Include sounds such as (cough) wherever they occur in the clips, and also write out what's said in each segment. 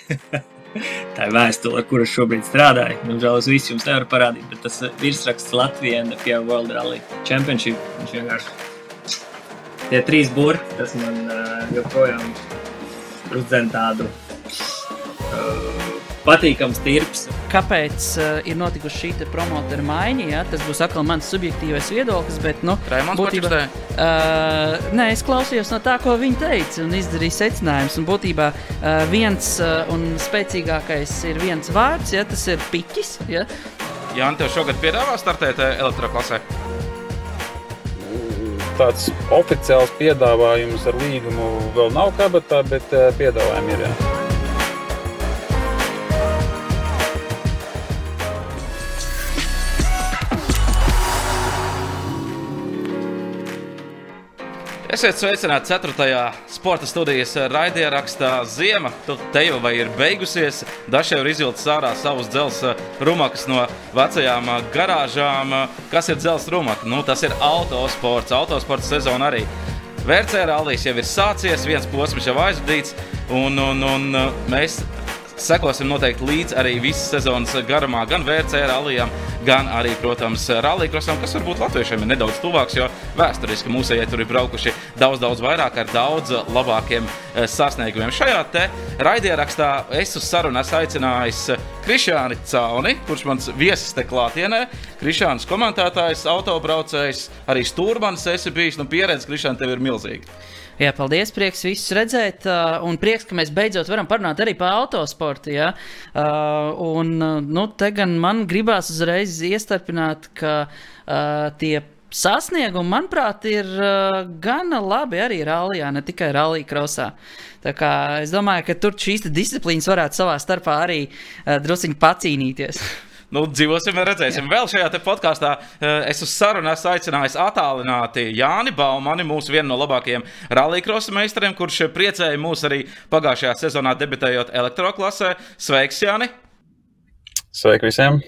(laughs) tā ir vēstule, ar kuru šobrīd strādāju. Diemžēl es visu jums nevaru parādīt, bet tas virsraksts Latvijā FIA World Rally Championship. Viņš vienkārši tie trīs burti, tas man uh, joprojām uzdzen tādu patīkams tirps. Kāpēc uh, ir notikusi šī promotora maiņa? Ja? Tas būs atkal mans subjektīvais viedoklis, bet nu, būtībā, uh, nē, es klausījos no tā, ko viņi teica, un izdarīju secinājumus. Un būtībā uh, viens uh, un spēcīgākais ir viens vārds, ja tas ir piķis. Ja? Jā, tev šogad piedāvā startēt elektroklasē? Tāds oficiāls piedāvājums ar līgumu vēl nav kabatā, bet piedāvājumi ir. Jā. Esiet sveicināti 4. sporta studijas raidierakstā Ziema. Tu te jau vai ir beigusies. Daži jau ir izvilcis ārā savus dzelzceļa rumakas no vecajām garāžām. Kas ir dzelzceļa rumaka? Nu, tas ir autosports. Autosporta sezona arī. VRC rallijas jau ir sācies, viens posms jau aizvadīts, un, un, un mēs sekosim noteikti līdzi arī visas sezonas garumā, gan VRC rallijām, gan arī, protams, rallija-krosam, kas varbūt latviešiem ir nedaudz tuvāks, jo vēsturiski mūsējie tur ir braukuši daudz, daudz vairāk ar daudz labākiem eh, sasniegumiem. Šajā te raidierakstā es uz sarunu esmu aicinājis Krišāni Cauni, kurš mans viesis te klātienē, Krišāns komentētājs, autobraucējs, arī stūrmanis esi bijis, nu pieredze Krišāni tev ir milzīga. Jā, paldies. Prieks visus redzēt. Uh, un prieks, ka mēs beidzot varam parunāt arī par autosportu. Ja? Uh, un nu, te gan man gribās uzreiz iestarpināt, ka uh, tie sasniegumi, manuprāt, ir uh, gana labi arī rallijā, ne tikai rallija krosā. Es domāju, ka tur šīs disciplīnas varētu savā starpā arī uh, druskuļi pacīnīties. (laughs) Nu, dzīvosim, redzēsim. Jā. Vēl šajā podkāstā eh, es uz sarunu esmu aicinājis attālināti Jāni Baumani, mūsu vienu no labākajiem rallija meistariem, kurš priecēja mūs arī pagājušajā sezonā debitējot elektroklasē. Sveiks, Jāni! Sveiki visiem!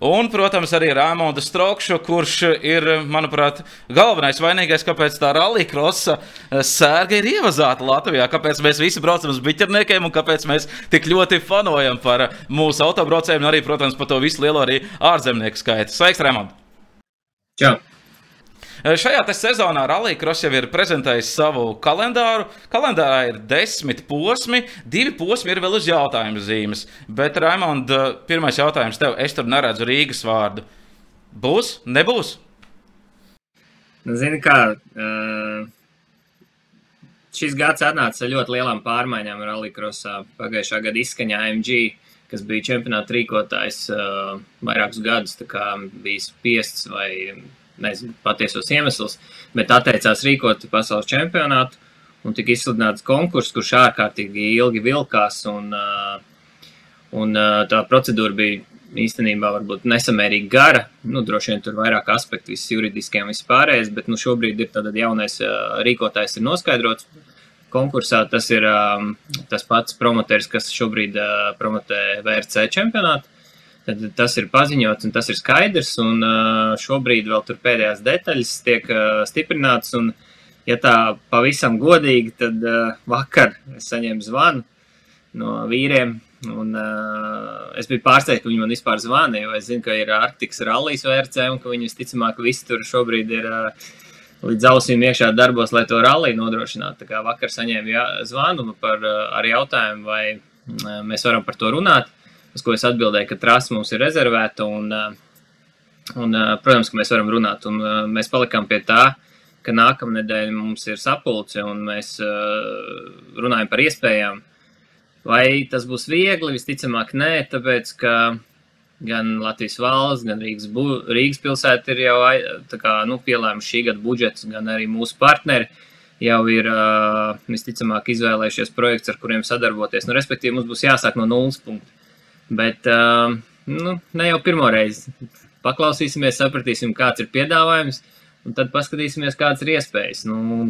Un, protams, arī Rāmonda Strokšu, kurš ir, manuprāt, galvenais vainīgais, kāpēc tā rallycrossa eh, sērga ir ievazāta Latvijā, kāpēc mēs visi braucam uz biķerniekiem un kāpēc mēs tik ļoti fanojam par mūsu autobraucējiem un arī, protams, par to visu lielo arī ārzemnieku skaitu. Sveiks, Rāmond! Čau! Eh, šajā sezonā Rallija jau ir prezentējis savu kalendāru. Kalendārā ir desmit posmi, divi posmi ir vēl uz jautājumu zīmes. Bet, Raimond, eh, pirmais jautājums tev, es tur neredzu Rīgas vārdu. Būs, nebūs? Nu, zini, kā uh, šis gads atnāca ar ļoti lielām pārmaiņām Rallija pagājušā gada izskaņā MG kas bija čempionāta rīkotājs vairākus gadus, bija spiests vai nezinu, patiesos iemeslus, bet atteicās rīkot pasaules čempionātu un tika izsludināts konkurss, kurš ārkārtīgi ilgi vilkās. Un, un tā procedūra bija īstenībā varbūt nesamērīgi gara. Nu, droši vien tur ir vairāk aspektu, visas juridiskie un vispārējais, bet nu, šobrīd ir tāds jaunais rīkotājs, ir noskaidrots. Konkursā tas ir tas pats promoters, kas šobrīd promotē VRC čempionātu. Tad tas ir paziņots un tas ir skaidrs. Un šobrīd vēl tur pēdējās detaļas tiek stiprināts. Un, ja tā pavisam godīgi, tad vakar saņēmu zvanu no vīriem. Un, uh, es biju pārsteigts, ka viņi man vispār zvanīja, jo es zinu, ka ir Arktikas rallijas VRC un ka viņi visticamāk visi tur šobrīd ir uh, līdz ausīm iekšā darbos, lai to ralliju nodrošinātu. Tā kā vakar saņēmu jā, zvanu par, uh, ar jautājumu, vai uh, mēs varam par to runāt uz ko es atbildēju, ka trasa mums ir rezervēta. Un, eh, un, eh, protams, ka mēs varam runāt. Un, eh, mēs palikām pie tā, ka nākamā nedēļa mums ir sapulce un mēs runājam par iespējām. Vai tas būs viegli? Visticamāk, nē, tāpēc ka gan Latvijas valsts, gan Rīgas, bu, Rīgas pilsēta ir jau kā, nu, pielēmuši šī gada budžets, gan arī mūsu partneri jau ir visticamāk izvēlējušies projekts, ar kuriem sadarboties. Nu, respektīvi, mums būs jāsāk no nulles punkta. Bet uh, nu, ne jau pirmo reizi. Paklausīsimies, sapratīsim, kāds ir piedāvājums, un tad paskatīsimies, kādas ir iespējas. Nu,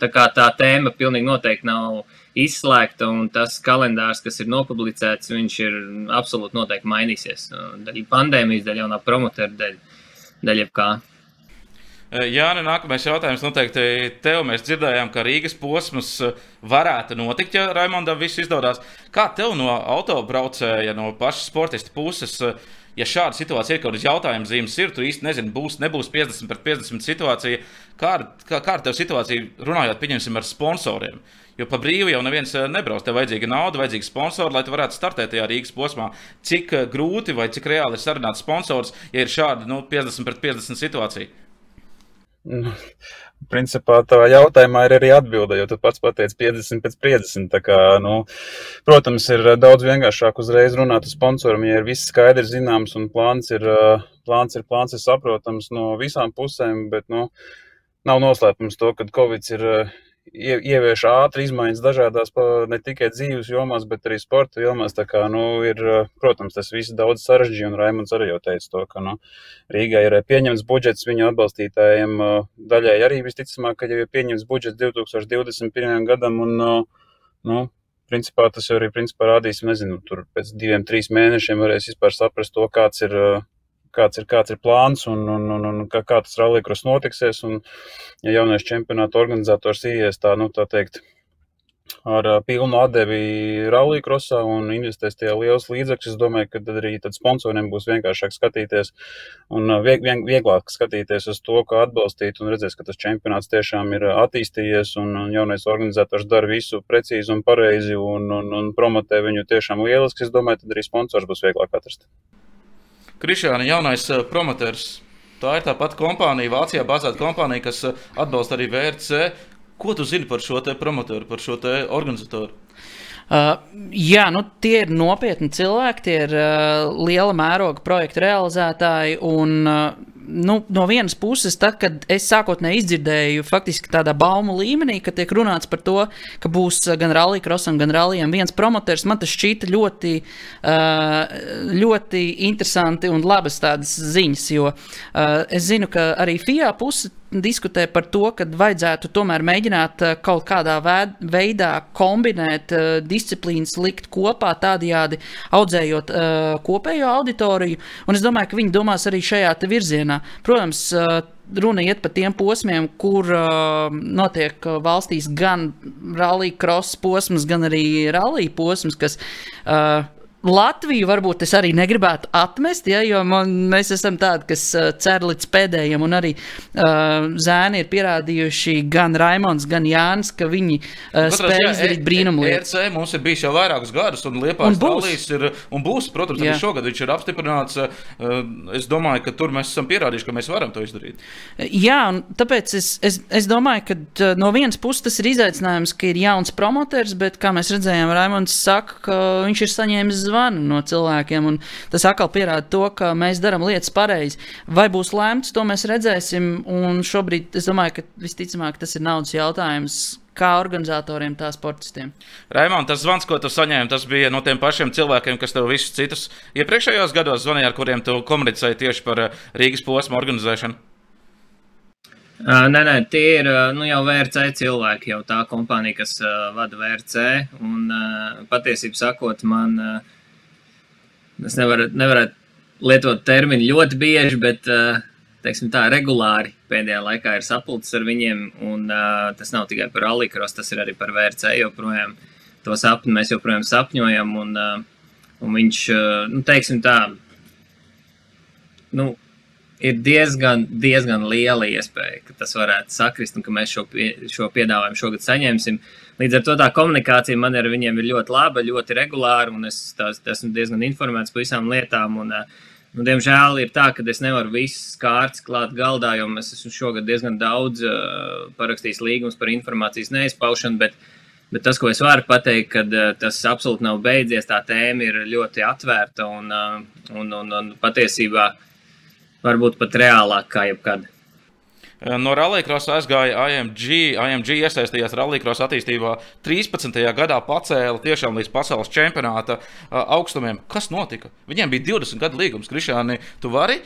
tā kā tā tēma pilnīgi noteikti nav izslēgta, un tas kalendārs, kas ir nopublicēts, viņš ir absolūti noteikti mainīsies. Daļa pandēmijas, daļa jaunā promotera, daļa, daļa kā. Jā, nu, nākamais jautājums noteikti tev. Mēs dzirdējām, ka Rīgas posms varētu notikt, ja Raimondam viss izdodas. Kā tev no autobraucēja, no paša sportista puses, ja šāda situācija ir kaut kāds jautājums zīmes, ir, tu īsti nezini, būs, nebūs 50 pret 50 situācija. Kā, kā, kā ar tev situāciju runājot, pieņemsim, ar sponsoriem? Jo pa brīvu jau neviens nebrauc. Tev vajadzīga nauda, vajadzīga sponsora, lai tu varētu startēt tajā Rīgas posmā. Cik grūti vai cik reāli ir sarunāt sponsors, ja ir šāda nu, 50 pret 50 situācija? Nu, principā tā jautājumā ir arī atbilde, jo tu pats pateici 50 pēc 50. Kā, nu, protams, ir daudz vienkāršāk uzreiz runāt ar sponsoram, ja ir viss skaidrs, zināms, un plāns ir, plāns ir, plāns ir saprotams no visām pusēm, bet nu, nav noslēpums to, ka Covid ir ievieš ātri izmaiņas dažādās, ne tikai dzīves jomās, bet arī sporta jomās. Tā kā, nu, ir, protams, tas viss daudz sarežģīja, un Raimons arī jau teica to, ka, nu, Rīgā ir pieņemts budžets viņu atbalstītājiem, daļai arī visticamāk, ka jau ir pieņemts budžets 2021. gadam, un, nu, principā tas jau arī, principā, rādīs, nezinu, tur pēc diviem, trīs mēnešiem varēs vispār saprast to, kāds ir kāds ir, kāds ir plāns un, un, un, un kā, kā tas rallija notiksies. Un, ja jaunais čempionāta organizators ies tā, nu, tā teikt, ar pilnu atdevi rallija krosā un investēs tajā liels līdzekļus, es domāju, ka tad arī tad sponsoriem būs vienkāršāk skatīties un vieg, vieg, vieglāk skatīties uz to, kā atbalstīt un redzēs, ka tas čempionāts tiešām ir attīstījies un jaunais organizators dara visu precīzi un pareizi un, un, un promotē viņu tiešām lieliski. Es domāju, tad arī sponsors būs vieglāk atrast. Krišāna jaunais uh, promoters. Tā ir tā pati kompānija, Vācijā bāzēta kompānija, kas uh, atbalsta arī VRC. Ko tu zini par šo promotoru, par šo organizatoru? Uh, jā, nu, tie ir nopietni cilvēki, tie ir uh, liela mēroga projekta realizētāji. Un, uh, nu, no vienas puses, tad, kad es sākotnēji izdzirdēju, faktiski tādā baumu līmenī, ka tiek runāts par to, ka būs gan Rallija Krosam, gan Rallijam viens promotors, man tas šķita ļoti, ļoti interesanti un labas tādas ziņas, jo es zinu, ka arī FIA puse diskutē par to, ka vajadzētu tomēr mēģināt kaut kādā veidā kombinēt disciplīnas, likt kopā, tādējādi audzējot kopējo auditoriju. Un es domāju, ka viņi domās arī šajā virzienā. Protams, runa iet par tiem posmiem, kur uh, notiek valstīs gan rallija cross posms, gan arī rallija posms, kas uh, Latviju varbūt es arī negribētu atmest, ja, jo man, mēs esam tādi, kas uh, cer līdz pēdējiem, un arī uh, zēni ir pierādījuši gan Raimons, gan Jānis, ka viņi uh, spēj izdarīt brīnumu lietas. ERC mums ir bijis jau vairākus gadus, un Liepājas dalīs ir, un būs, protams, arī šogad viņš ir apstiprināts. Uh, es domāju, ka tur mēs esam pierādījuši, ka mēs varam to izdarīt. Jā, un tāpēc es, es, es domāju, ka no vienas puses tas ir izaicinājums, ka ir jauns promoters, bet, kā mēs redzējām, Raimons saka, ka viņš ir saņēmis zvanu no cilvēkiem. Tas atkal pierāda to, ka mēs darām lietas pareizi. Vai būs lēmts, to mēs redzēsim. Un šobrīd es domāju, ka visticamāk tas ir naudas jautājums. Kā organizatoriem, tā sportistiem. Raimond, tas zvans, ko tu saņēmi, tas bija no tiem pašiem cilvēkiem, kas tev visus citus iepriekšējos gados zvanīja, ar kuriem tu komunicēji tieši par Rīgas posmu organizēšanu. Uh, nē, nē, tie ir nu, jau VRC cilvēki, jau tā kompānija, kas uh, vada VRC. Un, uh, patiesībā sakot, man uh, Es nevaru, nevarētu lietot terminu ļoti bieži, bet eh, teiksim, tā regulāri pēdējā laikā ir sapulcis ar viņiem. Un, uh, tas nav tikai par Alikros, tas ir arī par VRC. Joprojām to sapni mēs joprojām sapņojam. Un, uh, un viņš, uh, nu, teiksim tā, nu, ir diezgan, diezgan liela iespēja, ka tas varētu sakrist un ka mēs šo, pie, šo piedāvājumu šogad saņemsim. Līdz ar to tā komunikācija man ar viņiem ir ļoti laba, ļoti regulāra, un es tās, esmu diezgan informēts par visām lietām. Un, nu, diemžēl ir tā, ka es nevaru visas kārtas klāt galdā, jo es esmu šogad diezgan daudz uh, parakstījis līgumus par informācijas neizpaušanu. Bet, Bet tas, ko es varu pateikt, ka uh, tas absolūti nav beidzies, tā tēma ir ļoti atvērta un, uh, un, un, un patiesībā varbūt pat reālāk kā jebkad. Eh, no Rallycross aizgāja IMG. IMG iesaistījās Rallycross attīstībā 13. gadā, pacēla tiešām līdz pasaules čempionāta eh, augstumiem. Kas notika? Viņiem bija 20 gadu līgums. Krišāni, tu vari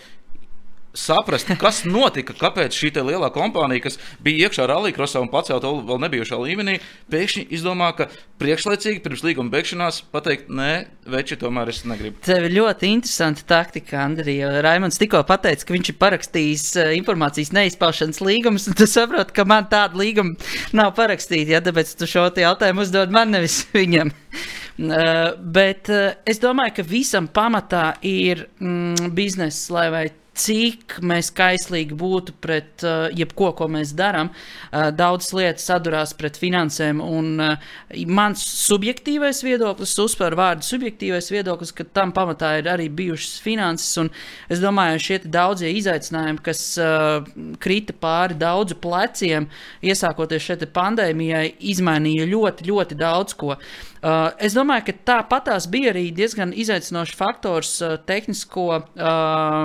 saprast, kas notika, kāpēc šī lielā kompānija, kas bija iekšā rallija un pacēlta vēl nebijušā līmenī, pēkšņi izdomā, ka priekšlaicīgi pirms līguma beigšanās pateikt, nē, veči, tomēr es negribu. Tev ir ļoti interesanta taktika, Andrija. Raimons tikko pateica, ka viņš ir parakstījis uh, informācijas neizpaušanas līgumus, un tu saproti, ka man tāda līguma nav parakstīta, ja tāpēc tu šo jautājumu uzdod man, nevis (laughs) viņam. Uh, bet uh, es domāju, ka visam pamatā ir mm, biznesa, lai vai cik mēs kaislīgi būtu pret uh, jebko, ko mēs darām. Uh, Daudzas lietas sadurās pret finansēm, un uh, mans subjektīvais viedoklis, uzsver vārdu subjektīvais viedoklis, ka tam pamatā ir arī bijušas finanses. Es domāju, šie daudzie izaicinājumi, kas uh, krita pāri daudzu pleciem, iesākoties šai pandēmijai, izmainīja ļoti, ļoti daudz ko. Uh, Uh, es domāju, ka tāpatās bija arī diezgan izaicinošs faktors uh, tehnisko uh,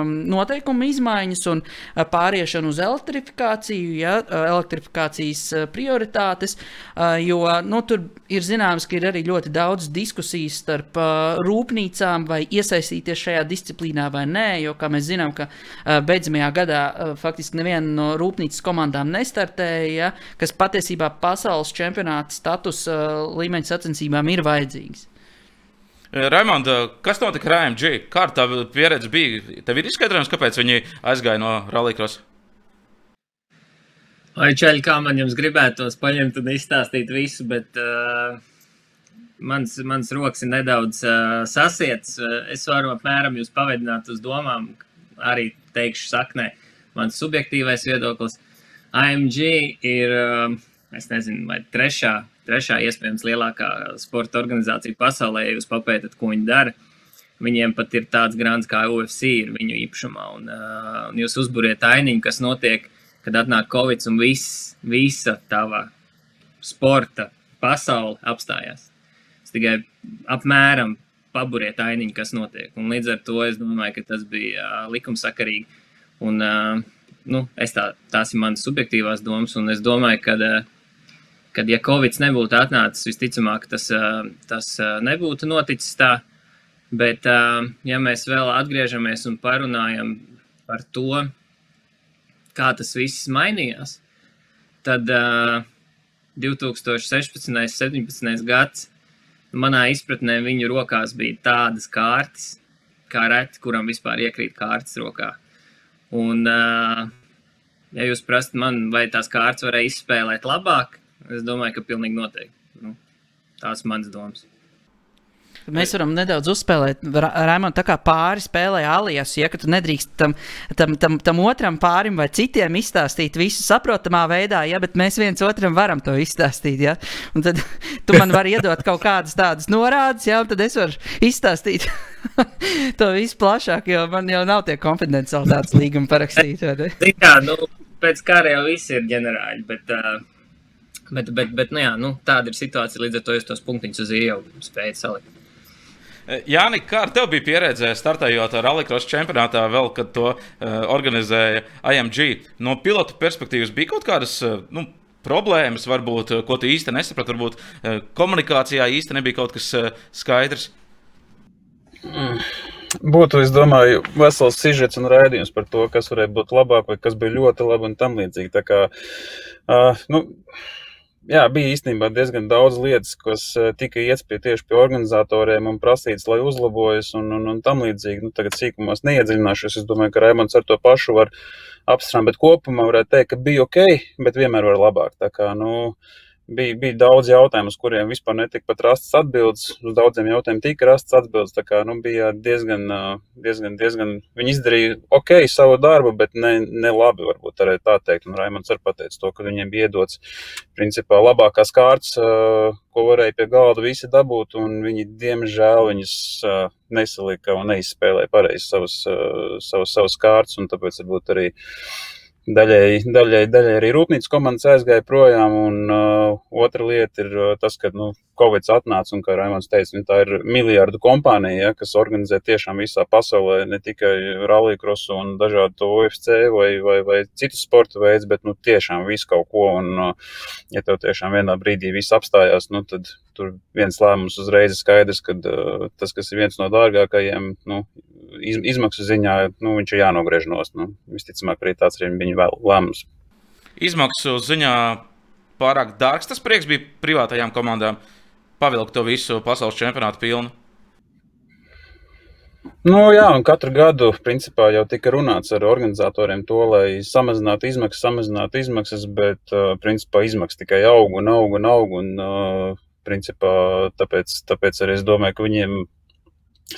noteikumu izmaiņas un uh, pāriešana uz elektrifikāciju, ja, uh, elektrifikācijas uh, prioritātes, uh, jo nu, tur ir zināms, ka ir arī ļoti daudz diskusijas starp uh, rūpnīcām, vai iesaistīties šajā disciplīnā vai nē, jo, kā mēs zinām, ka uh, beidzamajā gadā uh, faktiski neviena no rūpnīcas komandām nestartēja, ja, kas patiesībā pasaules čempionāta status uh, līmeņa sacensībām ir vajadzīgs. Eh, Raimonda, kas notika ar AMG? Kāda tā pieredze bija? Tev ir izskaidrojums, kāpēc viņi aizgāja no Rallycross? Vai čeļi, kā man jums gribētos paņemt un izstāstīt visu, bet uh, mans, mans rokas ir nedaudz uh, sasiets. Es varu apmēram jūs pavedināt uz domām, arī teikšu saknē. Mans subjektīvais viedoklis. AMG ir, uh, es nezinu, vai trešā trešā iespējams lielākā sporta organizācija pasaulē, ja jūs papētat, ko viņi dara. Viņiem pat ir tāds grāns kā UFC, ir viņu īpašumā. Un, uh, un jūs uzbūriet ainiņu, kas notiek, kad atnāk Covid un viss, visa tava sporta pasaule apstājās. Es tikai apmēram paburiet ainiņu, kas notiek. Un līdz ar to es domāju, ka tas bija uh, likumsakarīgi. Un, uh, nu, tā, tās ir manas subjektīvās domas, un es domāju, ka uh, kad ja Covid nebūtu atnācis, visticamāk, tas, tas nebūtu noticis tā. Bet, ja mēs vēl atgriežamies un parunājam par to, kā tas viss mainījās, tad 2016. un 2017. gads manā izpratnē viņu rokās bija tādas kārtas, kā reti, kuram vispār iekrīt kārtas rokā. Un, ja jūs prasat man, vai tās kārtas varēja izspēlēt labāk, Es domāju, ka pilnīgi noteikti. Nu, tās manas domas. Mēs varam nedaudz uzspēlēt, Raimonds, tā kā pāri spēlē alijas, ja tu nedrīkst tam, tam, tam, tam otram pārim vai citiem izstāstīt visu saprotamā veidā, ja, bet mēs viens otram varam to izstāstīt. Ja. Un tad (laughs) tu man vari iedot kaut kādas tādas norādes, ja, un tad es varu izstāstīt (laughs) to visu plašāk, jo man jau nav tie konfidenciālitātes līgumi parakstīti. Jā, nu, pēc kara jau viss ir ģenerāļi, bet. Uh... Bet, bet, bet nu jā, nu, tāda ir situācija. Līdz ar to jūs tos punktiņus uz ieeju spējat salikt. E, Jāni, kā ar tevi bija pieredze startējot Rallycross čempionātā, vēl kad to uh, organizēja IMG? No pilotu perspektīvas bija kaut kādas uh, nu, problēmas, varbūt, ko tu īsti nesaprati, varbūt uh, komunikācijā īsti nebija kaut kas uh, skaidrs. Mm. Būtu, es domāju, vesels sižets un raidījums par to, kas varēja būt labāk, vai kas bija ļoti labi un tam līdzīgi. Tā kā, uh, nu, jā, bija īstenībā diezgan daudz lietas, kas eh, tika iespēja tieši pie organizatoriem un prasīts, lai uzlabojas un, un, un tam līdzīgi. Nu, tagad sīkumos neiedziļināšos. Es domāju, ka Raimons ar to pašu var apstrādāt, bet kopumā varētu teikt, ka bija ok, bet vienmēr var labāk. Tā kā, nu, uh, bija, bija daudz jautājumu, uz kuriem vispār netika pat rastas atbildes. Uz daudziem jautājumiem tika rastas atbildes. Tā kā nu, bija diezgan, diezgan, diezgan. Viņi izdarīja ok savu darbu, bet ne, ne labi, varbūt arī tā teikt. Un Raimons arī pateica to, ka viņiem bija iedots principā labākās kārtas, ko varēja pie galda visi dabūt, un viņi, diemžēl, viņas nesalika un neizspēlēja pareizi savas, savas, savas kārtas, un tāpēc varbūt arī Daļai, daļai, daļai arī rūpnīcas komandas aizgāja projām, un uh, otra lieta ir uh, tas, ka nu, Covid atnāca, un, kā Raimons teica, nu, tā ir miljardu kompānija, ja, kas organizē tiešām visā pasaulē ne tikai rallycrossu un dažādu UFC vai, vai, vai citus sporta veidus, bet nu, tiešām visu kaut ko, un uh, ja tev tiešām vienā brīdī viss apstājās, nu, tad tur viens lēmums uzreiz ir skaidrs, ka uh, tas, kas ir viens no dārgākajiem, nu, iz, izmaksu ziņā nu, viņš ir jānogriež nost. Nu, visticamāk, arī tāds ir viņa lēmums. Izmaksu ziņā pārāk dārgs tas prieks bija privātajām komandām pavilkt to visu pasaules čempionātu pilnu. Nu, jā, un katru gadu principā, jau tika runāts ar organizatoriem to, lai samazinātu izmaksas, samazinātu izmaksas, bet principā izmaksas tikai aug un aug un aug. Un, principā, tāpēc, tāpēc arī es domāju, ka viņiem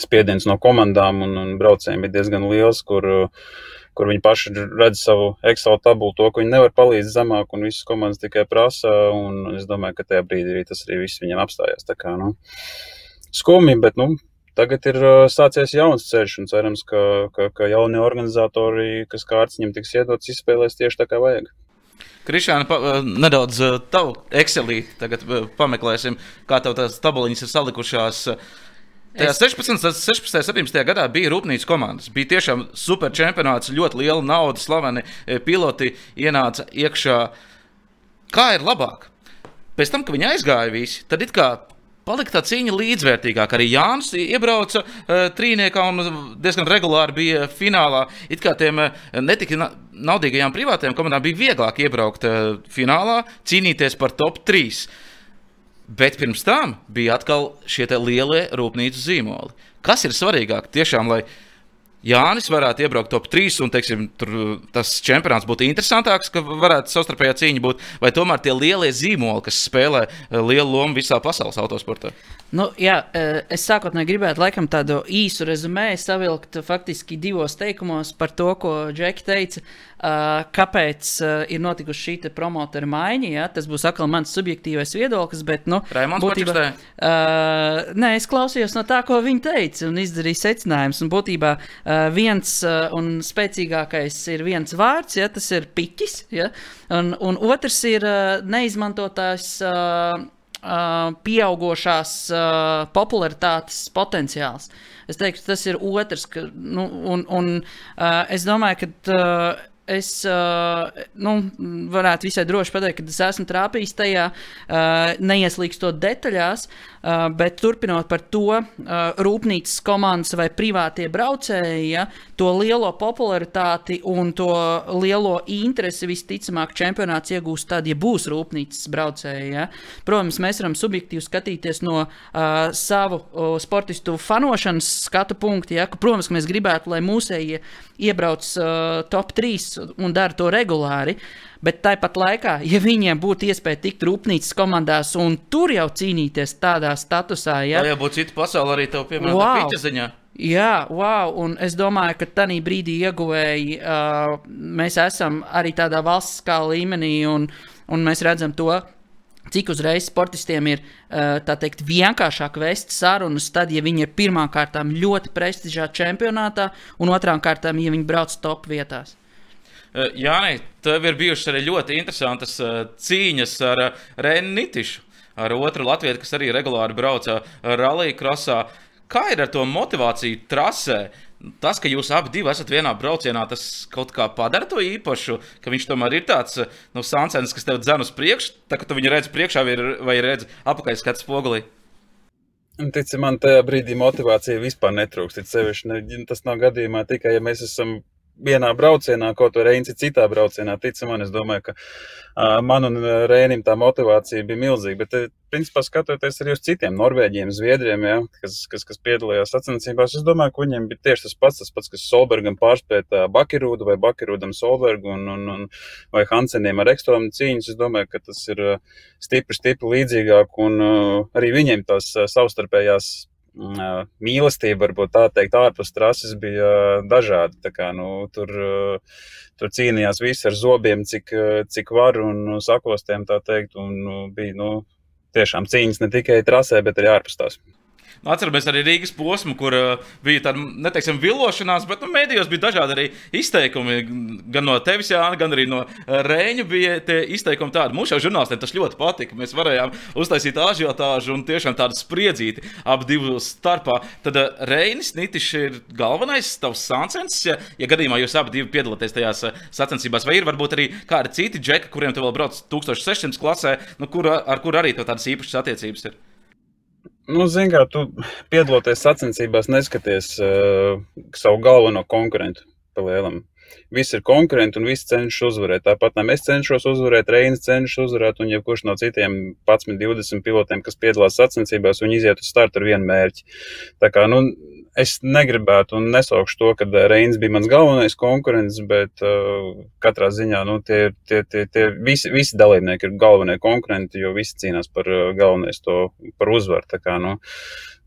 spiediens no komandām un, un braucējiem ir diezgan liels, kur, kur viņi paši redz savu Excel tabulu, to, ka viņi nevar palīdzēt zemāk, un visas komandas tikai prasa. Es domāju, ka tajā brīdī arī tas arī viss viņiem apstājās. Tā kā, nu, skumji, bet nu, Tagad ir sācies jauns ceļš, un cerams, ka, ka, ka jaunie organizatori, kas kārtas viņam tiks iedots, izspēlēs tieši tā, kā vajag. Krišāna, pa, nedaudz tavu Excelī tagad pameklēsim, kā tev tās tabuliņas ir salikušās. Tajā 16, 16, 17 gadā bija rūpnīcas komandas. Bija tiešām super čempionāts, ļoti liela nauda, slaveni piloti ienāca iekšā. Kā ir labāk? Pēc tam, kad viņi aizgāja visi, tad it kā palika tā cīņa līdzvērtīgāka. Arī Jānis iebrauca uh, trīniekā un diezgan regulāri bija finālā. It kā tiem uh, netika naudīgajām privātajām komandām bija vieglāk iebraukt uh, finālā, cīnīties par top 3. Bet pirms tam bija atkal šie lielie rūpnīcu zīmoli. Kas ir svarīgāk? Tiešām, lai Jānis varētu iebraukt top 3 un teiksim, tur, tas čempionāts būtu interesantāks, ka varētu savstarpējā cīņa būt, vai tomēr tie lielie zīmoli, kas spēlē eh, lielu lomu visā pasaules autosportā? Nu, jā, eh, es sākotnēji gribētu laikam tādu īsu rezumē savilkt faktiski divos teikumos par to, ko Džeki teica. Uh, kāpēc uh, ir notikusi šī promotora maiņa? Ja? Tas būs atkal mans subjektīvais viedoklis, bet, nu, Raimons būtībā, uh, nē, es klausījos no tā, ko viņi teica, un izdarīju secinājumus. Un būtībā uh, viens uh, un spēcīgākais ir viens vārds, ja? tas ir piķis, ja? un, un otrs ir uh, neizmantotājs. Uh, Uh, pieaugušās uh, popularitātes potenciāls. Es teiktu, tas ir otrs. Ka, nu, un, un, uh, es domāju, ka uh, es uh, nu, varētu visai droši pateikt, ka es esmu trāpījis tajā, uh, neieslīgstot detaļās, uh, bet turpinot par to, rūpnīcas komandas vai privātie braucēji, ja, to lielo popularitāti un to lielo interesi visticamāk čempionāts iegūs tad, ja būs rūpnīcas braucēji. Ja. Protams, mēs varam subjektīvi skatīties no savu sportistu fanošanas skatu punkta, ja, ka, protams, ka mēs gribētu, lai mūsējie iebrauc top 3 un dara to regulāri. Bet tāpat laikā, ja viņiem būtu iespēja tikt rūpnīcas komandās un tur jau cīnīties tādā statusā, ja, tā jau būtu cita pasaule arī tev, piemēram, Wow. wow. ziņā. Jā, wow, un es domāju, ka tajā brīdī ieguvēji uh, mēs esam arī tādā valstiskā līmenī, un, un mēs redzam to, cik uzreiz sportistiem ir teikt, vienkāršāk vest sarunas, tad, ja viņi ir pirmām kārtām ļoti prestižā čempionātā, un otrām kārtām, ja viņi brauc top vietās. Jā, nē, tev ir bijušas arī ļoti interesantas uh, cīņas ar uh, Rēnu Nitišu, ar otru latviešu, kas arī regulāri brauca rallija krosā. Kā ir ar to motivāciju trasē? Tas, ka jūs abi esat vienā braucienā, tas kaut kā padara to īpašu, ka viņš tomēr ir tāds nu, sāncens, kas tev dzen uz priekšu, tā kā tu viņu redzi priekšā vai, vai redzi apakaļskats spogulī. Tici man, tajā brīdī motivācija vispār netrūkst. Sevišķi, ne, tas nav gadījumā tikai, ja mēs esam vienā braucienā, kaut vai Reins ir citā braucienā. Tici man, es domāju, ka uh, man un Reinim tā motivācija bija milzīga. Bet, principā, skatoties arī uz citiem Norvēģiem, Zviedriem, ja, kas, kas, kas piedalījās sacensībās, es domāju, ka viņiem bija tieši tas pats, tas pats kas Solbergam pārspēja Bakirūdu vai Bakirūdam Solbergu un, un, un vai Hanseniem ar ekstrēmu cīņas. Es domāju, ka tas ir stipri, stipri līdzīgāk un uh, arī viņiem tās uh, savstarpējās mīlestība, varbūt tā teikt, ārpus trases bija dažāda. Kā, nu, tur, tur cīnījās visi ar zobiem, cik, cik var un sakostiem, tā teikt, un nu, bija, nu, tiešām cīņas ne tikai trasē, bet arī ārpus tās. Nu, atceramies arī Rīgas posmu, kur uh, bija tāda, neteiksim, villošanās, bet nu, mēdījos bija dažādi arī izteikumi. Gan no tevis, Jānis, gan arī no uh, Rēņa bija tie izteikumi tādi. Mums jau žurnālistiem tas ļoti patika. Mēs varējām uztaisīt ažiotāžu un tiešām tādu spriedzīti ap divu starpā. Tad uh, Rēnis Nitišs ir galvenais tavs sāncens, ja, ja gadījumā jūs abi piedalāties tajās sacensībās, vai ir varbūt arī kādi citi džeki, kuriem te vēl brauc 1600 klasē, nu, kur, ar kur arī tādas īpašas attiecības ir. Nu, Zini, kā tu piedaloties sacensībās, neskaties uh, savu galveno konkurentu pa lielam. Visi ir konkurenti un visi cenšas uzvarēt. Tāpat ne es cenšos uzvarēt, Reinas cenšas uzvarēt, un jebkurš no citiem 11, 20 pilotiem, kas piedalās sacensībās, viņi iziet uz startu ar vienu mērķi. Tā kā, nu, es negribētu un nesaukšu to, ka Reins bija mans galvenais konkurents, bet uh, katrā ziņā nu, tie, tie, tie, tie visi, visi dalībnieki ir galvenie konkurenti, jo visi cīnās par uh, galvenais to par uzvaru. Kā, nu,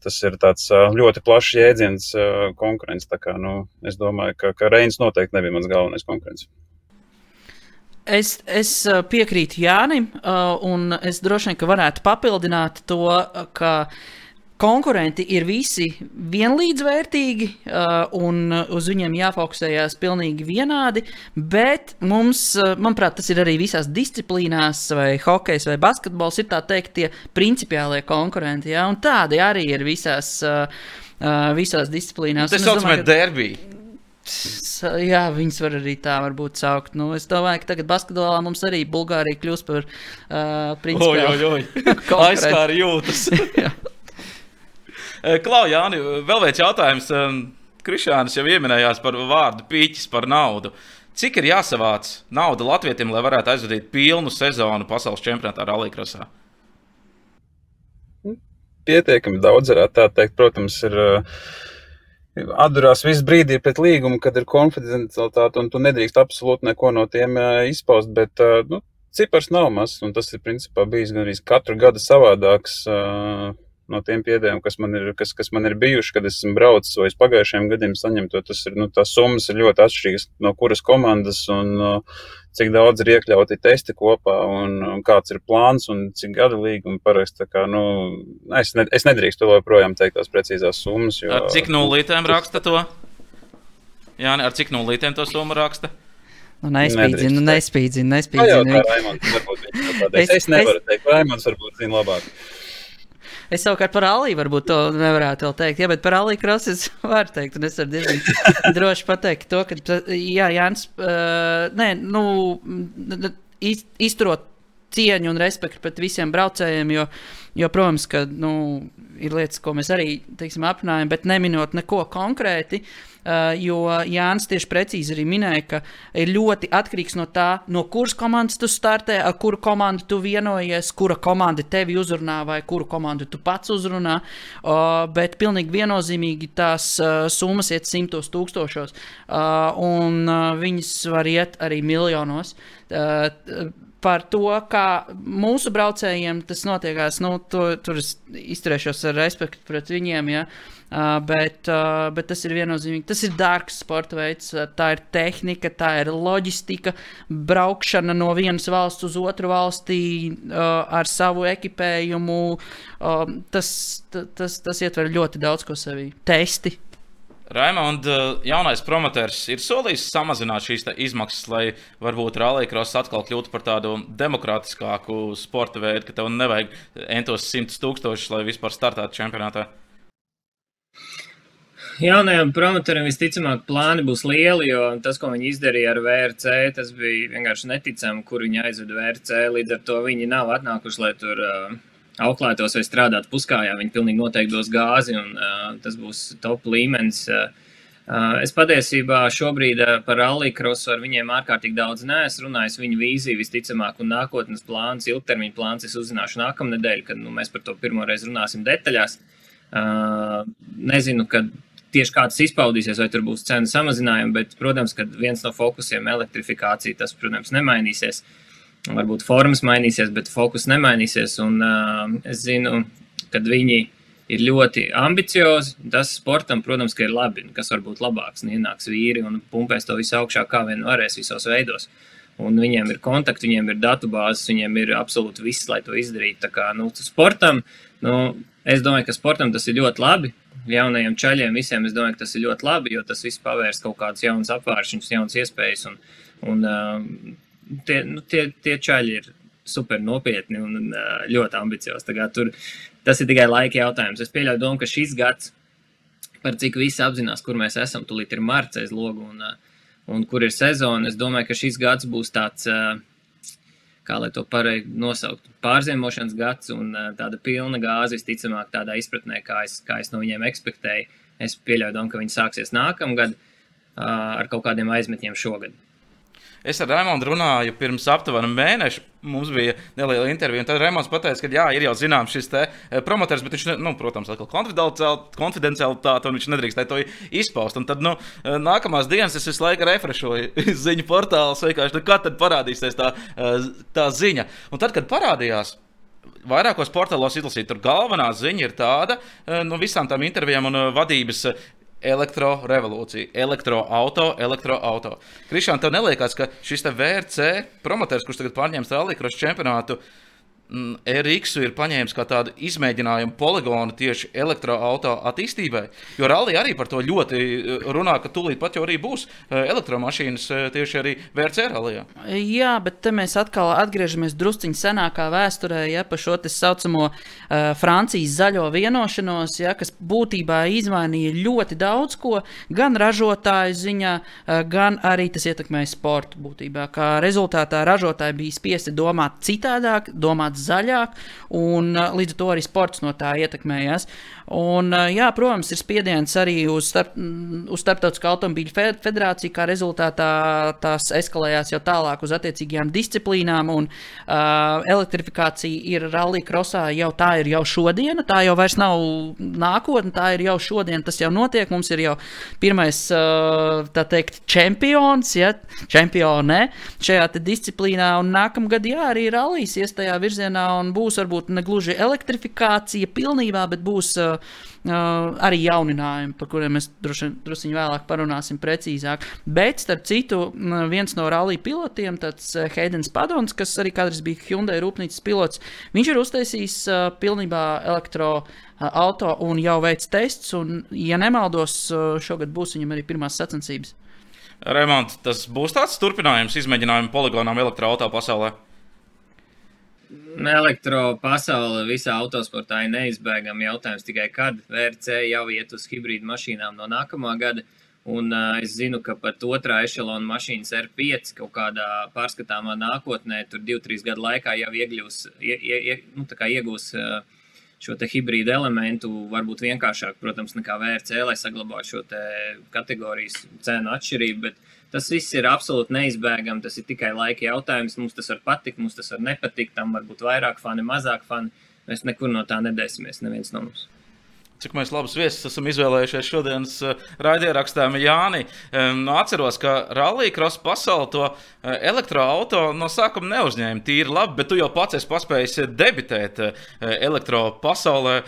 tas ir tāds uh, ļoti plašs jēdziens uh, konkurence. Kā, nu, es domāju, ka, ka Reins noteikti nebija mans galvenais konkurents. Es, es piekrītu Jānim, un es droši vien varētu papildināt to, ka uh, konkurenti ir visi vienlīdzvērtīgi, uh, un uz viņiem jāfokusējas pilnīgi vienādi. Bet mums, uh, manuprāt, tas ir arī visās disciplīnās, vai hokejs vai basketbols, ir tā teikt, tie principiālie konkurenti. Ja? Un tādi arī ir visās, uh, uh, visās disciplīnās. Tas saucamais derbija. Jā, viņas var arī tā varbūt saukt. Nu, es domāju, ka tagad basketbolā mums arī Bulgārija kļūs par uh, principiālu. (laughs) Aizskāri jūtas. (laughs) (laughs) Eh, Klau, Jāni, vēl viens jautājums. Krišānis jau pieminējās par vārdu pīķis par naudu. Cik ir jāsavāc nauda Latvijam, lai varētu aizvadīt pilnu sezonu pasaules čempionātā Rallija? Pietiekami daudz, varētu tā teikt. Protams, ir uh, atdurās viss brīdī pēc līguma, kad ir konfidencialitāte, un tu nedrīkst absolūti neko no tiem izpaust. Bet nu, cipars nav mazs, un tas ir principā bijis gan arī katru gadu savādāks. Uh, no tiem piedēviem, kas man ir, kas, kas man ir bijuši, kad esmu braucis vai pagājušajiem gadiem saņemto. Tas ir, nu, tās summas ir ļoti atšķirīgas no kuras komandas un uh, cik daudz ir iekļauti testi kopā un, un kāds ir plāns un cik gada līguma parakst. Kā, nu, es, ne, es nedrīkstu joprojām teikt tās precīzās summas. Jo, ar cik nulītēm raksta to? Jā, ar cik nulītēm to summu raksta? Nu, nespīdzinu, nespīdzinu, nespīdzinu. Es, es nevaru teikt, Raimons varbūt zina labāk. Es savukārt par Aliju varbūt to nevarētu vēl teikt, ja, bet par Aliju Krosu es (laughs) varu teikt, un es varu diezgan (laughs) droši pateikt to, ka, jā, Jānis, uh, nē, nu, izturot cieņu un respektu pret visiem braucējiem, jo, jo protams, ka, nu, ir lietas, ko mēs arī, teiksim, aprinājam, bet neminot neko konkrēti. Uh, jo Jānis tieši precīzi arī minēja, ka ir ļoti atkarīgs no tā, no kuras komandas tu startē, ar kuru komandu tu vienojies, kura komanda tevi uzrunā vai kuru komandu tu pats uzrunā. Uh, bet pilnīgi viennozīmīgi tās uh, summas iet simtos tūkstošos, un viņas var iet arī miljonos. Par to, kā mūsu braucējiem tas notiekās. Nu, to, tur es izturēšos ar respektu pret viņiem. Ja? Uh, bet, uh, bet tas ir viennozīmīgi. Tas ir dārgs sporta veids, tā ir tehnika, tā ir loģistika, braukšana no vienas valsts uz otru valstī uh, ar savu ekipējumu. Uh, tas, tas, tas ietver ļoti daudz ko sevī. Testi, Raimonds, uh, jaunais promotors, ir solījis samazināt šīs izmaksas, lai varbūt Rallija atkal kļūtu par tādu demokrātiskāku sporta veidu, ka tev nevajag entos simtus tūkstošus, lai vispār startētu čempionātā. Jaunajam promotoram visticamāk plāni būs lieli, jo tas, ko viņi izdarīja ar VRC, tas bija vienkārši neticami, kur viņi aizveda VRC. Līdz ar to viņi nav atnākuši, lai tur uh, auklētos vai strādātu puskājā. Viņi pilnīgi noteikti dos gāzi, un uh, tas būs top līmenis. Uh, es patiesībā šobrīd par rallija krosu ar viņiem ārkārtīgi daudz neesmu runājis. Viņu vīziju visticamāk, un nākotnes plāns, ilgtermiņa plāns es uzzināšu nākamnedēļ, kad nu, mēs par to pirmo reizi runāsim detaļās. Nezinu, kad tieši kā tas izpaudīsies, vai tur būs cenu samazinājumi, bet, protams, viens no fokusiem - elektrifikācija, tas, protams, nemainīsies. Uh, varbūt formas mainīsies, bet fokus nemainīsies. Un, uh, es zinu, ka viņi ir ļoti ambiciozi. Tas sportam, protams, ir labi. Kas var būt labāks? Ienāks vīri un pumpēs to visu augšā, kā vien varēs, visos veidos. Un viņiem ir kontakti, viņiem ir datubāzes, viņiem ir absolūti viss, lai to izdarītu. Tā kā nu, sportam, nu, es domāju, ka sportam tas ir ļoti labi. Jaunajiem čaļiem visiem es domāju, ka tas ir ļoti labi, jo tas viss pavērs kaut kādas jaunas apvāršņas, jaunas iespējas. Un, un, uh, tie, nu, tie, tie čaļi ir super nopietni un ļoti ambiciozi. Tur, tas ir tikai laika jautājums. Es pieļauju domu, ka šis gads, par cik visi apzinās, kur mēs esam, tūlīt ir marts aiz logu un, un kur ir sezona. Es domāju, ka šis gads būs tāds kā lai to pareizi nosaukt, pārziemošanas gads un tāda pilna gāze, visticamāk, tādā izpratnē, kā es, kā es no viņiem ekspektēju. Es pieļauju, domu, ka viņi sāksies nākamgad ar kaut kādiem aizmetiem šogad. Es ar Raimondu runāju pirms aptuveni mēneša. Mums bija neliela intervija, un tad Raimons teica, ka jā, ir jau zināms šis te promotors, bet viņš, nu, protams, atkal konfidencialitāte, un viņš nedrīkst to izpaust. Un tad, nu, nākamās dienas es visu laiku refrešoju (laughs) ziņu portālus, vienkārši, nu, kad tad parādīsies tā, tā ziņa. Un tad, kad parādījās, vairākos portālos izlasīt. Tur galvenā ziņa ir tāda, no visām tām intervijām un vadības elektrorevolūcija, elektroautorāta, elektroautorāta. Krišāna, tev neliekas, ka šis te VRC promotors, kurš tagad pārņems Rallija čempionātu, Mm, RX ir paņēmis kā tādu izmēģinājumu poligonu tieši elektroautorāta attīstībai. Jo Rallija arī par to ļoti eh, runā, ka tūlīt pat jau arī būs eh, elektromašīnas eh, tieši arī VRC rallijā. Jā, bet te mēs atkal atgriežamies drusciņā senākā vēsturē, ja par šo tā saucamo uh, Francijas zaļo vienošanos, ja, kas būtībā izmainīja ļoti daudz ko, gan ražotāju ziņā, uh, gan arī tas ietekmēja sportu būtībā. Kā rezultātā ražotāji bija spiesti domāt citādāk, domāt klimats zaļāk, un līdz ar to arī sports no tā ietekmējas. Un, jā, protams, ir spiediens arī uz, starp, uz Starptautiskā automobīļu federāciju, kā rezultātā tās eskalējās jau tālāk uz attiecīgajām disciplīnām, un uh, elektrifikācija ir rallija krosā jau tā ir jau šodiena, tā jau vairs nav nākotne, tā ir jau šodien, tas jau notiek, mums ir jau pirmais, uh, tā teikt, čempions, ja, čempione šajā disciplīnā, un nākamgad, jā, arī rallijas ies tajā virzienā, un būs varbūt ne gluži elektrifikācija pilnībā, bet būs Uh, arī jauninājumi, par kuriem mēs vien vēlāk parunāsim precīzāk. Bet, starp citu, viens no rallija pilotiem, tāds Heidens Padons, kas arī kādreiz bija Hyundai rūpnīcas pilots, viņš ir uztaisījis uh, pilnībā elektroautorātu uh, un jau veids tests. Un, ja nemaldos, uh, šogad būs viņam arī pirmās sacensības. Remonts, tas būs tāds turpinājums izmēģinājumu poligonām elektroautorāta pasaulē. Elektro pasaule visā autosportā ir neizbēgama jautājums tikai kad VRC jau iet uz hibrīdu mašīnām no nākamā gada. Un uh, es zinu, ka pat otrā ešalona mašīnas R5 kaut kādā pārskatāmā nākotnē, tur 2-3 gadu laikā jau iegļūs, ie, ie, nu, iegūs uh, šo hibrīdu elementu, varbūt vienkāršāk, protams, nekā VRC, lai saglabātu šo kategorijas cenu atšķirību. Bet Tas viss ir absolūti neizbēgami. Tas ir tikai laika jautājums. Mums tas var patikt, mums tas var nepatikt. Tam var būt vairāk fani, mazāk fani. Mēs nekur no tā nedēsimies, neviens no mums. Cik mēs labus viesus esam izvēlējušies šodienas uh, raidierakstā, Jāni. Um, atceros, ka Rallija Cross pasauli to uh, elektroautorātu no sākuma neuzņēma tīri labi, bet tu jau pats esi paspējis debitēt uh, elektropasaulē.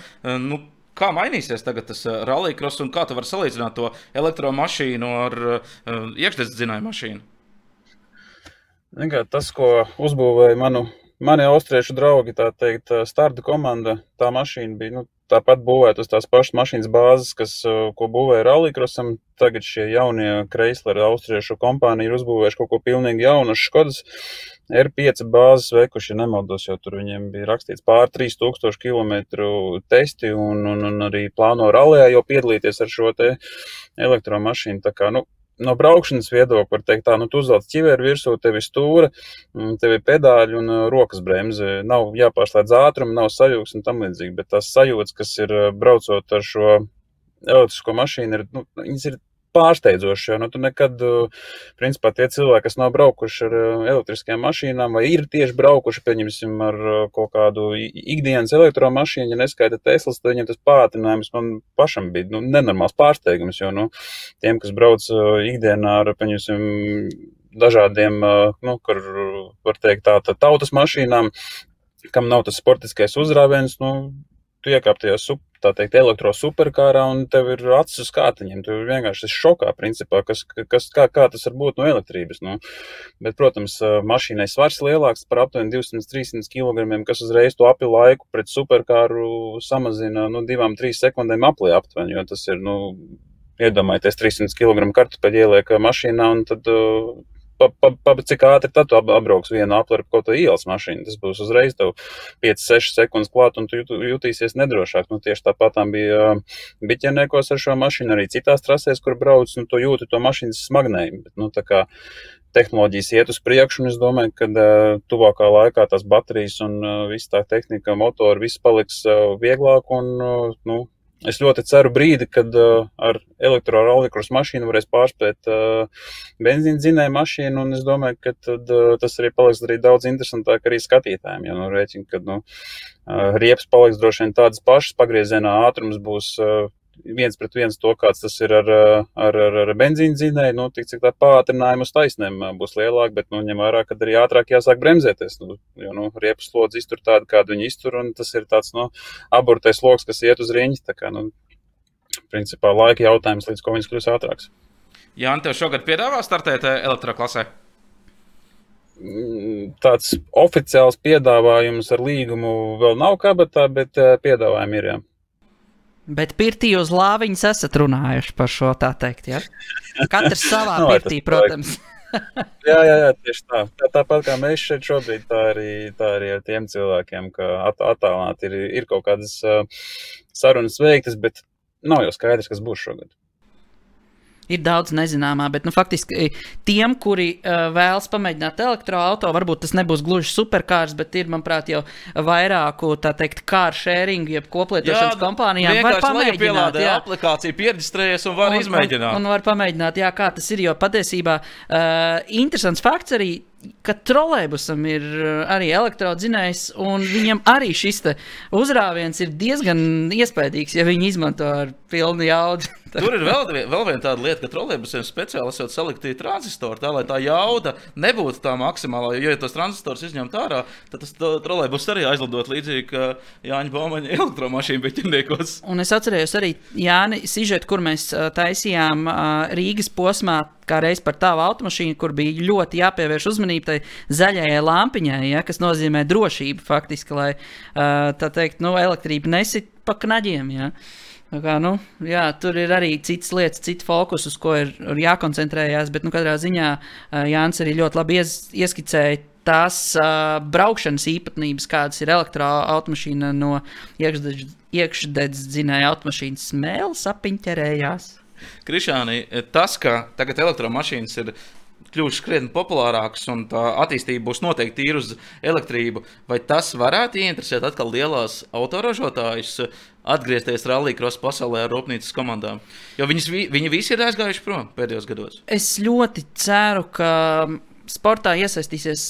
Nu, Kā mainīsies tagad tas uh, rallycross un kā tu vari salīdzināt to elektromašīnu ar uh, iekšzemes mašīnu? Nekā, tas, ko uzbūvēja manu, mani austriešu draugi, tā teikt, starta komanda, tā mašīna bija nu, tāpat būvēta uz tās pašas mašīnas bāzes, kas, ko būvēja rallycrossam. Tagad šie jaunie Chrysler austriešu kompānija ir uzbūvējuši kaut ko pilnīgi jaunu Škodas. R5 bāzes veikuši, ja nemaldos, jo tur viņiem bija rakstīts pār 3000 km testi un, un, un arī plāno rallē jau piedalīties ar šo elektromašīnu. Tā kā, nu, no braukšanas viedokļa var teikt, tā, nu, tu uzvelc ķiveru virsū, tev ir stūra, mm, tev ir pedāļi un uh, rokas bremze. Nav jāpārslēdz ātrumu, nav sajūgs un tam līdzīgi, bet tās sajūtas, kas ir uh, braucot ar šo elektrisko mašīnu, ir, nu, viņas ir pārsteidzoši. Jo nu, tu nekad, principā, tie cilvēki, kas nav braukuši ar elektriskajām mašīnām, vai ir tieši braukuši, pieņemsim, ar kaut kādu ikdienas elektromašīnu, ja neskaita Teslas, tad viņiem tas pātrinājums man pašam bija nu, nenormāls pārsteigums. Jo nu, tiem, kas brauc ikdienā ar, pieņemsim, dažādiem, nu, kur var teikt, tā, tā tautas mašīnām, kam nav tas sportiskais uzrāviens, nu, tu iekāp tajā super, tā teikt, elektrosuperkārā un tev ir acis uz kātiņiem. Tu vienkārši esi šokā, principā, kas, kas, kā, kā tas var būt no elektrības. Nu. Bet, protams, mašīnai svars lielāks par aptuveni 200-300 kg, kas uzreiz to api laiku pret superkāru samazina no nu, 2-3 sekundēm aplī aptuveni, jo tas ir, nu, iedomājieties, 300 kg kartupeļu ieliek mašīnā un tad uh, pa, pa, pa, cik ātri tad tu apbrauks vienu apli ar kaut kādu ielas mašīnu. Tas būs uzreiz 5-6 sekundes klāt, un tu jutīsies nedrošāk. Nu, tieši tāpat bija biķerniekos ar šo mašīnu, arī citās trasēs, kur brauc, nu, tu jūti to mašīnas smagnējumu. Bet, nu, kā, tehnoloģijas iet uz priekšu, un es domāju, ka uh, tuvākā laikā tās baterijas un uh, viss tā tehnika, motori, viss paliks uh, vieglāk. Un, uh, nu, es ļoti ceru brīdi, kad uh, ar elektrorollikros mašīnu varēs pārspēt uh, benzīna dzinēju mašīnu, un es domāju, ka tad, uh, tas arī paliks arī daudz interesantāk arī skatītājiem. Ja nu rēķina, ka nu, uh, riepas paliks droši vien tādas pašas, pagriezienā ātrums būs. Uh, viens pret viens to, kāds tas ir ar, ar, ar, ar benzīna dzinēju, nu, tik cik tā pātrinājuma uz taisnēm būs lielāka, bet, nu, ņem vērā, ka arī ātrāk jāsāk bremzēties, nu, jo, nu, riepas slodzi iztur tādu, kādu viņi iztur, un tas ir tāds, nu, aburtais loks, kas iet uz riņķi, tā kā, nu, principā laika jautājums, līdz ko viņš kļūs ātrāks. Jā, un tev šogad piedāvā startēt elektroklasē? Mm, tāds oficiāls piedāvājums ar līgumu vēl nav kabatā, bet piedāvājumi ir. Jā. Bet pirtī uz lāviņas esat runājuši par šo tā teikt. Ja? Katrs savā (laughs) no, pirtī, protams. (laughs) jā, jā, jā, tieši tā. tā. Tāpat kā mēs šeit šobrīd, tā arī, tā arī ar tiem cilvēkiem, ka at, attālināti ir, ir kaut kādas uh, sarunas veiktas, bet nav jau skaidrs, kas būs šogad ir daudz nezināmā, bet nu, faktiski tiem, kuri uh, vēlas pamēģināt elektroautorātu, varbūt tas nebūs gluži superkārs, bet ir, manuprāt, jau vairāku sharing, jeb koplietošanas kompānijām. Var pamēģināt, jā, aplikācija pierģistrējies un var un, izmēģināt. Un, un var pamēģināt, jā, kā tas ir, jo patiesībā uh, interesants fakts arī ka trolēļbusam ir arī elektrodzinējs, un viņam arī šis uzrāviens ir diezgan iespaidīgs, ja viņi izmanto ar pilnu jaudu. (laughs) Tur ir vēl, vēl viena tāda lieta, ka trolēļbusiem speciāli esot saliktīti tranzistori, tā lai tā jauda nebūtu tā maksimālā. Jo, ja tos tranzistors izņemt ārā, tad tas trolēļbus arī aizlidot līdzīgi, kā Jāņa Baumaņa (laughs) elektromašīna bija ķindniekos. Un es atceros arī Jāni Sižetu, kur mēs taisījām Rīgas posmā kā reiz par tādu automašīnu, kur bija ļoti jāpievērš uzmanība tai zaļajai lampiņai, ja, kas nozīmē drošību faktiski, lai tā teikt, nu, elektrība nesit pa knaģiem. Ja. Kā, nu, jā, tur ir arī citas lietas, cits fokus, uz ko ir, ir jākoncentrējas. Bet, nu, katrā ziņā Jānis arī ļoti labi ies, ieskicēja tās uh, braukšanas īpatnības, kādas ir elektroautomašīna no iekšdedzes dzinēja automašīnas smēles apiņķerējās. Krišāni, tas, ka tagad elektromašīnas ir kļuvušas krietni populārākas un tā attīstība būs noteikti tīra uz elektrību, vai tas varētu ieinteresēt atkal lielās autoražotājus atgriezties rallija pasaulē ar rūpnīcas komandām? Jo viņas, viņi visi ir aizgājuši prom pēdējos gados. Es ļoti ceru, ka sportā iesaistīsies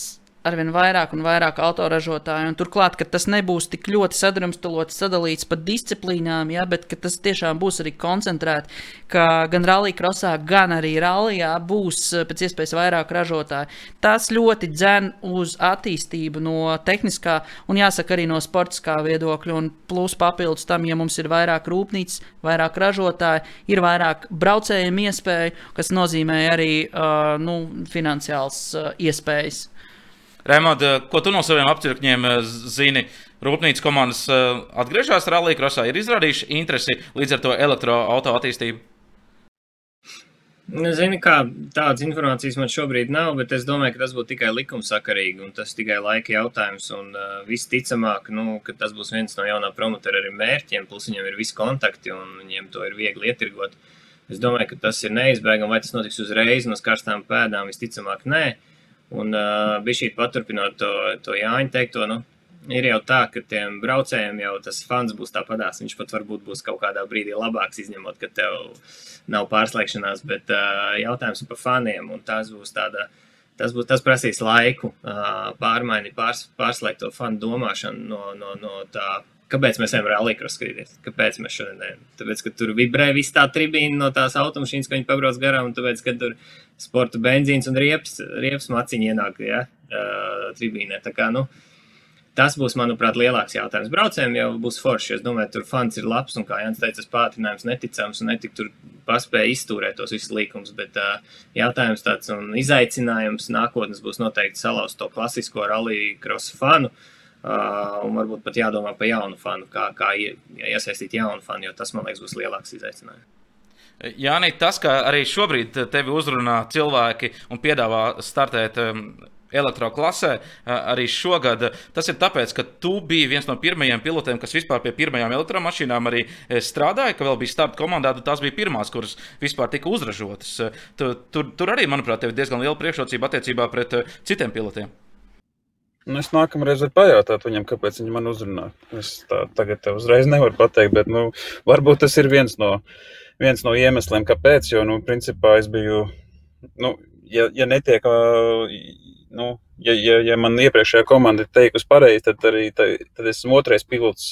arvien vairāk un vairāk autoražotāju. Turklāt, ka tas nebūs tik ļoti sadrumstalots, sadalīts pa disciplīnām, ja, bet tas tiešām būs arī koncentrēti, ka gan rallija krosā, gan arī rallijā būs eh, pēc iespējas vairāk ražotāju. Tas ļoti dzen uz attīstību no tehniskā un jāsaka arī no sportiskā viedokļa. Un plus papildus tam, ja mums ir vairāk rūpnīcas, vairāk ražotāju, ir vairāk braucējiem iespēju, kas nozīmē arī uh, nu, finansiāls uh, iespējas. Rēmond, eh, ko tu no saviem apcirkņiem eh, zini? Rūpnīcas komandas eh, atgriežas Rallija krosā, ir izrādījuši interesi līdz ar to elektroautorātu attīstību. Nu, zini, kā tādas informācijas man šobrīd nav, bet es domāju, ka tas būtu tikai likumsakarīgi un tas tikai laika jautājums. Un uh, visticamāk, nu, tas būs viens no jaunā promotora arī mērķiem, plus viņam ir visi kontakti un viņiem to ir viegli ietirgot. Es domāju, ka tas ir neizbēgami, vai tas notiks uzreiz no karstām pēdām, visticamāk, nē. Uh, Un uh, bija šī paturpinot to, to Jāņa teikto, nu, ir jau tā, ka tiem braucējiem jau tas fans būs tāpatās. Viņš pat varbūt būs kaut kādā brīdī labāks, izņemot, ka tev nav pārslēgšanās, bet uh, jautājums par faniem, un tas būs tāda. Tas, būs, tas prasīs laiku, uh, pārmaiņu, pārs, pārslēgt to fanu domāšanu no, no, no tā Kāpēc mēs ejam rallija skrīties? Kāpēc mēs šodien ejam? Tāpēc, ka tur vibrē viss tā tribīna no tās automašīnas, ko viņi pabrauc garām, un tāpēc, ka tur sporta benzīns un riepas, riepas maciņi ienāk ja, tribīnē. Tā kā, nu, tas būs, manuprāt, lielāks jautājums. Braucējiem jau būs forši. Es domāju, tur fans ir labs, un kā Jānis teica, tas pātrinājums neticams, un netik tur paspēja izturēt tos visus līkumus. Bet uh, jautājums tāds un izaicinājums nākotnes būs noteikti salauzt to klasisko rallija krosu fanu. Uh, un varbūt pat jādomā par jaunu fanu, kā, kā iesaistīt jaunu fanu, jo tas, man liekas, būs lielāks izaicinājums. Jā, nē, tas, ka arī šobrīd tevi uzrunā cilvēki un piedāvā startēt um, elektroklasē arī šogad. Tas ir tāpēc, ka tu biji viens no pirmajiem pilotiem, kas vispār pie pirmajām elektromašīnām arī strādāja, ka vēl bija starta komandā, tad tās bija pirmās, kuras vispār tika uzražotas. Tur, tur, tur arī, manuprāt, ir diezgan liela priekšrocība attiecībā pret citiem pilotiem. Nu, es nākamreiz varu pajautāt viņam, kāpēc viņi man uzrunā. Es tā tagad tev uzreiz nevaru pateikt, bet nu, varbūt tas ir viens no, viens no iemesliem, kāpēc. Jo, nu, principā es biju, nu, ja, ja netiek nu, ja, ja, ja man iepriekšējā komanda ir teikusi pareizi, tad arī tad esmu otrais pilots,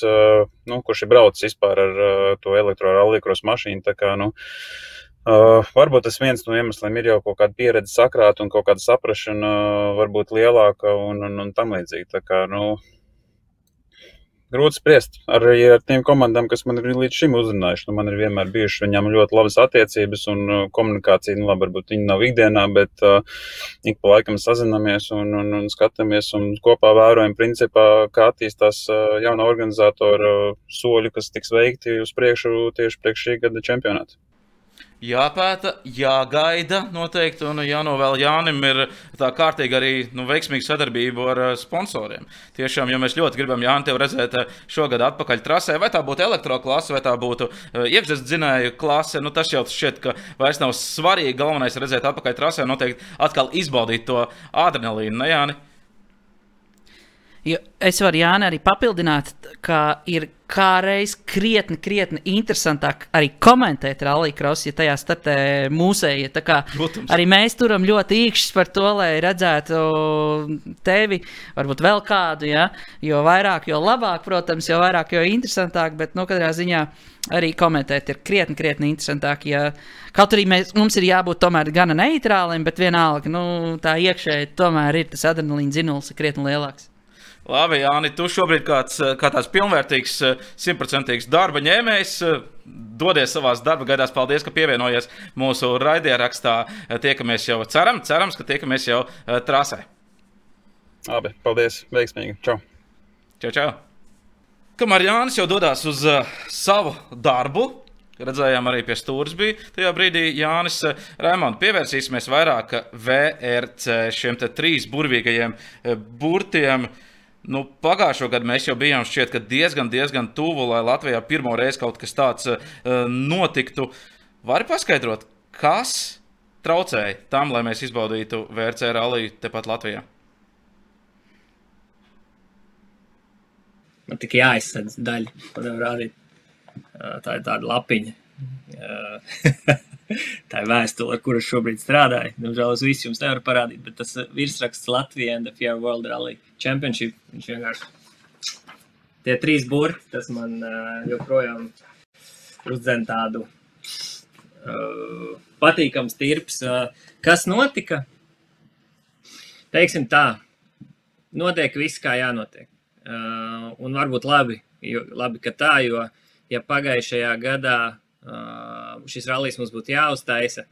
nu, kurš ir braucis vispār ar to elektrorallija mašīnu. Tā kā, nu, Uh, varbūt tas viens no iemesliem ir jau kaut kāda pieredze sakrāta un kaut kāda saprāšana, uh, varbūt lielāka un, un, un tam līdzīgi. Tā kā, nu, grūti spriest. Arī ar tiem komandām, kas man ir līdz šim uzrunājuši, nu, man ir vienmēr bijušas viņām ļoti labas attiecības un uh, komunikācija. Nu, labi, varbūt viņi nav ikdienā, bet uh, ik pa laikam sazinamies un, un, un skatāmies un kopā vērojam, principā, kā attīstās uh, jauna organizatora uh, soļi, kas tiks veikti uz priekšu tieši priekš šī gada čempionāta jāpēta, jāgaida noteikti, un jānovēl Jānim ir tā kārtīgi arī nu, veiksmīga sadarbība ar uh, sponsoriem. Tiešām, ja mēs ļoti gribam Jāni tevi redzēt uh, šogad atpakaļ trasē, vai tā būtu elektroklase, vai tā būtu uh, iekšzemes dzinēju klase, nu, tas jau šķiet, ka vairs nav svarīgi. Galvenais ir redzēt atpakaļ trasē, noteikti atkal izbaudīt to adrenalīnu, ne Jāni? Jo es varu Jāni arī papildināt, ka ir kādreiz krietni, krietni interesantāk arī komentēt rallija krosu, ja tajā startē mūsēji. Arī mēs turam ļoti īkšķis par to, lai redzētu tevi, varbūt vēl kādu. Ja? Jo vairāk, jo labāk, protams, jo vairāk, jo interesantāk. Bet, nu, katrā ziņā arī komentēt ir krietni, krietni interesantāk. Ja kaut arī mēs, mums ir jābūt tomēr gana neitrāliem, bet vienalga, nu, tā iekšēji tomēr ir tas adrenalīna dzinulis krietni lielāks. Labi, Jāni, tu šobrīd kāds, kā tāds pilnvērtīgs, simtprocentīgs darba ņēmējs. Dodies savā darba gaitās. Paldies, ka pievienojies mūsu raidierakstā. Tiekamies jau, ceram, cerams, ka tiekamies jau eh, trasē. Labi, paldies. Veiksmīgi. Čau. Čau, čau. Kamēr Jānis jau dodas uz uh, savu darbu, Redzējām, arī pie stūres bija tajā brīdī Jānis eh, Rēmons. Pievērsīsimies vairāk VRC šiem trīs burvīgajiem burtiem. Uh, Nu, pagājušo gadu mēs jau bijām šķiet, diezgan, diezgan tuvu, lai Latvijā pirmo reizi kaut kas tāds uh, notiktu. Vari paskaidrot, kas traucēja tam, lai mēs izbaudītu VRC ralliju tepat Latvijā? Man tikai jāizsaka daļa, ko nevar rādīt. Tā ir tāda lapiņa. (laughs) (laughs) tā ir vēstule, ar kuru šobrīd strādāju. Diemžēl es visu jums nevaru parādīt, bet tas virsraksts Latvijā and the Fear World Rally Championship. Viņš vienkārši tie trīs burti, tas man uh, joprojām uzdzen tādu uh, patīkams tirps. Uh, kas notika? Teiksim tā, notiek viss, kā jānotiek. Uh, un varbūt labi, jo, labi, ka tā, jo ja pagājušajā gadā uh, šis rallies mums būtu jāuztaisa,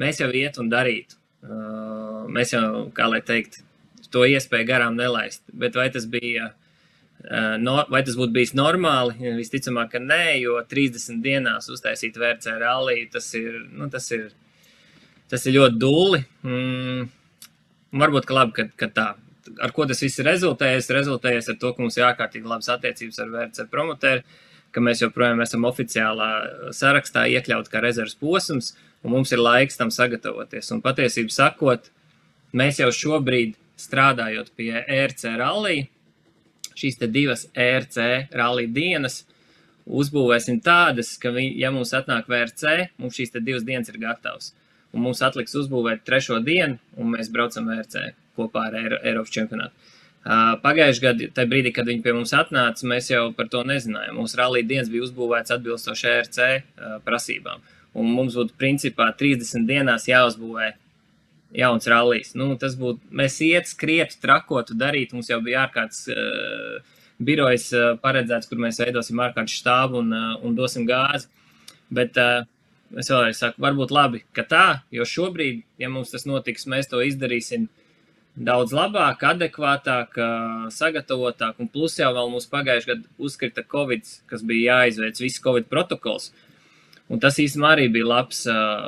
mēs jau iet un darītu. Uh, mēs jau, kā lai teikt, to iespēju garām nelaist. Bet vai tas bija, uh, no, vai tas būtu bijis normāli? Visticamāk, ka nē, jo 30 dienās uztaisīt VRC rallija, tas ir, nu, tas ir, tas ir ļoti dūli. Mm, varbūt, ka labi, ka, ka tā. Ar ko tas viss ir rezultējies? Rezultējies ar to, ka mums ir ārkārtīgi labas attiecības ar VRC promotoru ka mēs joprojām esam oficiālā sarakstā iekļauti kā rezerves posms, un mums ir laiks tam sagatavoties. Un patiesībā sakot, mēs jau šobrīd strādājot pie ERC rallija, šīs divas ERC rallija dienas, uzbūvēsim tādas, ka, vi, ja mums atnāk VRC, mums šīs divas dienas ir gatavas. Un mums atliks uzbūvēt trešo dienu, un mēs braucam VRC kopā ar Eiro, Eiropas čempionātu. Pagājušajā gadā, tajā brīdī, kad viņi pie mums atnāca, mēs jau par to nezinājām. Mūsu rallija dienas bija uzbūvēts atbilstoši ERC prasībām. Un mums būtu principā 30 dienās jāuzbūvē jauns rallijs. Nu, tas būtu, mēs iet, skrietu, trakotu, darīt. Mums jau bija ārkārtas uh, birojas uh, paredzēts, kur mēs veidosim ārkārtas štābu un, uh, un dosim gāzi. Bet uh, es vēlreiz saku, varbūt labi, ka tā, jo šobrīd, ja mums tas notiks, mēs to izdarīsim daudz labāk, adekvātāk, sagatavotāk. Un plus jau mums pagājušajā gadā uzkrita Covid, kas bija jāizveic viss Covid protokols. Un tas īstenībā arī bija labs,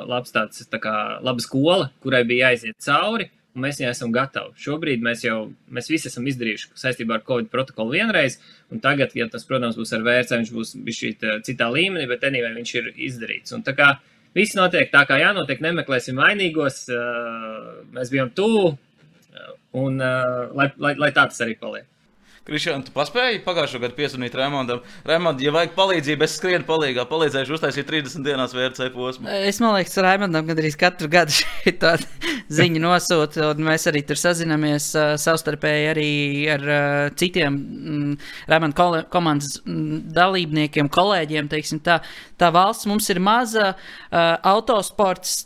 labs tāds, tā kā laba skola, kurai bija jāiziet cauri. mēs jau esam gatavi. Šobrīd mēs jau mēs visi esam izdarījuši saistībā ar Covid protokolu vienreiz, tagad, ja tas, protams, būs ar vērts, viņš būs šī citā līmenī, bet anyway, viņš ir izdarīts. Un tā kā viss notiek tā, kā jānotiek, nemeklēsim vainīgos, mēs bijām tuvu, un lai, lai, lai tā tas arī paliek. Kristiāna, tu paspēji pagājušo gadu piezvanīt Raimondam. Raimond, ja vajag palīdzību, es skrienu palīgā, palīdzēšu uztaisīt 30 dienās VRC posmu. Es man liekas, Raimondam gandrīz katru gadu (laughs) šī ziņa nosūta, un mēs arī tur sazināmies uh, savstarpēji arī ar uh, citiem mm, Raimonda komandas mm, dalībniekiem, kolēģiem. Tā, tā valsts mums ir maza, uh, autosports.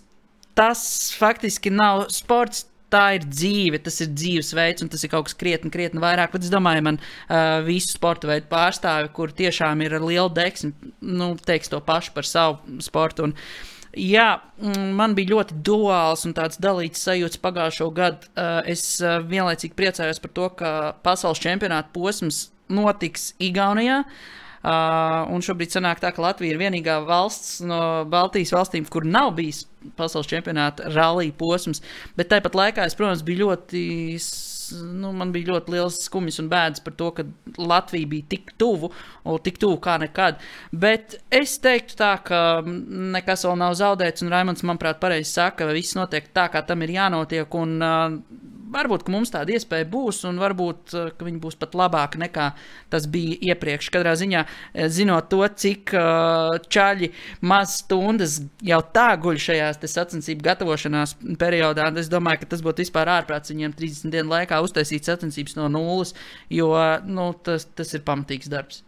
Tas faktiski nav sports tā ir dzīve, tas ir dzīvesveids, un tas ir kaut kas krietni, krietni vairāk. Bet es domāju, man uh, visu sporta veidu pārstāvi, kur tiešām ir ar lielu deksmi, nu, teiks to pašu par savu sportu. Un, jā, mm, man bija ļoti duāls un tāds dalīts sajūts pagājušo gadu. Uh, es uh, vienlaicīgi priecājos par to, ka pasaules čempionāta posms notiks Igaunijā. Uh, un šobrīd sanāk tā, ka Latvija ir vienīgā valsts no Baltijas valstīm, kur nav bijis pasaules čempionāta rallija posms. Bet tāpat laikā es, protams, biju ļoti. Nu, man bija ļoti liels skumjas un bēdas par to, ka Latvija bija tik tuvu, tik tuvu kā nekad. Bet es teiktu, tā, ka nekas vēl nav zaudēts, un Raimons, manuprāt, pareizi saka, ka viss notiek tā, kā tam ir jānotiek. Un, uh, varbūt mums tāda iespēja būs, un varbūt uh, viņi būs pat labāki nekā tas bija iepriekš. Katrā ziņā, eh, zinot to, cik uh, čaļi maz stundas jau tā guļ šajās sacensību gatavošanās periodā, es domāju, ka tas būtu vispār ārprāts viņiem 30 dienu laikā uztaisīt sacensības no nulles, jo nu, tas, tas ir pamatīgs darbs.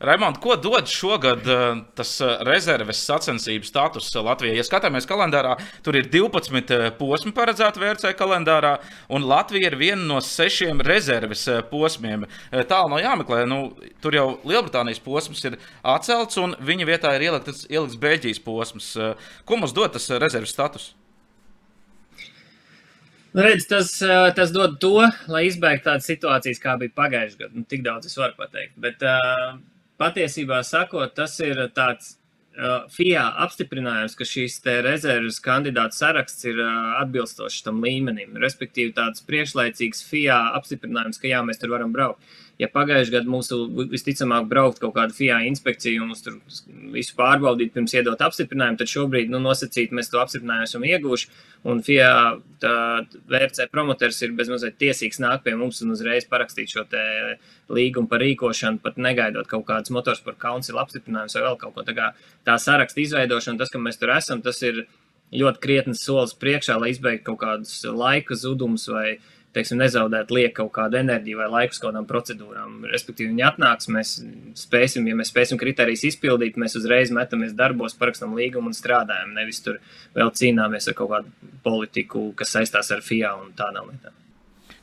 Raimond, ko dod šogad uh, tas uh, rezerves sacensību status Latvijai? Ja skatāmies kalendārā, tur ir 12 posmi paredzēti VRC kalendārā, un Latvija ir viena no sešiem rezerves posmiem. Tālu nav jāmeklē, nu, tur jau Lielbritānijas posms ir atcelts, un viņa vietā ir ielikts, ielikts Beļģijas posms. Ko mums dod tas rezerves status? Nu, redz, tas, tas dod to, lai izbēgtu tādas situācijas, kā bija pagājušajā gadā. Nu, tik daudz es varu pateikt. Bet, uh, patiesībā sakot, tas ir tāds uh, FIA apstiprinājums, ka šīs rezerves kandidātu saraksts ir uh, atbilstošs tam līmenim. Respektīvi, tāds priekšlaicīgs FIA apstiprinājums, ka jā, mēs tur varam braukt. Ja pagājušajā gadā mums visticamāk braukt kaut kāda FIA inspekcija un mums tur visu pārbaudīt, pirms iedot apstiprinājumu, tad šobrīd nu, nosacīt mēs to apstiprinājumu esam ieguvuši. Un FIA VRC promotors ir bezmazliet tiesīgs nākt pie mums un uzreiz parakstīt šo līgumu par rīkošanu, pat negaidot kaut kādas motorsporta kauncila apstiprinājumus vai vēl kaut ko. Tā, kā, tā saraksta izveidošana, tas, ka mēs tur esam, tas ir ļoti krietnes solis priekšā, lai izbeigtu kaut kādus laika zudumus vai teiksim, nezaudēt liek kaut kādu enerģiju vai laiku kaut kādām procedūrām. Respektīvi, viņi atnāks, mēs spēsim, ja mēs spēsim kriterijus izpildīt, mēs uzreiz metamies darbos, parakstam līgumu un strādājam. Nevis tur vēl cīnāmies ar kaut kādu politiku, kas saistās ar FIA un tādām lietām.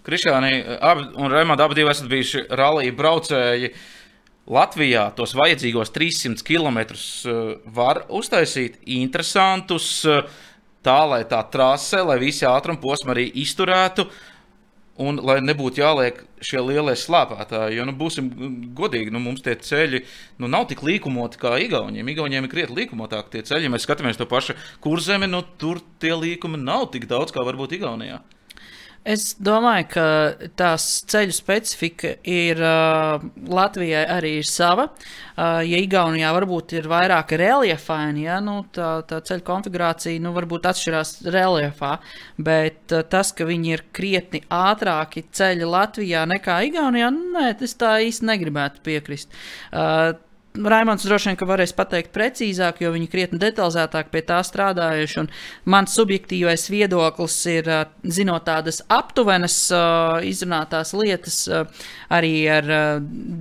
Krišāni abi, un Raimonds abi esat bijuši rallija braucēji. Latvijā tos vajadzīgos 300 km var uztaisīt interesantus, tā lai tā trase, lai visi ātruma posmi arī izturētu. Un lai nebūtu jāliek šie lielie slāpētāji, jo, nu, būsim godīgi, nu, mums tie ceļi nu, nav tik līkumoti kā Igauniem. Igauniem ir krietni līkumotāki tie ceļi. Ja mēs skatāmies to pašu kurzemi, nu, tur tie līkumi nav tik daudz kā varbūt Igaunijā. Es domāju, ka tās ceļu specifika ir uh, Latvijai arī ir sava. Uh, ja Igaunijā varbūt ir vairāk reliefaini, ja, nu, tā, tā ceļu konfigurācija nu, varbūt atšķirās reliefā, bet uh, tas, ka viņi ir krietni ātrāki ceļi Latvijā nekā Igaunijā, nu, nē, es tā īsti negribētu piekrist. Uh, Raimons droši vien varēs pateikt precīzāk, jo viņi krietni detalizētāk pie tā strādājuši. Mans subjektīvais viedoklis ir, zinot tādas aptuvenas, izrunātās lietas, arī ar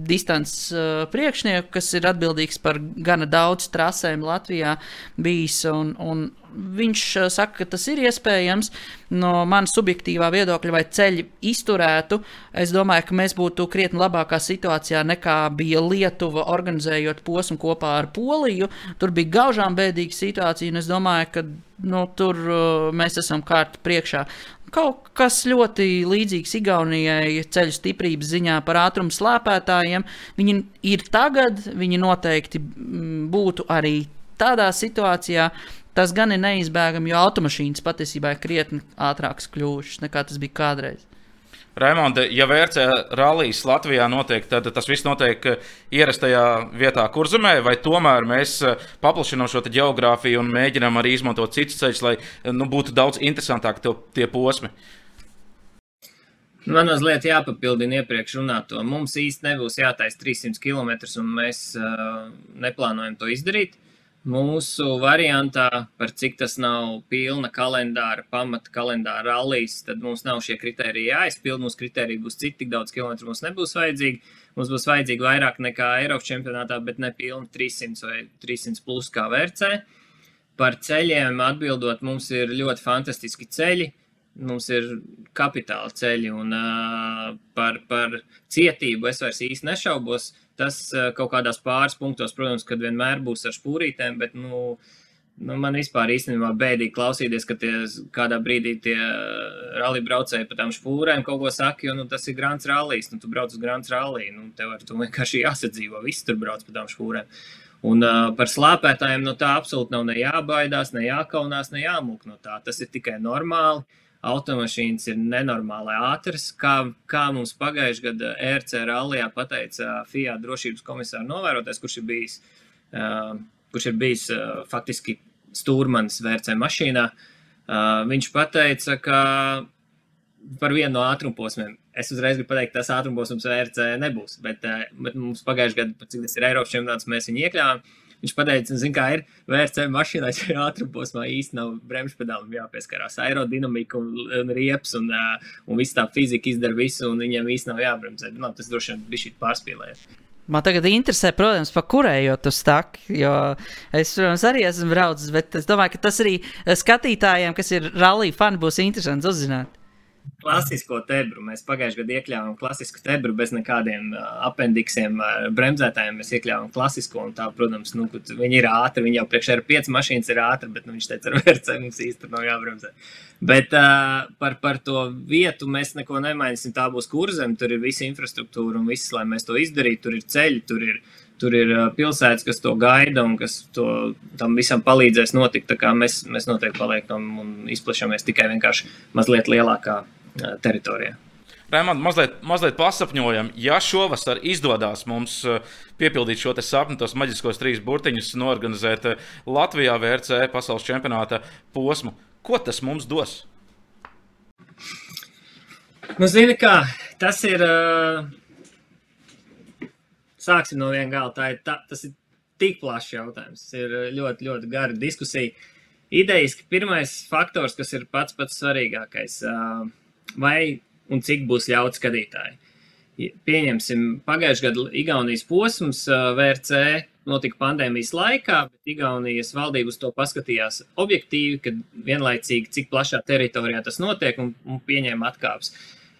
distances priekšnieku, kas ir atbildīgs par gana daudz trasēm Latvijā, bijis. Un, un viņš saka, ka tas ir iespējams. No manas subjektīvā viedokļa, vai ceļi izturētu, es domāju, ka mēs būtu krietni labākā situācijā nekā bija Lietuva organizējot posmu kopā ar Poliju. Tur bija gaužām bēdīga situācija, un es domāju, ka nu, tur mēs esam kārti priekšā. Kaut kas ļoti līdzīgs Igaunijai ceļu stiprības ziņā par ātrumu slēpētājiem. Viņi ir tagad, viņi noteikti būtu arī tādā situācijā, Tas gan ir neizbēgami, jo automašīnas patiesībā ir krietni ātrākas kļuvušas nekā tas bija kādreiz. Raimonda, ja vērtē rallijas Latvijā notiek, tad tas viss notiek ierastajā vietā, kur zemē, vai tomēr mēs paplašinām šo geogrāfiju un mēģinām arī izmantot citus ceļus, lai nu, būtu daudz interesantāk tie posmi. Man mazliet jāpapildina iepriekš runāto. Mums īsti nebūs jātaisa 300 km, un mēs uh, neplānojam to izdarīt. Uh, Mūsu variantā, par cik tas nav pilna kalendāra, pamata kalendāra rallijas, tad mums nav šie kriteriji jāizpild. Mūsu kriteriji būs citi, tik daudz kilometru mums nebūs vajadzīgi. Mums būs vajadzīgi vairāk nekā Eiropas čempionātā, bet ne pilni 300 vai 300 plus kā vērcē. Par ceļiem atbildot, mums ir ļoti fantastiski ceļi. Mums ir kapitāla ceļi, un uh, par, par cietību es vairs īsti nešaubos. Tas eh, kaut kādās pāris punktos, protams, kad vienmēr būs ar spūrītēm, bet, nu, nu man vispār īstenībā bēdīgi klausīties, ka tie kādā brīdī tie rallija braucēji pa tām spūrēm kaut ko saka, jo, nu, tas ir grāns rallijs, nu, tu brauc uz grāns rallija, nu, tev ar to vienkārši (laughs) jāsadzīvo, visi tur brauc pa tām spūrēm. Un uh, par slāpētājiem no tā absolūti nav ne jābaidās, ne jākaunās, ne jāmūk no tā. Tas ir tikai normāli. Automašīnas ir nenormāli ātras. Kā, kā mums pagājušajā gadā ERC rallijā pateica FIA drošības komisāra novērotājs, kurš ir bijis, kurš ir bijis faktiski stūrmanis VRC mašīnā, viņš pateica, ka par vienu no ātrumposmiem. Es uzreiz gribu pateikt, tas ātrumposms VRC nebūs, bet, bet mums pagājušajā gadā, cik tas ir Eiropas čempionāts, mēs viņu iekļāvām. Viņš pateica, zin, kā ir VRC mašīnā, ja ātrumposmā īsti nav bremžu pedālim jāpieskarās. Aerodinamika un, un riepas un, un viss tā fizika izdara visu, un viņiem īsti nav jābremzē. Man tas droši vien bija šī pārspīlējums. Man tagad interesē, protams, par kurēju tu staki. Jo es, protams, arī esmu braucis, bet es domāju, ka tas arī skatītājiem, kas ir rallija fani, būs interesants uzzināt klasisko tebru. Mēs pagājušajā gadā iekļāvām klasisku tebru bez nekādiem apendiksiem, bremzētājiem. Mēs iekļāvām klasisko, un tā, protams, nu, viņi ir ātri. Viņi jau priekšā ir pieci mašīnas, ir ātri, bet nu, viņš teica, ar vērcē mums īsti nav jābremzē. Bet uh, par, par to vietu mēs neko nemainīsim. Tā būs kurzem, tur ir visa infrastruktūra un viss, lai mēs to izdarītu. Tur ir ceļi, tur ir tur ir pilsētas, kas to gaida un kas to, tam visam palīdzēs notikt. Mēs, mēs noteikti paliekam un izplašamies tikai vienkārši mazliet lielākā teritorijā. Rēmond, mazliet, mazliet pasapņojam, ja šovasar izdodas mums piepildīt šo sapni, tos maģiskos trīs burtiņus, norganizēt Latvijā VRC pasaules čempionāta posmu, ko tas mums dos? Nu, zini, kā tas ir. Sāksim no viena gala. Tā ir, tā, tas ir tik plašs jautājums. Tas ir ļoti, ļoti gara diskusija. Idejas, ka pirmais faktors, kas ir pats pats svarīgākais, uh, vai un cik būs ļauts skatītāji. Pieņemsim, pagājušajā gadā Igaunijas posms VRC notika pandēmijas laikā, bet Igaunijas valdība uz to paskatījās objektīvi, kad vienlaicīgi cik plašā teritorijā tas notiek un, un pieņēma atkāpes.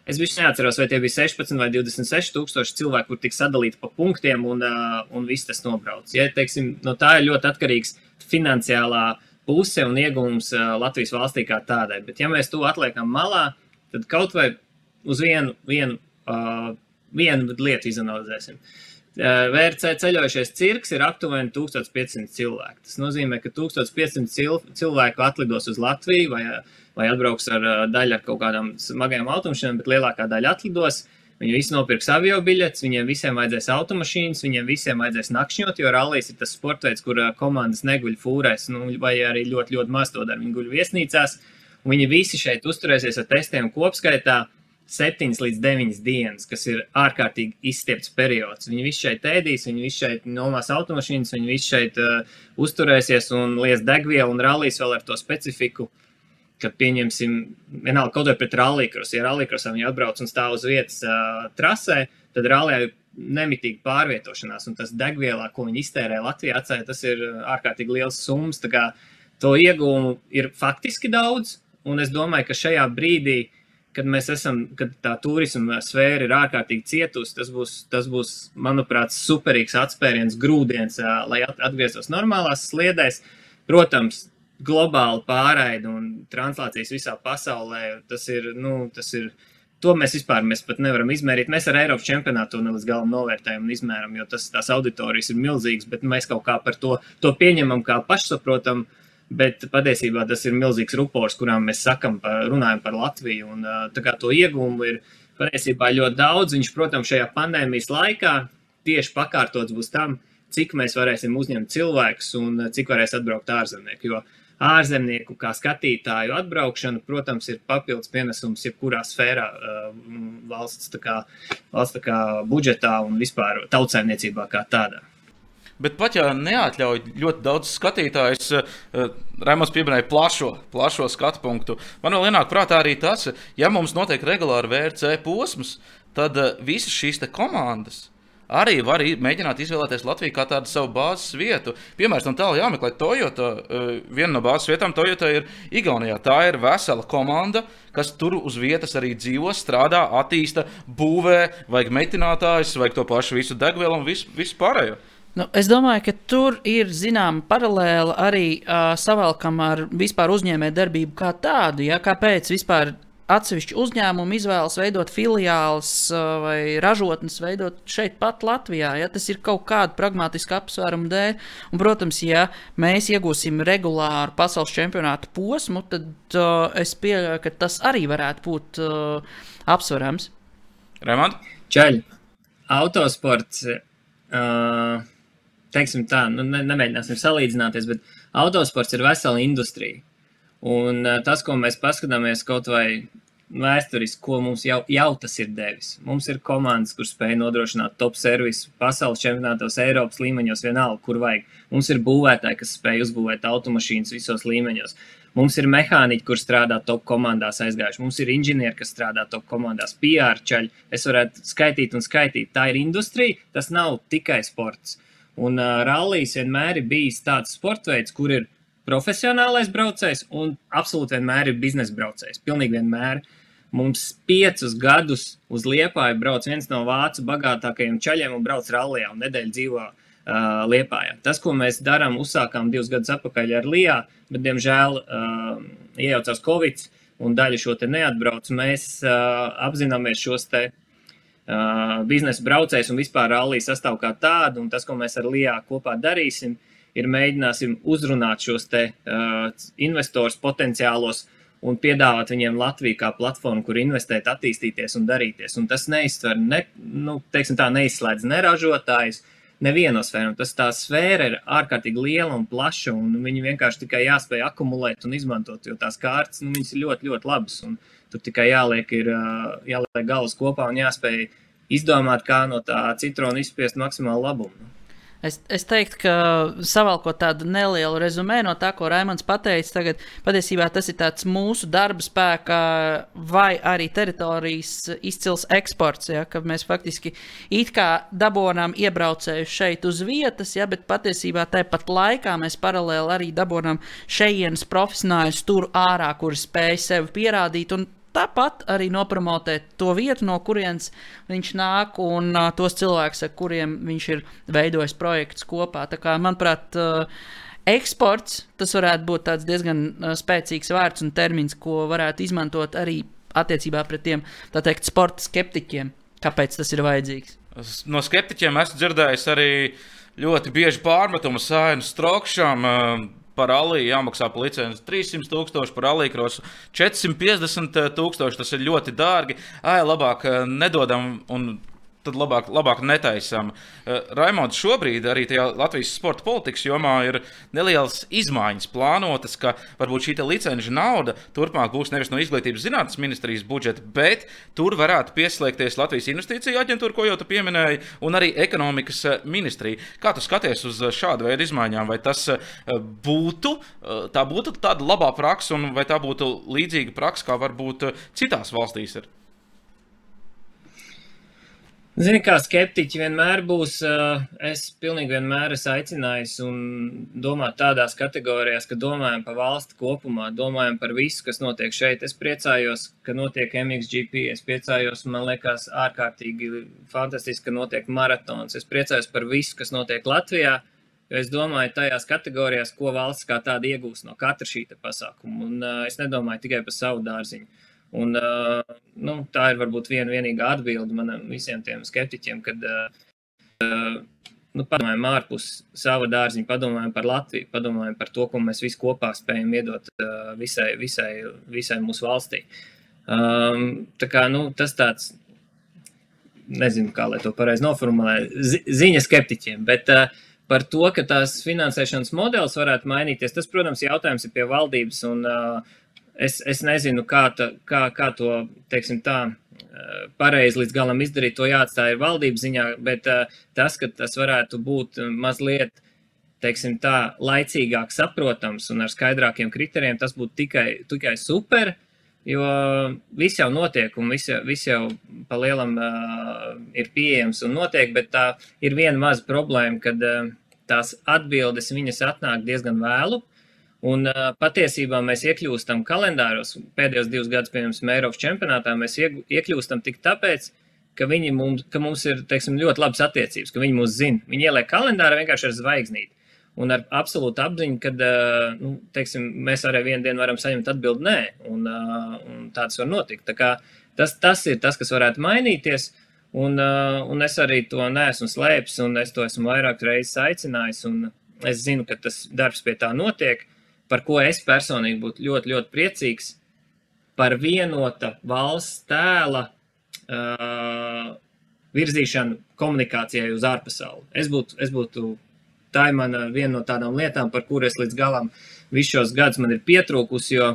Es biju neatceros, vai tie bija 16 vai 26 tūkstoši cilvēku, kur tika sadalīti pa punktiem un, un viss tas nobrauc. Ja, teiksim, no tā ir ļoti atkarīgs finansiālā puse un iegūms Latvijas valstī kā tādai. Bet ja mēs to atliekam malā, tad kaut vai uz vienu, vienu, uh, vienu lietu izanalizēsim. VRC ceļojušais cirks ir aptuveni 1500 cilvēku. Tas nozīmē, ka 1500 cil cilvēku atlidos uz Latviju vai, vai atbrauks ar daļu kaut kādām smagajām automašīnām, bet lielākā daļa atlidos. Viņi visi nopirks avio biļetes, viņiem visiem vajadzēs automašīnas, viņiem visiem vajadzēs nakšņot, jo rallies ir tas sports veids, kur komandas neguļ fūrēs, nu, vai arī ļoti, ļoti maz to dara. Viņi guļ viesnīcās. Viņi visi šeit uzturēsies ar testiem kopskaitā 7 līdz 9 dienas, kas ir ārkārtīgi izstiepts periods. Viņi visi šeit ēdīs, viņi visi šeit nomās automašīnas, viņi visi šeit uh, uzturēsies un lies degvielu un rallīs vēl ar to specifiku. Kad pieņemsim, vienalga kaut vai pret rallīkros, ja rallīkrosā viņi atbrauc un stāv uz vietas uh, trasē, tad rallijā ir nemitīgi pārvietošanās, un tas degvielā, ko viņi iztērē Latvijā, atstāja, tas ir ārkārtīgi liels summas. To iegūmu ir faktiski daudz, Un es domāju, ka šajā brīdī, kad mēs esam, kad tā turisma sfēra ir ārkārtīgi cietusi, tas būs, tas būs manuprāt, superīgs atspēriens, grūdienis, lai atgrieztos normālās sliedēs. Protams, globāli pārraide un translācijas visā pasaulē, tas ir, nu, tas ir, to mēs vispār mēs pat nevaram izmērīt. Mēs ar Eiropas čempionātu to ne līdz galam novērtējam un izmēram, jo tas, tās auditorijas ir milzīgas, bet mēs kaut kā par to, to pieņemam kā pašsaprotamu Bet patiesībā tas ir milzīgs rupors, kurām mēs sakam, par, runājam par Latviju. Un, tā kā to iegūmu ir patiesībā ļoti daudz. Viņš, protams, šajā pandēmijas laikā tieši pakārtots būs tam, cik mēs varēsim uzņemt cilvēkus un cik varēs atbraukt ārzemnieki. Jo ārzemnieku kā skatītāju atbraukšana, protams, ir papildus pienesums jebkurā sfērā valsts, kā, valsts kā budžetā un vispār tautsēmniecībā kā tādā. Bet pat ja neatļauj ļoti daudz skatītājus, uh, Rēmons pieminēja plašo, plašo skatu punktu. Man vēl ienāk prātā arī tas, ja mums notiek regulāri VRC posms, tad uh, visas šīs komandas arī var mēģināt izvēlēties Latviju kā tādu savu bāzes vietu. Piemēram, tālāk jāmeklē Toyota. Viena no bāzes vietām Toyota ir Igaunijā. Tā ir vesela komanda, kas tur uz vietas arī dzīvo, strādā, attīsta, būvē, vajag metinātājus, vajag to pašu visu degvielu un visu, visu pārējo. Nu, es domāju, ka tur ir zināma paralēla arī uh, savalkam ar vispār uzņēmējdarbību kā tādu. Ja? Kāpēc vispār atsevišķi uzņēmumi izvēlas veidot filiālis vai ražotnes, veidot šeit pat Latvijā? Ja? Tas ir kaut kāda pragmatiska apsvēruma dēļ. Un, protams, ja mēs iegūsim regulāru pasaules čempionāta posmu, tad uh, es pieļauju, ka tas arī varētu būt uh, apsverams. Remont? Čaļ, autosports. Uh teiksim tā, nu, ne, nemēģināsim salīdzināties, bet autosports ir vesela industrija. Un uh, tas, ko mēs paskatāmies kaut vai vēsturiski, ko mums jau, jau tas ir devis. Mums ir komandas, kur spēj nodrošināt top servisu pasaules čempionātos, Eiropas līmeņos, vienalga, kur vajag. Mums ir būvētāji, kas spēj uzbūvēt automašīnas visos līmeņos. Mums ir mehāniķi, kur strādā top komandās aizgājuši. Mums ir inženieri, kas strādā top komandās, PR ceļi. Es varētu skaitīt un skaitīt. Tā ir industrija, tas nav tikai sports. Un uh, rallijs vienmēr ir bijis tāds sports veids, kur ir profesionālais braucējs un absolūti vienmēr ir biznesa braucējs. Pilnīgi vienmēr. Mums piecus gadus uz Liepāju brauc viens no vācu bagātākajiem ceļiem un brauc rallijā un nedēļu dzīvo uh, Liepājā. Tas, ko mēs darām, uzsākām divus gadus atpakaļ ar Lijā, bet, diemžēl, uh, iejaucās Covid un daļa šo te neatbrauc. Mēs uh, apzināmies šos te uh, biznesa braucējs un vispār rallija sastāv kā tādu. Tas, ko mēs ar Lijā kopā darīsim, ir mēģināsim uzrunāt šos te uh, investors potenciālos un piedāvāt viņiem Latviju kā platformu, kur investēt, attīstīties un darīties. Un tas neizsver, ne, nu, teiksim tā, neizslēdz neražotājus. Nevienu sfēru. Tas tā sfēra ir ārkārtīgi liela un plaša, un viņi vienkārši tikai jāspēj akumulēt un izmantot, jo tās kārtas nu, ir ļoti, ļoti labas. Un tur tikai jāliek, ir, jāliek galvas kopā un jāspēj izdomāt, kā no tā citrona izspiest maksimālu labumu. Es, es teiktu, ka savalkot tādu nelielu rezumē no tā, ko Raimons pateica, tagad patiesībā tas ir mūsu darba spēka vai arī teritorijas izcils eksports. Ja, mēs faktiski it kā dabūjām iebraucēju šeit uz vietas, ja, bet patiesībā tāpat laikā mēs paralēli arī dabūjām šejienes profesionāļus tur ārā, kuri spēj sevi pierādīt. Un Tāpat arī nopromotēt to vietu, no kurienes viņš nāk, un uh, tos cilvēkus, ar kuriem viņš ir veidojis projekts kopā. Tā kā, manuprāt, uh, eksports tas varētu būt diezgan uh, spēcīgs vārds un termins, ko varētu izmantot arī attiecībā pret tiem teikt, sporta skeptiķiem. Kāpēc tas ir vajadzīgs? No skeptiķiem esmu dzirdējis arī ļoti bieži pārmetumu sēnu strokšām. Uh, par aliju jāmaksā par licenci 300 tūkstoši, par aliju krosu 450 tūkstoši. Tas ir ļoti dārgi. Ai, labāk eh, nedodam un tad labāk, labāk netaisām. Uh, Raimons šobrīd arī tajā Latvijas sporta politikas jomā ir nelielas izmaiņas plānotas, ka varbūt šī licenču nauda turpmāk būs nevis no izglītības zinātnes ministrijas budžeta, bet tur varētu pieslēgties Latvijas investīciju aģentūra, ko jau tu pieminēji, un arī ekonomikas eh, ministrija. Kā tu skaties uz šādu veidu izmaiņām? Vai tas būtu, tā būtu tāda labā praksa, un vai tā būtu līdzīga praksa, kā varbūt citās valstīs ir? Zini, kā skeptiķi vienmēr būs. Es pilnīgi vienmēr esmu aicinājis un domāt tādās kategorijās, ka domājam par valsti kopumā, domājam par visu, kas notiek šeit. Es priecājos, ka notiek MXGP, es priecājos, man liekas, ārkārtīgi fantastiski, ka notiek maratons. Es priecājos par visu, kas notiek Latvijā, jo es domāju tajās kategorijās, ko valsts kā tāda iegūs no katra šī pasākuma. Un es nedomāju tikai par savu dārziņu. Un, uh, nu, tā ir varbūt viena vienīgā atbilde manam visiem tiem skeptiķiem, kad uh, nu, padomājam ārpus sava dārziņa, padomājam par Latviju, padomājam par to, ko mēs visi kopā spējam iedot uh, visai, visai, visai mūsu valstī. Um, tā kā, nu, tas tāds, nezinu, kā lai to pareizi noformulē, zi ziņa skeptiķiem, bet uh, par to, ka tās finansēšanas modelis varētu mainīties, tas, protams, jautājums ir pie valdības, un uh, es, es nezinu, kā, ta, kā, kā to, teiksim tā, pareizi līdz galam izdarīt, to jāatstāj ir valdības ziņā, bet tas, ka tas varētu būt mazliet, teiksim tā, laicīgāk saprotams un ar skaidrākiem kriterijiem, tas būtu tikai, tikai super, jo viss jau notiek un viss, viss jau pa lielam uh, ir pieejams un notiek, bet tā ir viena maza problēma, kad tās atbildes viņas atnāk diezgan vēlu, Un uh, patiesībā mēs iekļūstam kalendāros, pēdējos divus gadus, piemēram, Eiropas čempionātā, mēs iekļūstam tik tāpēc, ka, mums, ka mums ir teiksim, ļoti labas attiecības, ka viņi mūs zina. Viņi ieliek kalendārā vienkārši ar zvaigznīti. Un ar absolūtu apziņu, ka uh, nu, teiksim, mēs arī vienu dienu varam saņemt atbildi nē, un, uh, un tāds var notikt. Tā tas, tas ir tas, kas varētu mainīties. Un, uh, un es arī to neesmu slēpis, un es to esmu vairāk reizes aicinājis. Es zinu, ka tas darbs pie tā notiek. Uh, par ko es personīgi būtu ļoti, ļoti priecīgs, par vienota valsts tēla uh, virzīšanu komunikācijai uz ārpasauli. Es būtu, es būtu, tā ir mana viena no tādām lietām, par kuras līdz galam visus šos gadus man ir pietrūkusi, jo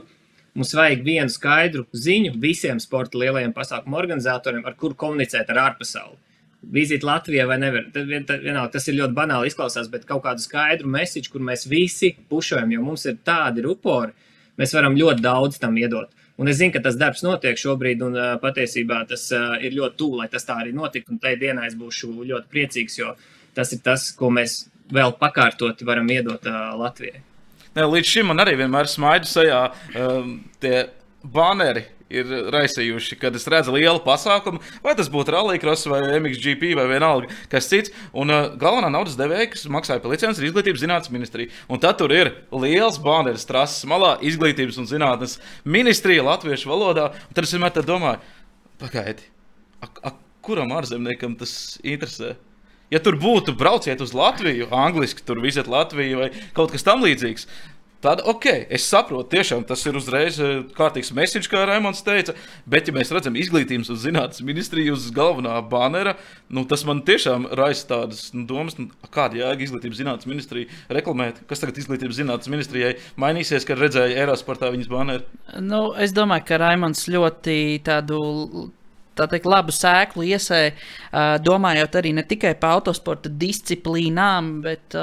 mums vajag vienu skaidru ziņu visiem sporta lielajiem pasākumu organizatoriem, ar kuru komunicēt ar ārpasauli vizīti Latvijā vai nevar. Tad, tad, vienalga, tas ir ļoti banāli izklausās, bet kaut kādu skaidru mēsīču, kur mēs visi pušojam, jo mums ir tādi rupori, mēs varam ļoti daudz tam iedot. Un es zinu, ka tas darbs notiek šobrīd, un uh, patiesībā tas uh, ir ļoti tuvu, lai tas tā arī notiktu. Un tajā dienā es būšu ļoti priecīgs, jo tas ir tas, ko mēs vēl pakārtoti varam iedot uh, Latvijai. Ne, līdz šim man arī vienmēr smaidu sajā um, tie baneri ir raisījuši, kad es redzu lielu pasākumu, vai tas būtu Rallycross vai MXGP vai vienalga, kas cits. Un uh, galvenā naudas devēja, kas maksāja par licenci, ir izglītības zinātnes ministrija. Un tad tur ir liels bāneris trases malā, izglītības un zinātnes ministrija latviešu valodā. Un tad es vienmēr domāju, pagaidi, kuram ārzemniekam tas interesē? Ja tur būtu brauciet uz Latviju, angliski tur viziet Latviju vai kaut kas tamlīdzīgs, Tad, ok, es saprotu, tiešām tas ir uzreiz eh, kārtīgs mesiņš, kā Raimons teica. Bet, ja mēs redzam izglītības un zinātnes ministriju uz galvenā banera, nu, tas man tiešām raisa tādas nu, domas, nu, kāda jēga izglītības zinātnes ministrija reklamēt. Kas tagad izglītības zinātnes ministrijai mainīsies, kad redzēja Eirosportā viņas baneru? Nu, es domāju, ka Raimons ļoti tādu tā teikt, labu sēklu iesēja, domājot arī ne tikai par autosporta disciplīnām, bet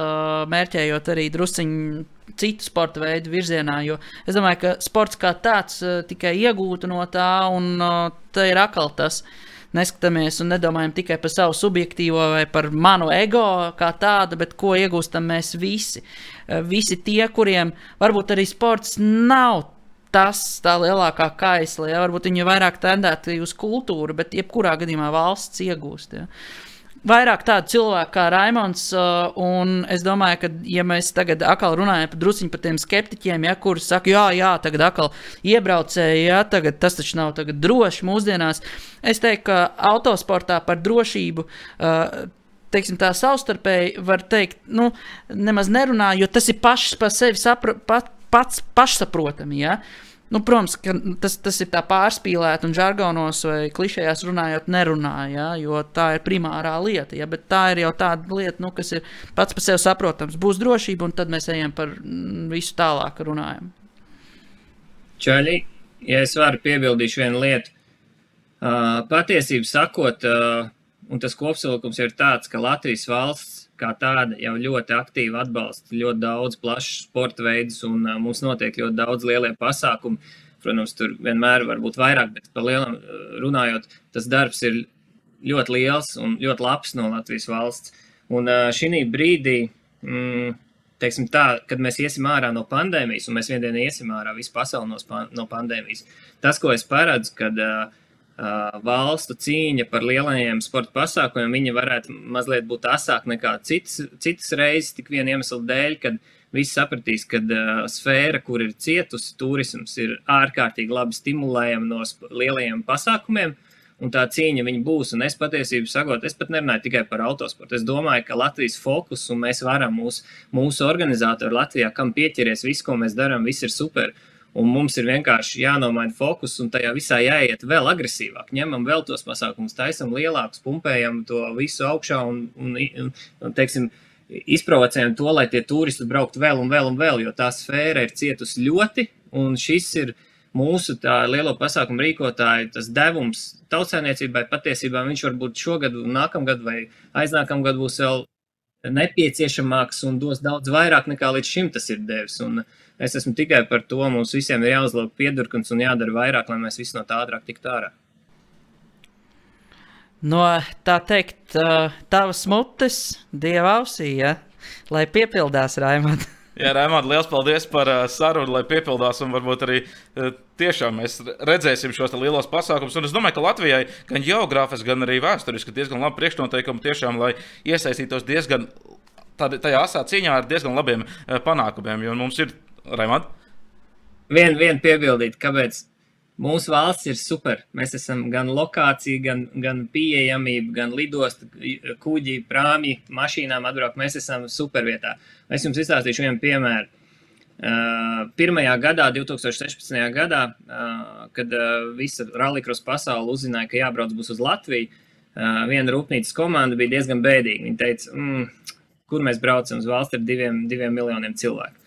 mērķējot arī drusciņu citu sporta veidu virzienā. Jo es domāju, ka sports kā tāds tikai iegūtu no tā, un tā ir atkal tas. Neskatāmies un nedomājam tikai par savu subjektīvo vai par manu ego kā tādu, bet ko iegūstam mēs visi. Visi tie, kuriem varbūt arī sports nav tas tā lielākā kaisla. Ja? Varbūt viņi vairāk tendēti uz kultūru, bet jebkurā gadījumā valsts iegūst. Ja? Vairāk tādu cilvēku kā Raimons. Uh, un es domāju, ka, ja mēs tagad atkal runājam par druskuļiem par tiem skeptiķiem, ja, kuriem saka, jā, jā, tagad atkal iebraucēji, ja, tagad tas taču nav droši mūsdienās, es teiktu, ka autosportā par drošību. Uh, teiksim, tā savstarpēji var teikt, nu, nemaz nerunā, jo tas ir pašs par sevi sapra, pat, pats pašsaprotami. Ja? Nu, protams, tas, tas ir tā pārspīlēti un žargonos vai klišejās runājot, nerunāja, ja, jo tā ir primārā lieta. Ja, bet tā ir jau tāda lieta, nu, kas ir pats par sevi saprotams. Būs drošība, un tad mēs ejam par mm, visu tālāk runājam. Čaļi, ja es varu piebildīšu vienu lietu. Uh, patiesību sakot, uh, un tas kopsavilkums ir tāds, ka Latvijas valsts kā tāda jau ļoti aktīvi atbalsta ļoti daudz plašus sporta veidus, un uh, mums notiek ļoti daudz lielie pasākumi. Protams, tur vienmēr var būt vairāk, bet par lielam runājot, tas darbs ir ļoti liels un ļoti labs no Latvijas valsts. Un uh, šī brīdī, mm, teiksim tā, kad mēs iesim ārā no pandēmijas, un mēs vienā dienā iesim ārā visu pasauli no, no pandēmijas, tas, ko es paredzu, kad uh, valstu cīņa par lielajiem sporta pasākumiem, viņa varētu mazliet būt asāka nekā citas, citas reizes, tik viena iemesla dēļ, kad visi sapratīs, ka uh, sfēra, kur ir cietusi turisms, ir ārkārtīgi labi stimulējama no lielajiem pasākumiem. un tā cīņa būs. Un es patiesībā sakotu, es pat nerunāju tikai par autosportu. Es domāju, ka Latvijas fokus un mēs varam mūsu, mūsu organizatori Latvijā, kam pieķeries viss, ko mēs darām, viss ir super. Un mums ir vienkārši jānomaina fokus, un tajā visā jāiet vēl agresīvāk. Ņemam vēl tos pasākumus, taisam lielākus, pumpējam to visu augšā un, un, un, un teiksim, izprovocējam to, lai tie turisti brauktu vēl un vēl un vēl, jo tā sfēra ir cietusi ļoti, un šis ir mūsu lielo pasākumu rīkotāju tas devums tautsēmniecībai. Patiesībā viņš varbūt šogad, nākamgad vai aiznākamgad būs vēl nepieciešamāks un dos daudz vairāk nekā līdz šim tas ir devis. Un, uh, Es esmu tikai par to, mums visiem ir jāuzlūk piedurkums un jādara vairāk, lai mēs visi no tā ātrāk tiktu ārā. No tā teikt, tavas mutes dieva ausī, ja? lai piepildās Raimond. (laughs) Jā, Raimonds, liels paldies par uh, sarunu, lai piepildās. Un varbūt arī uh, tiešām mēs redzēsim šos lielos pasākumus. Un es domāju, ka Latvijai gan geogrāfiski, gan arī vēsturiski diezgan labi priekšnoteikumi tiešām, lai iesaistītos diezgan tādā asā cīņā ar diezgan labiem uh, panākumiem. Jo mums ir Raimond? Vienu vien piebildīt, kāpēc mūsu valsts ir super. Mēs esam gan lokācija, gan, gan pieejamība, gan lidosta, kuģi, prāmji, mašīnām atbraukt. Mēs esam super vietā. Es jums izstāstīšu vienu piemēru. Uh, pirmajā gadā, 2016. gadā, uh, kad uh, visa rallycross pasaule uzzināja, ka jābrauc būs uz Latviju, uh, viena rūpnīcas komanda bija diezgan bēdīga. Viņa teica, mm, kur mēs braucam uz valsti ar diviem, diviem miljoniem cilvēku.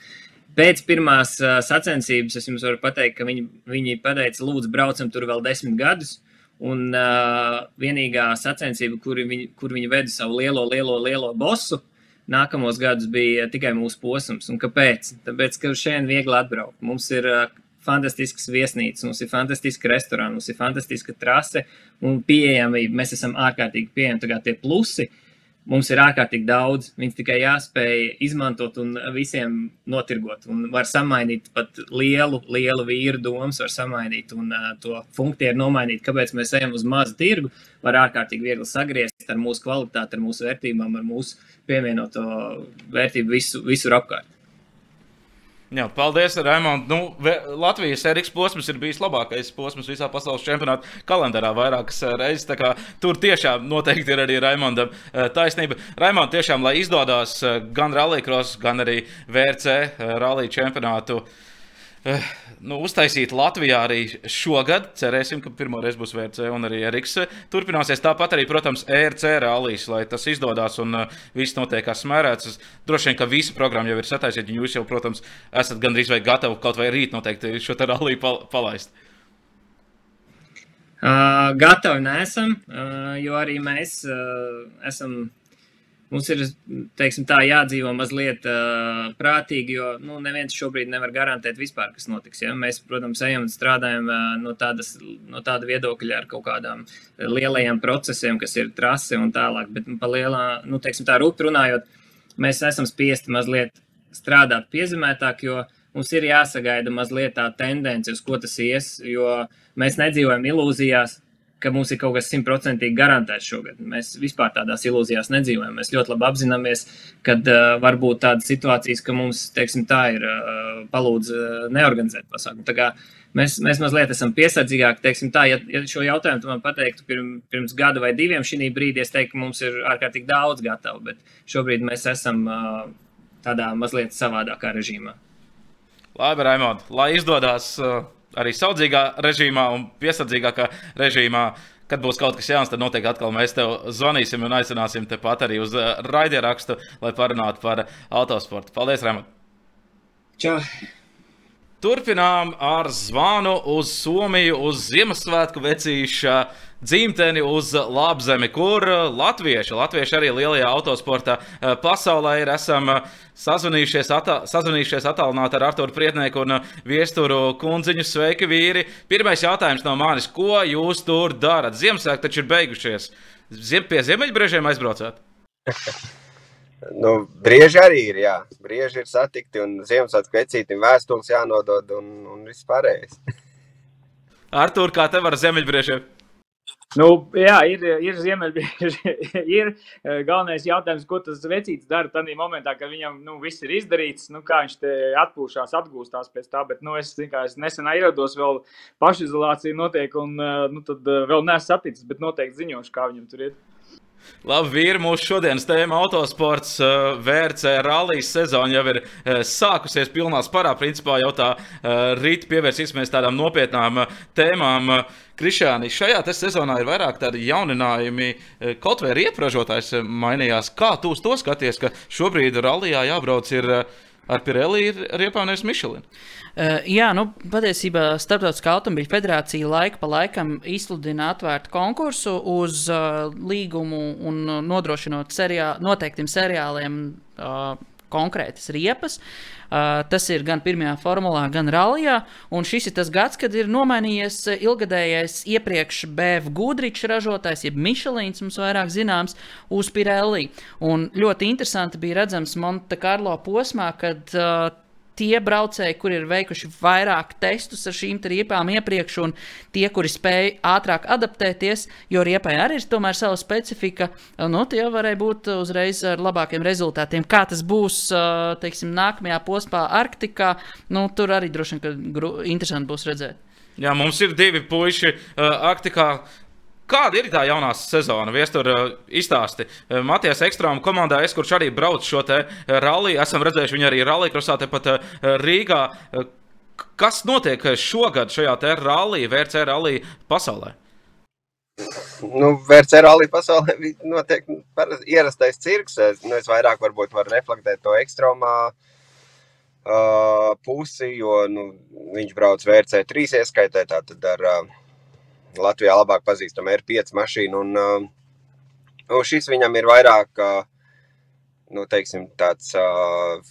Pēc pirmās uh, sacensības es jums varu pateikt, ka viņi, viņi pateica, lūdzu, braucam tur vēl desmit gadus. Un uh, vienīgā sacensība, kur viņi, kur viņi veda savu lielo, lielo, lielo bosu, nākamos gadus bija tikai mūsu posms. Un kāpēc? Tāpēc, ka šeit viegli atbraukt. Mums ir uh, fantastisks viesnīcas, mums ir fantastiska restorāna, mums ir fantastiska trase un pieejamība. Mēs esam ārkārtīgi pieejami. Kā tie plusi uh, mums ir ārkārtīgi daudz. Viņus tikai jāspēj izmantot un visiem notirgot. Un var samainīt pat lielu, lielu vīru domas, var samainīt un uh, to funkciju nomainīt. Kāpēc mēs ejam uz mazu tirgu? Var ārkārtīgi viegli sagriezt ar mūsu kvalitāti, ar mūsu vērtībām, ar mūsu pievienoto vērtību visu, visur apkārt. Jā, paldies, Raimond. Nu, Latvijas Eriks posms ir bijis labākais posms visā pasaules čempionāta kalendārā vairākas eh, reizes. Tur tiešām noteikti ir arī Raimondam eh, taisnība. Raimond, tiešām, lai izdodas eh, gan Rallycross, gan arī VRC rallija čempionātu. Uh, nu, uztaisīt Latvijā arī šogad. Cerēsim, ka pirmo reizi būs VRC un arī RX. Turpināsies tāpat arī, protams, ERC rallijas, lai tas izdodas un uh, viss notiek kā smērēts. Droši vien, ka visa programma jau ir sataisīta, un jūs jau, protams, esat gandrīz vai gatavi kaut vai rīt noteikti šo ralliju pal palaist. Uh, gatavi nesam, uh, jo arī mēs uh, esam Mums ir teiksim, tā, jādzīvo mazliet uh, prātīgi, jo nu, neviens šobrīd nevar garantēt, vispār, kas notiks. Ja? Mēs, protams, ejam un strādājam uh, no, tādas, no tāda viedokļa ar kaut kādām lielajiem procesiem, kas ir trase un tālāk. Bet pa lielā, nu, teiksim, tā rūpīgi runājot, mēs esam spiesti mazliet strādāt piezemētāk, jo mums ir jāsagaida mazliet tā tendence, uz ko tas ies, jo mēs nedzīvojam ilūzijās ka mums ir kaut kas simtprocentīgi garantēts šogad. Mēs vispār tādās ilūzijās nedzīvojam. Mēs ļoti labi apzināmies, ka uh, var būt tādas situācijas, ka mums, teiksim, tā ir uh, palūdz uh, neorganizēt pasākumu. Mēs, mēs mazliet esam piesardzīgāki. Teiksim, tā, ja, ja šo jautājumu man pateiktu pirm, pirms gada vai diviem, šī brīdī es teiktu, ka mums ir ārkārtīgi daudz gatavu, bet šobrīd mēs esam tādā mazliet savādākā režīmā. Labi, Raimond, lai izdodas arī saudzīgā režīmā un piesardzīgākā režīmā. Kad būs kaut kas jauns, tad noteikti atkal mēs tev zvanīsim un aicināsim tepat arī uz uh, raidierakstu, lai parunātu par autosportu. Paldies, Rēmot! Čau! Turpinām ar zvanu uz Somiju, uz Ziemassvētku vecīšu dzimteni uz labzemi, kur latvieši, latvieši arī lielajā autosporta eh, pasaulē ir esam eh, sazvanījušies, atā, sazvanījušies attālināti ar Arturu Prietnieku un eh, Viesturu kundziņu. Sveiki, vīri! Pirmais jautājums no manis, ko jūs tur darat? Ziemassvētki taču ir beigušies. Ziem, pie Ziemeļbriežiem aizbraucāt? (laughs) Nu, brieži arī ir, jā. Brieži ir satikti un Ziemassvētku vecītim vēstules jānodod un, un viss pārējais. (laughs) Artur, kā tev ar Ziemeļbriežiem? Nu, jā, ir, ir ziemeļbieži. (laughs) ir galvenais jautājums, ko tas vecītis dara tajā momentā, kad viņam nu, viss ir izdarīts. Nu, kā viņš atpūšās, atgūstās pēc tā. Bet nu, es, kā, es nesen ierados, vēl pašizolācija notiek, un nu, tad vēl neesmu saticis, bet noteikti ziņošu, kā viņam tur ir. Labi, vīri, mūsu šodienas tēma autosports, eh, VRC rallijas sezona jau ir eh, sākusies pilnā sparā. Principā jau tā eh, rīt pievērsīsimies tādām nopietnām tēmām. Krišāni, šajā sezonā ir vairāk tādu jauninājumi, kaut vai arī iepražotājs mainījās. Kā tu to skaties, ka šobrīd rallijā jābrauc ir ar Pirelli, ir riepānēs Michelin? Uh, jā, nu, patiesībā Startautiskā automobīļa federācija laika pa laikam izsludina atvērtu konkursu uz uh, līgumu un nodrošinot seriā, noteiktiem seriāliem uh, konkrētas riepas. Uh, tas ir gan pirmajā formulā, gan rallijā. Un šis ir tas gads, kad ir nomainījies ilgadējais iepriekš BF Gudričs ražotājs, jeb Michelins, mums vairāk zināms, uz Pirelli. Un ļoti interesanti bija redzams Monte Carlo posmā, kad uh, tie braucēji, kuri ir veikuši vairāk testus ar šīm riepām iepriekš, un tie, kuri spēj ātrāk adaptēties, jo riepai arī ir tomēr sava specifika, nu, tie varēja būt uzreiz ar labākiem rezultātiem. Kā tas būs teiksim, nākamajā posmā, Arktikā, nu, tur arī droši vien interesanti būs redzēt. Jā, mums ir divi puiši uh, Arktikā. Kāda ir tā jaunā sezona? Viestur uh, izstāsti. Uh, Matijas Ekstrāma komandā, es kurš arī braucu šo te uh, ralliju, esam redzējuši viņu arī rallija krosā tepat Rīgā. Kas notiek šogad šajā te rallija, VRC rallija pasaulē? Nu, VRC rallija pasaulē notiek ierastais cirks. Nu, es vairāk varbūt varu reflektēt to ekstrāmā uh, pusi, jo nu, viņš brauc VRC 3 ieskaitē, tātad ar uh, Latvijā labāk pazīstama R5 mašīna. Un, uh, un šis viņam ir vairāk nu, teiksim, tāds uh,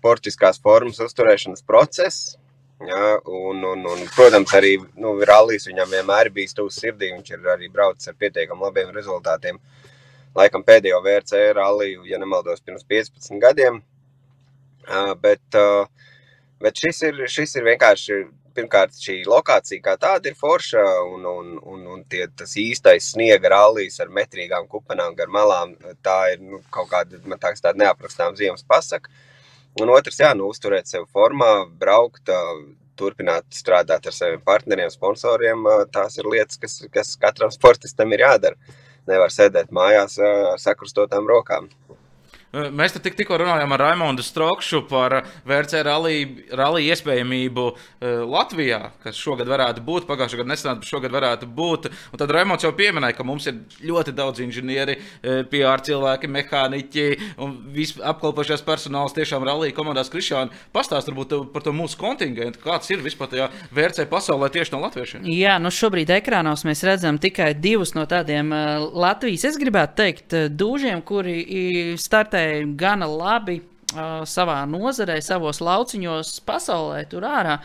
sportiskās formas uzturēšanas process. Ja, un, un, un, protams, arī nu, rallijas viņam vienmēr bijis tuvs sirdī. Viņš ir arī braucis ar pietiekami labiem rezultātiem. Laikam pēdējo VRC ralliju, ja nemaldos, pirms 15 gadiem. Uh, bet, uh, bet šis, ir, šis ir vienkārši pirmkārt, šī lokācija kā tāda ir forša, un, un, un, un tie, tas īstais sniega rallijas ar metrīgām kupenām gar malām, tā ir nu, kaut kāda, man tāks tāda neaprakstām ziemas pasaka. Un otrs, jā, nu, uzturēt sevi formā, braukt, turpināt strādāt ar saviem partneriem, sponsoriem, tās ir lietas, kas, kas katram sportistam ir jādara. Nevar sēdēt mājās ar sakrustotām rokām. Mēs tik, tikko runājām ar Raimondu Strokšu par VRC rallija iespējamību Latvijā, kas šogad varētu būt, pagājušā gada nesenā, bet šogad varētu būt. Un tad Raimonds jau pieminēja, ka mums ir ļoti daudz inženieri, PR cilvēki, mehāniķi un apkalpošais personāls tiešām rallija komandās Krišāna. Pastāst varbūt par to mūsu kontingentu, kāds ir vispār tajā VRC pasaulē tieši no latviešiem. Jā, nu šobrīd ekrānos mēs redzam tikai divus no tādiem Latvijas, es gribētu teikt, dūžiem, kuri startē spēlēja gana labi. Savā nozarē, savos lauciņos, pasaulē, tur ārā.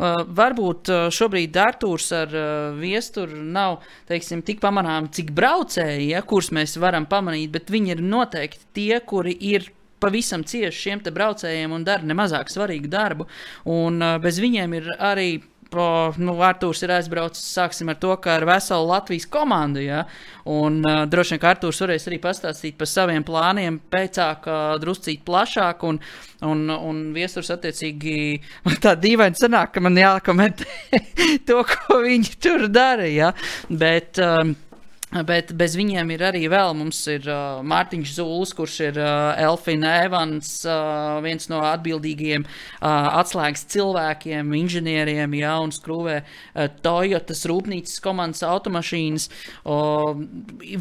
Varbūt šobrīd Arthurs ar viesturu nav teiksim, tik pamanāmi, cik braucēji, ja, kurus mēs varam pamanīt, bet viņi ir noteikti tie, kuri ir pavisam cieši šiem braucējiem un dara nemazāk svarīgu darbu. Un bez viņiem ir arī nu, Arthurs ir aizbraucis, sāksim ar to, ka ar veselu Latvijas komandu. Ja? Un uh, droši vien, ka Arthurs varēs arī pastāstīt par saviem plāniem, pēcāk, uh, druscīt plašāk. Un, un, un viesurs attiecīgi man tā dīvaini sanāk, ka man jākomentē (laughs) to, ko viņi tur dara. Ja? Bet, um, Bet bez viņiem ir arī vēl mums ir uh, Mārtiņš Zulis, kurš ir uh, Elfina Evans, uh, viens no atbildīgajiem uh, atslēgas cilvēkiem, inženieriem, ja, un skrūvē uh, Toyotas rūpnīcas komandas automašīnas. Uh,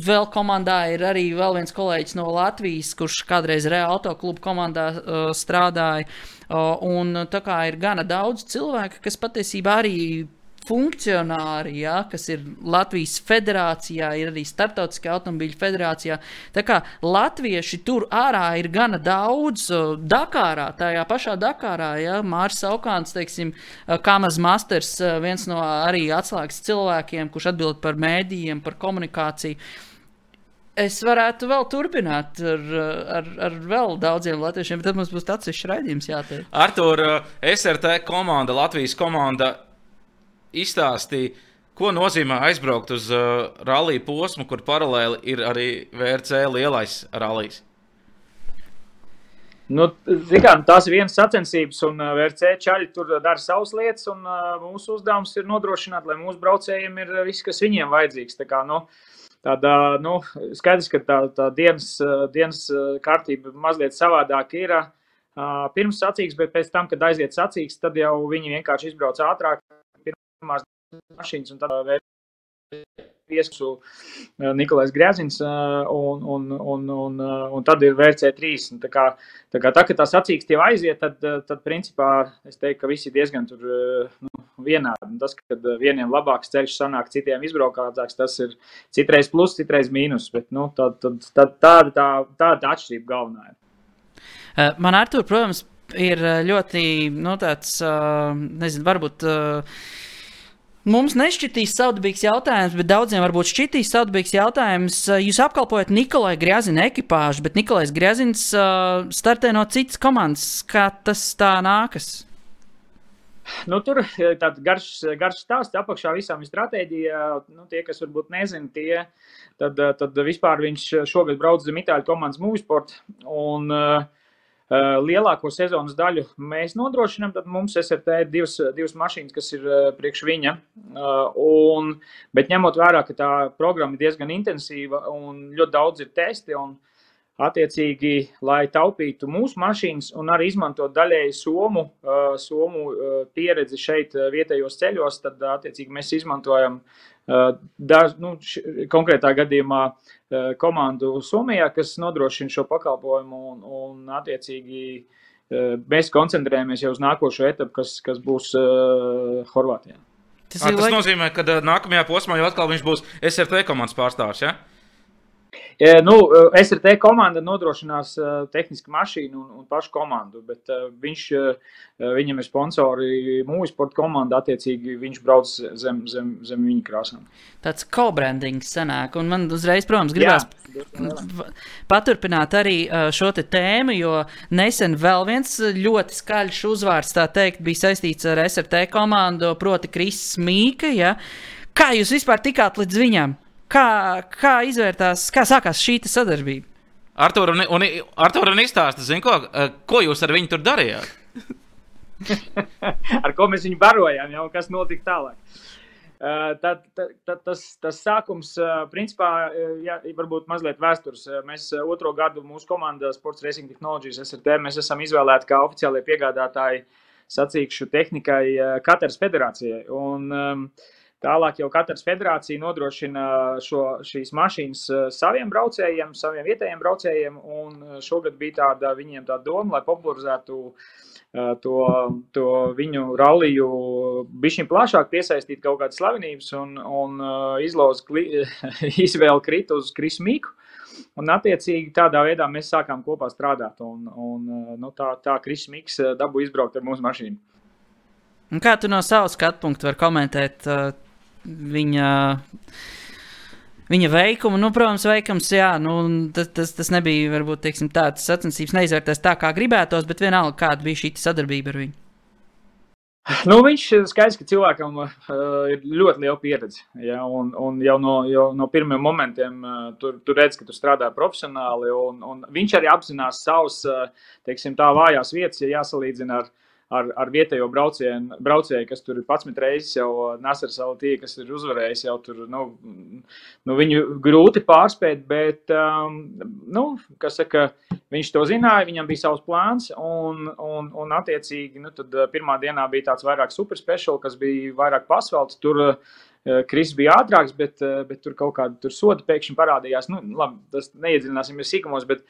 vēl komandā ir arī vēl viens kolēģis no Latvijas, kurš kādreiz Real Autoklubu komandā uh, strādāja. Uh, un tā kā ir gana daudz cilvēku, kas patiesībā arī funkcionāri, ja, kas ir Latvijas federācijā, ir arī Startautiskajā automobīļu federācijā. Tā kā latvieši tur ārā ir gana daudz, Dakārā, tajā pašā Dakārā, ja Mārcis Aukāns, teiksim, Kamas Masters, viens no arī atslēgas cilvēkiem, kurš atbild par mēdījiem, par komunikāciju. Es varētu vēl turpināt ar, ar, ar vēl daudziem latviešiem, bet tad mums būs tāds izšķirts jāteic. Artur, SRT komanda, Latvijas komanda izstāstīja, Ko nozīmē aizbraukt uz uh, rallija posmu, kur paralēli ir arī VRC lielais rallijs? Nu, kā, tās ir vienas sacensības, un uh, VRC čaļi tur dara savas lietas. Un, uh, mūsu uzdevums ir nodrošināt, lai mūsu braucējiem ir viss, kas viņiem vajadzīgs. Tā kā, nu, tāda, nu, skaidrs, ka tā, tā dienas, dienas kārtība mazliet savādāk ir. Uh, pirms sacīks, bet pēc tam, kad aiziet sacīks, tad jau viņi vienkārši izbrauc ātrāk. Pirmās mašīnas, un tad viesu Nikolais Grēzins, un, un, un, un, un tad ir VRC3. Tā kā, tā kā tā, tā sacīks jau aiziet, tad, tad principā es teiktu, ka visi diezgan tur nu, vienādi. Tas, kad vieniem labāks ceļš sanāk, citiem izbraukātāks, tas ir citreiz plus, citreiz mīnus, bet nu, tā, tā, tā, tāda tā, tā, tā atšķirība galvenā ir. Man ar to, protams, ir ļoti, nu, tāds, nezinu, varbūt Mums nešķitīs saudabīgs jautājums, bet daudziem varbūt šķitīs saudabīgs jautājums. Jūs apkalpojat Nikolai Grēzina ekipāžu, bet Nikolais Grēzins uh, startē no citas komandas. Kā tas tā nākas? Nu, tur ir tāds garš, garš stāsts. Apakšā visam ir stratēģija. Nu, tie, kas varbūt nezina, tie tad, tad vispār viņš šogad brauc zem Itāļu komandas Moviesport. Un, uh, Eh, lielāko sezonas daļu mēs nodrošinām, tad mums SRT ir divas, divas mašīnas, kas ir eh, priekš viņa. Eh, un, bet ņemot vērā, ka tā programma ir diezgan intensīva un ļoti daudz ir testi, un attiecīgi, lai taupītu mūsu mašīnas un arī izmantot daļēji somu, somu pieredzi šeit vietējos ceļos, tad attiecīgi mēs izmantojam daž, nu, š, konkrētā gadījumā komandu Somijā, kas nodrošina šo pakalpojumu un, un attiecīgi mēs koncentrējamies jau uz nākošo etapu, kas, kas būs uh, Horvātijā. Tas, A, tas laik... nozīmē, ka nākamajā posmā jau atkal viņš būs SRT komandas pārstāvs. Ja? Nu, SRT komanda nodrošinās tehnisku mašīnu un, un pašu komandu, bet viņš, viņam ir sponsori mūža sporta komanda. Attiecīgi, viņš brauc zem, zem, zem viņa krāsām. Tāds co-brandings senāk, un man uzreiz, protams, gribās Jā. paturpināt arī šo te tēmu, jo nesen vēl viens ļoti skaļš uzvārds, tā teikt, bija saistīts ar SRT komandu, proti, Kris Mīka. Ja? Kā jūs vispār tikāt līdz viņam? Kā, kā izvērtās, kā sākās šī sadarbība? Un, Artur un izstāsta, zin, ko, eh, ko jūs ar viņu tur darījāt? (laughs) ar ko mēs viņu barojām, jau kas notika tālāk. Tad, tad, tad tas, tas sākums, uh, principā, jā, varbūt mazliet vēstures. Mēs otro gadu mūsu komandā Sports Racing Technologies SRT mēs esam izvēlēti kā oficiālie piegādātāji sacīkšu tehnikai Katras federācijai. Un, um, Tālāk jau katrs federācija nodrošina šo, šīs mašīnas eh, saviem braucējiem, saviem vietējiem braucējiem. Un eh, šogad bija tāda viņiem tā doma, lai popularizētu uh, to, to viņu ralliju, bišķiņ plašāk piesaistīt kaut kādas slavenības un, un uh, izloz, (laughs) izvēle krit uz Krismīku. Un, attiecīgi, tādā veidā mēs sākām kopā strādāt. Un, un, nu, tā tā Krismīks dabū izbraukt ar mūsu mašīnu. Un kā tu no savas skatu punkta vari komentēt uh, viņa. Viņa veikumu, nu, protams, veikums, jā, nu, tas, tas, tas nebija, varbūt, teiksim, tāds sacensības neizvērtēs tā, kā gribētos, bet vienalga, kāda bija šī sadarbība ar viņu. Nu, viņš skaidrs, ka cilvēkam uh, ir ļoti liela pieredze. Ja, un, un jau, no, jau no pirmiem momentiem uh, tur, tur redz, ka tu strādā profesionāli. Un, un viņš arī apzinās savus, uh, teiksim, tā vājās vietas, ja jāsalīdzina ar, ar, ar vietējo braucienu, braucēju, kas tur ir 11 reizes jau Nasars Altī, kas ir uzvarējis, jau tur, nu, nu viņu grūti pārspēt, bet, um, nu, saka, viņš to zināja, viņam bija savs plāns, un, un, un attiecīgi, nu, uh, pirmā dienā bija tāds vairāk super special, kas bija vairāk pasvelts, tur uh, Kris bija ātrāks, bet, uh, bet tur kaut kāda soda pēkšņi parādījās. Nu, labi, tas neiedziļināsimies sīkumos, bet,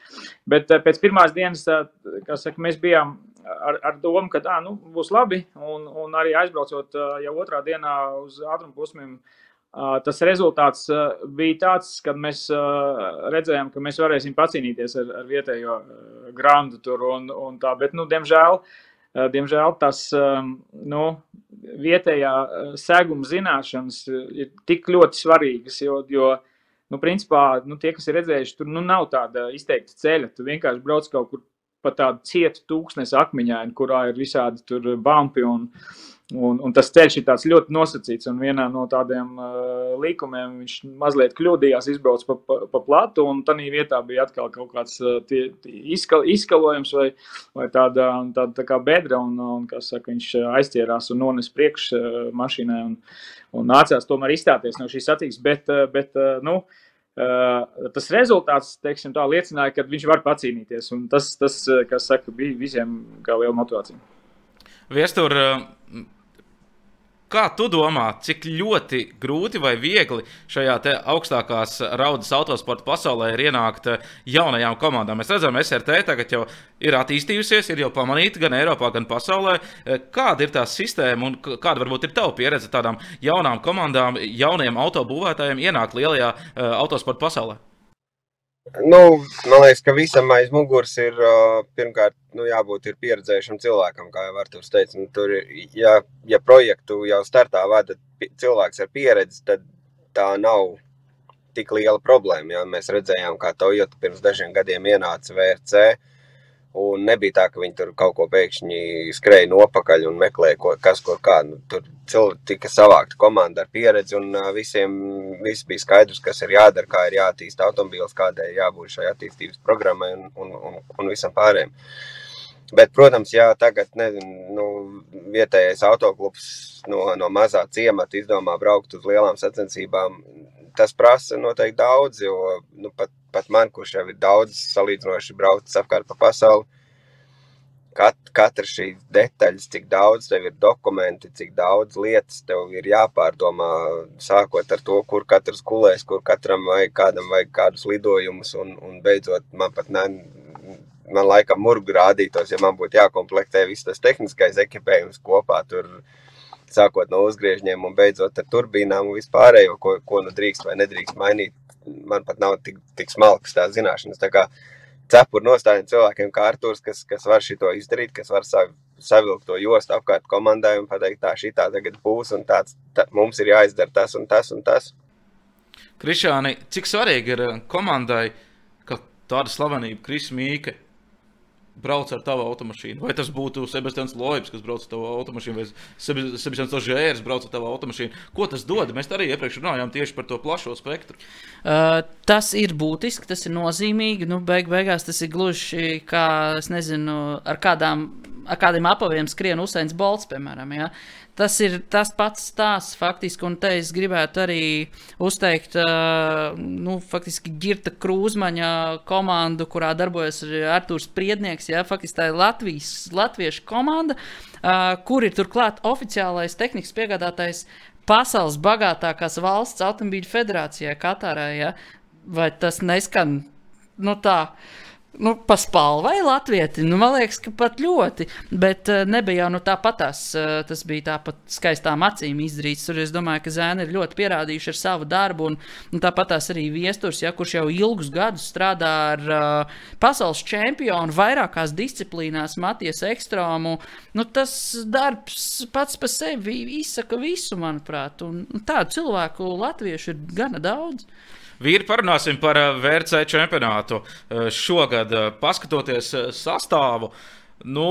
bet pēc pirmās dienas, saka, mēs bijām ar, ar domu, ka tā nu, būs labi. Un, un arī aizbraucot jau otrā dienā uz ātrumu posmiem, tas rezultāts bija tāds, ka mēs redzējām, ka mēs varēsim pacīnīties ar, ar vietējo grandu tur un, un tā. Bet, nu, diemžēl, diemžēl tas nu, vietējā seguma zināšanas ir tik ļoti svarīgas, jo, jo nu, principā, nu, tie, kas ir redzējuši, tur nu, nav tāda izteikta ceļa. Tu vienkārši brauc kaut kur pat tādu cietu tūkstnes akmeņainu, kurā ir visādi tur bumpi un, un, un tas ceļš ir ļoti nosacīts. Un vienā no tādiem uh, līkumiem viņš mazliet kļūdījās, izbrauc pa, pa, pa platu, un tādā vietā bija atkal kaut kāds uh, tie, izkal, izkalojums vai, vai tāda, tāda tā kā bedra, un, un saka, viņš aizķērās un nones priekš uh, mašīnai. Un, un nācās tomēr izstāties no šīs sacīkstes. Bet, uh, bet uh, nu, uh, tas rezultāts teiksim, tā, liecināja, ka viņš var pacīnīties. Tas, tas kas saka, bija visiem kā liela motivācija. Viestur, Kā tu domā, cik ļoti grūti vai viegli šajā augstākās raudas autosporta pasaulē ir ienākt jaunajām komandām? Mēs redzam, SRT tagad jau ir attīstījusies, ir jau pamanīta gan Eiropā, gan pasaulē. Kāda ir tā sistēma un kāda varbūt ir tava pieredze tādām jaunām komandām, jauniem autobūvētājiem ienākt lielajā uh, autosporta pasaulē? Nu, man liekas, ka visam aiz muguras ir pirmkārt nu, jābūt pieredzējušam cilvēkam, kā jau Arthurs teica. Nu, tur, ja, ja projektu jau startā vada cilvēks ar pieredzi, tad tā nav tik liela problēma. Ja mēs redzējām, kā Toyota pirms dažiem gadiem ienāca VRC Un nebija tā, ka viņi tur kaut ko pēkšņi skrēja nopakaļ un meklēja, ko, kas kur kā. Nu, tur cilvēki tika savākta komanda ar pieredzi, un visiem viss bija skaidrs, kas ir jādara, kā ir jāattīsta automobīls, kādai jābūt šai attīstības programmai un, un, un, un visam pārējiem. Bet, protams, ja tagad nezinu, nu, vietējais autoklubs no, no mazā ciemata izdomā braukt uz lielām sacensībām, tas prasa noteikti daudz, jo nu, pat pat man, kurš jau ir daudz salīdzinoši braucis apkārt pa pasauli, kat, katra šī detaļas, cik daudz tev ir dokumenti, cik daudz lietas tev ir jāpārdomā, sākot ar to, kur katrs gulēs, kur katram vajag kādam vajag kādus lidojumus, un, un beidzot man pat ne, man laikam murgu rādītos, ja man būtu jākomplektē viss tas tehniskais ekipējums kopā tur, sākot no uzgriežņiem un beidzot ar turbīnām un vispārējo, ko, ko nu drīkst vai nedrīkst mainīt man pat nav tik, tik smalkas tās zināšanas. Tā kā cepuru nostājiem cilvēkiem kā Artūrs, kas, kas var šito izdarīt, kas var sav, savilkt to jostu apkārt komandai un pateikt, tā šī tā tagad būs un tāds, tā, mums ir jāizdara tas un tas un tas. Krišāni, cik svarīgi ir komandai, ka tāda slavenība, Kris Mīke, brauc ar tavu automašīnu. Vai tas būtu Sebastians Loibs, kas brauc ar tavu automašīnu, vai Sebastians Ožērs brauc ar tavu automašīnu. Ko tas dod? Mēs arī iepriekš runājām tieši par to plašo spektru. Uh, tas ir būtiski, tas ir nozīmīgi. Nu, beig beigās tas ir gluži kā, nezinu, ar kādām ar kādiem apaviem skrien Usains Bolts, piemēram. Ja? Tas ir tas pats stāsts faktiski, un te es gribētu arī uzteikt, uh, nu, Girta Krūzmaņa komandu, kurā darbojas Artūrs Priednieks, ja, faktiski tā ir Latvijas, latviešu komanda, uh, kur ir turklāt oficiālais tehnikas piegādātājs pasaules bagātākās valsts automobīļu federācijā, Katārā, ja? vai tas neskan, nu tā, uh, Nu, Paspalvai Latvijai, nu, man liekas, ka pat ļoti. Bet uh, nebija jau nu, tāpatās. Uh, tas bija tāpat skaistām acīm izdarīts. Tur es domāju, ka zēni ir ļoti pierādījuši ar savu darbu. Un, un tāpatās arī viesturs, ja, kurš jau ilgus gadus strādā ar uh, pasaules čempionu vairākās disciplīnās, Matijas Ekstromu. Nu, tas darbs pats par sevi izsaka visu, manuprāt. Un, un tādu cilvēku latviešu ir gana daudz. Vīri, parunāsim par eh, VRC čempionātu. Eh, šogad, eh, paskatoties sastāvu, nu,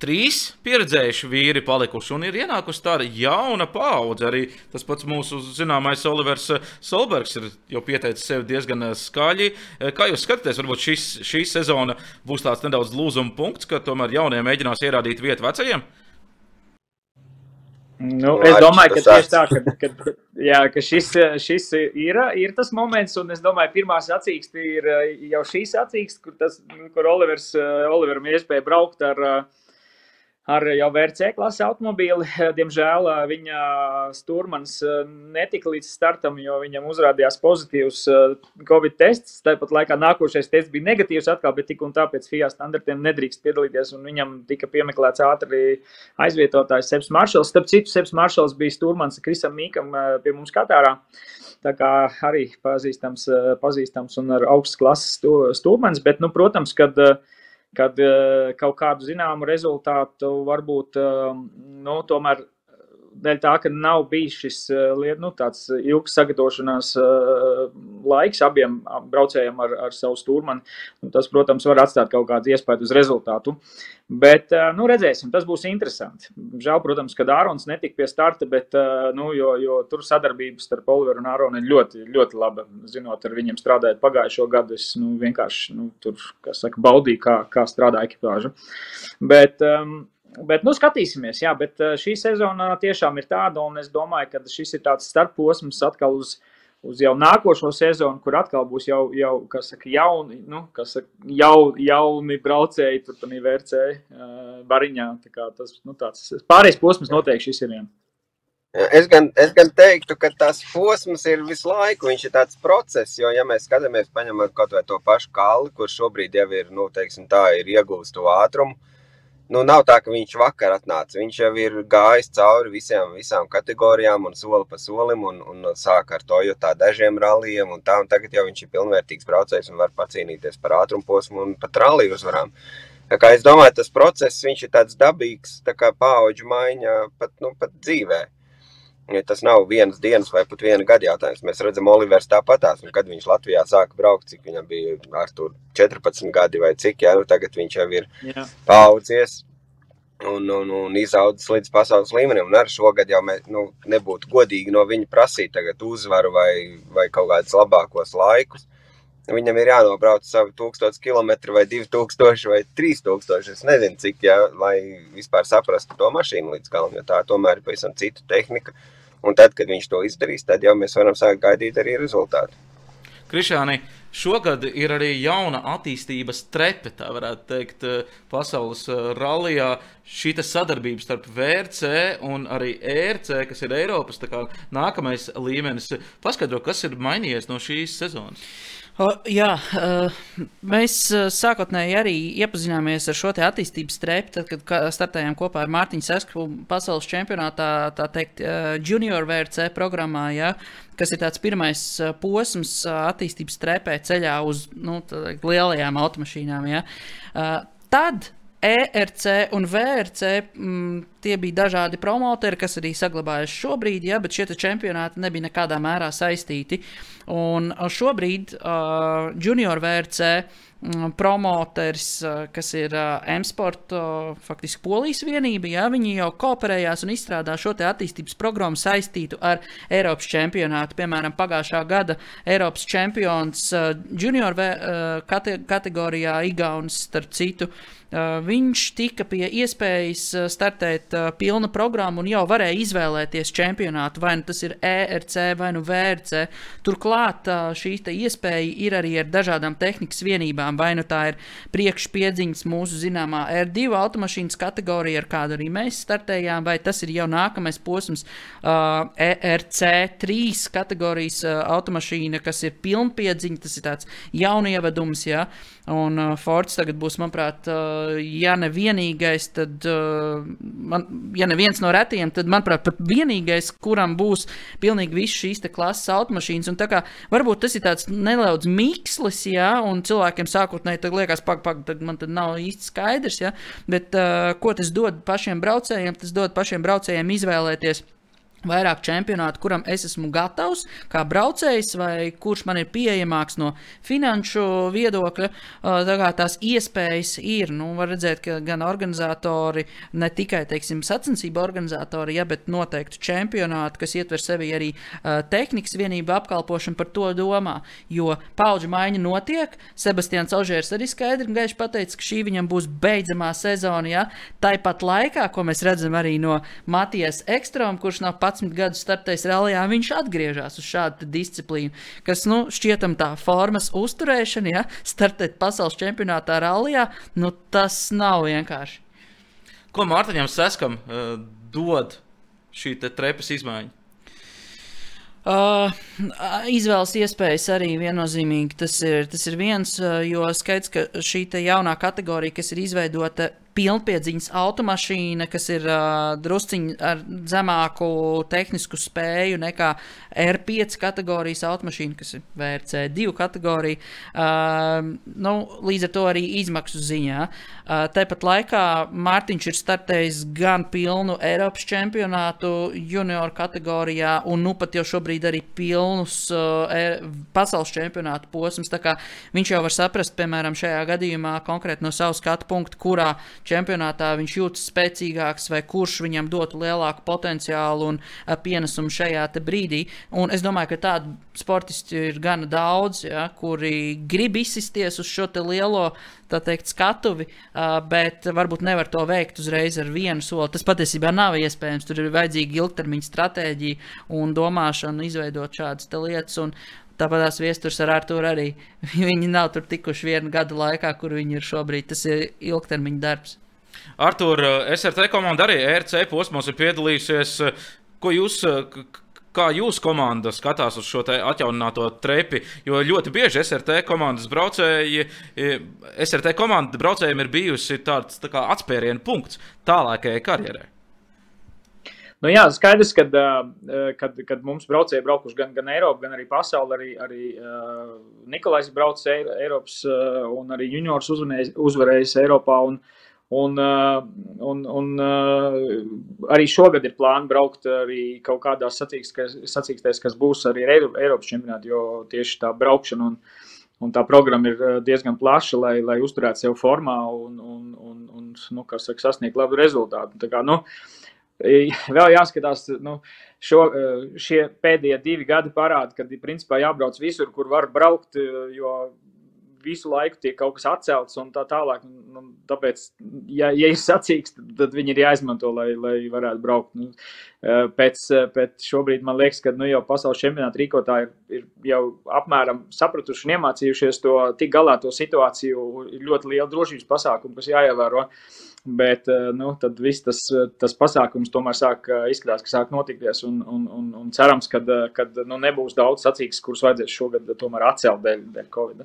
trīs pieredzējuši vīri palikuši un ir ienākusi tāda jauna paudze. Arī tas pats mūsu zināmais Olivers Solbergs ir jau pieteicis sevi diezgan skaļi. Kā jūs skatāties, varbūt šis, šī sezona būs tāds nedaudz lūzuma punkts, ka tomēr jaunie mēģinās ierādīt vietu vecajiem? Nu, es domāju, ka tieši tā, ka, ka, jā, ka šis, šis ir, ir tas moments, un es domāju, pirmā sacīksta ir jau šī sacīksta, kur, tas, kur Olivers, Oliveram iespēja braukt ar uh, ar jau VRC klases automobīli. (laughs) Diemžēl viņa stūrmans netika līdz startam, jo viņam uzrādījās pozitīvs Covid tests. Tāpat laikā nākošais tests bija negatīvs atkal, bet tik un tā pēc FIA standartiem nedrīkst piedalīties. Viņam tika piemeklēts ātri aizvietotājs Seps Maršals. Starp citu, Seps Maršals bija stūrmans Krisam Mīkam pie mums Katārā. Tā kā arī pazīstams, pazīstams un ar augstas klases stūrmans, bet, nu, protams, kad uh, kad uh, kaut kādu zināmu rezultātu varbūt uh, nu, tomēr dēļ tā, ka nav bijis šis nu, tāds ilgs sagatavošanās laiks abiem braucējiem ar, ar savu stūrmani, tas, protams, var atstāt kaut kādu iespēju uz rezultātu. Bet, nu, redzēsim, tas būs interesanti. Žēl, protams, ka Dārons netika pie starta, bet, nu, jo, jo tur sadarbības starp Oliveru un Āronu ir ļoti, ļoti laba. Zinot, ar viņiem strādājot pagājušo gadu, es nu, vienkārši nu, tur, saka, baudīju, kā, kā strādā ekipāža. Bet, um, Bet, nu, skatīsimies, jā, bet šī sezona tiešām ir tāda, un es domāju, ka šis ir tāds starposms atkal uz, uz jau nākošo sezonu, kur atkal būs jau, jau kas saka, jauni, nu, kas saka, jau, jauni braucēji, tur ir VRC bariņā. Tā kā tas, nu, tāds pārējais posms noteikti šis ir viens. Es gan, es gan teiktu, ka tas posms ir visu laiku. Viņš ir tāds process, jo, ja mēs skatāmies, paņemot kaut vai to pašu kalnu, kurš šobrīd jau ir, nu, teiksim, tā, ir iegūst to ātrumu, nu, nav tā, ka viņš vakar atnāca. Viņš jau ir gājis cauri visiem, visām kategorijām un soli pa solim un, un sāk ar to, jo tā dažiem rallijiem un tā, tagad jau viņš ir pilnvērtīgs braucējs un var pacīnīties par ātrumposmu un pat ralliju uzvarām. Es domāju, tas process, ir tāds dabīgs, tā kā paauģu maiņa pat, nu, pat dzīvē. Tas nav vienas dienas vai pat viena gada jautājums. Mēs redzam, Olivers tāpatās, kad viņš Latvijā sāka braukt, cik viņam bija ar tur 14 gadi vai cik, jā, nu tagad viņš jau ir jā. paaudzies un, un, un izaudzis līdz pasaules līmenim. Un ar šogad jau mēs, nu, nebūtu godīgi no viņa prasīt tagad uzvaru vai, vai kaut kādus labākos laikus. Viņam ir jānobrauc savu 1000 km vai 2000 vai 3000. Es nezinu, cik, jā, lai vispār saprastu to mašīnu līdz galam, jo tā tomēr ir pavisam cita tehnika. Uh, Un tad, kad viņš to izdarīs, tad jau mēs varam sākt gaidīt arī rezultātu. Krišāni, šogad ir arī jauna attīstības trepe, tā varētu teikt, pasaules uh, rallijā. Šī sadarbība starp VRC un arī ERC, kas ir Eiropas nākamais līmenis, paskaidro, kas ir mainījies no šīs sezonas. O, jā, uh, mēs uh, sākotnēji arī iepazināmies ar šo attīstības strepu, tad, kad startējām kopā ar Mārtiņu Sesku pasaules čempionātā, tā teikt, uh, junior VRC programmā, ja, kas ir tāds pirmais posms attīstības strepē ceļā uz nu, lielajām automašīnām. Ja. Tad ERC un VRC mm, tie bija dažādi promoteri, kas arī saglabājas šobrīd, ja, bet šie čempionāti nebija nekādā mērā saistīti. Un šobrīd uh, Junior VRC mm, promoters, kas ir M-Sport, faktiski polijas vienība, ja, viņi jau kooperējās un izstrādā šo attīstības programmu saistītu ar Eiropas čempionātu. Piemēram, pagājušā gada Eiropas čempions junior kate kategorijā Igaunis, starp citu, uh, Uh, viņš tika pie iespējas uh, startēt uh, pilnu programmu un jau varēja izvēlēties čempionātu, vai nu tas ir ERC vai nu VRC. Turklāt šī iespēja ir arī ar dažādām tehnikas vienībām, vai nu tā ir priekšpiedziņas mūsu zināmā R2 automašīnas kategorija, ar kādu arī mēs startējām, vai tas ir jau nākamais posms ERC3 kategorijas automašīna, kas ir pilnpiedziņa, tas ir tāds jaunievedums. Ja? Un uh, Fords tagad būs, manuprāt, uh, ja ne vienīgais, tad, uh, man, ja ne viens no retiem, tad, manuprāt, pat vienīgais, kuram būs pilnīgi visas šīs klases automašīnas. Un tā kā varbūt tas ir tāds neliels mikslis, ja, un cilvēkiem sākotnēji liekas, pak, pak, tad man tad nav īsti skaidrs, ja, bet uh, ko tas dod pašiem braucējiem, tas dod pašiem braucējiem izvēlēties vairāk čempionātu, kuram es esmu gatavs, kā braucējs, vai kurš man ir pieejamāks no finanšu viedokļa. Tā kā tās iespējas ir, nu, var redzēt, ka gan organizatori, ne tikai, teiksim, sacensību organizatori, ja, bet noteikti čempionāti, kas ietver sevi arī tehnikas vienību apkalpošanu par to domā, jo paudžu maiņa notiek. Sebastians Ožērs arī skaidri un gaiši pateica, ka šī viņam būs beidzamā sezona, ja, tāpat laikā, ko mēs redzam arī no Matijas Ekstrom, kurš nav pats 11 gadus startējis rallijā, viņš atgriežas uz šādu disciplīnu, kas nu, šķietam tā formas uzturēšana, ja startēt pasaules čempionātā rallijā, nu, tas nav vienkārši. Ko Mārtiņam Seskam uh, dod šī trepas izmaiņa? Uh, izvēles iespējas arī viennozīmīgi tas ir, tas ir viens, uh, jo skaidrs, ka šī jaunā kategorija, kas ir izveidota pilnpiedziņas automašīna, kas ir uh, drusciņi ar zemāku tehnisku spēju nekā R5 kategorijas automašīna, kas ir VRC2 kategorija. Uh, nu, līdz ar to arī izmaksu ziņā. Uh, tāpat laikā Mārtiņš ir startējis gan pilnu Eiropas čempionātu junioru kategorijā, un nu pat jau šobrīd arī pilnus uh, pasaules čempionātu posms. Viņš jau var saprast, piemēram, šajā gadījumā konkrēti no savas skatu punkta, kurā čempionātā viņš jūtas spēcīgāks, vai kurš viņam dotu lielāku potenciālu un pienesumu šajā brīdī. Un es domāju, ka tādu sportistu ir gana daudz, ja, kuri grib izsisties uz šo lielo teikt, skatuvi, bet varbūt nevar to veikt uzreiz ar vienu soli. Tas patiesībā nav iespējams. Tur ir vajadzīga ilgtermiņa stratēģija un domāšana, izveidot šādas lietas. Un, Tāpat tās viestures ar Arthuru arī. (laughs) Viņi nav tur tikuši vienu gadu laikā, kur viņi ir šobrīd. Tas ir ilgtermiņa darbs. Artur, SRT komanda arī ERC posmos ir piedalījusies. Ko jūs, kā jūsu komanda skatās uz šo atjaunināto trepi? Jo ļoti bieži SRT komandas braucēji, SRT komanda braucējiem ir bijusi tāds tā atspērienu punkts tālākajai karjerai. Nu, jā, skaidrs, ka kad, kad mums braucēji braukuši gan, gan Eiropu, gan arī pasauli, arī, arī Nikolais braucis Eiropas un arī juniors uzvarējis Eiropā. Un, un, un, un arī šogad ir plāni braukt arī kaut kādās sacīkstēs, kas būs arī Eiropas čempionātā, jo tieši tā braukšana un, un tā programma ir diezgan plaša, lai, lai uzturētu sevi formā un, un, un, un nu, saka, sasniegt labu rezultātu. Tā kā, nu, uh, Vēl jāskatās, nu, šo, šie pēdējie divi gadi parāda, ka principā jābrauc visur, kur var braukt, jo visu laiku tiek kaut kas atcelts un tā tālāk. Nu, tāpēc, ja, ja ir sacīks, tad, tad viņi ir jāizmanto, lai, lai varētu braukt. Nu, pēc, pēc šobrīd man liekas, ka nu, jau pasaules čempionāta rīkotāji ir, jau apmēram sapratuši un iemācījušies to tik galā to situāciju. Ir ļoti liela drošības pasākuma, kas jāievēro. Bet eh, nu, tad viss tas, tas pasākums tomēr sāk eh, izskatās, ka sāk notikties. Un, un, un, un cerams, ka eh, nu, nebūs daudz sacīks, kurus vajadzēs šogad tomēr atcelt dēļ, dēļ Covid.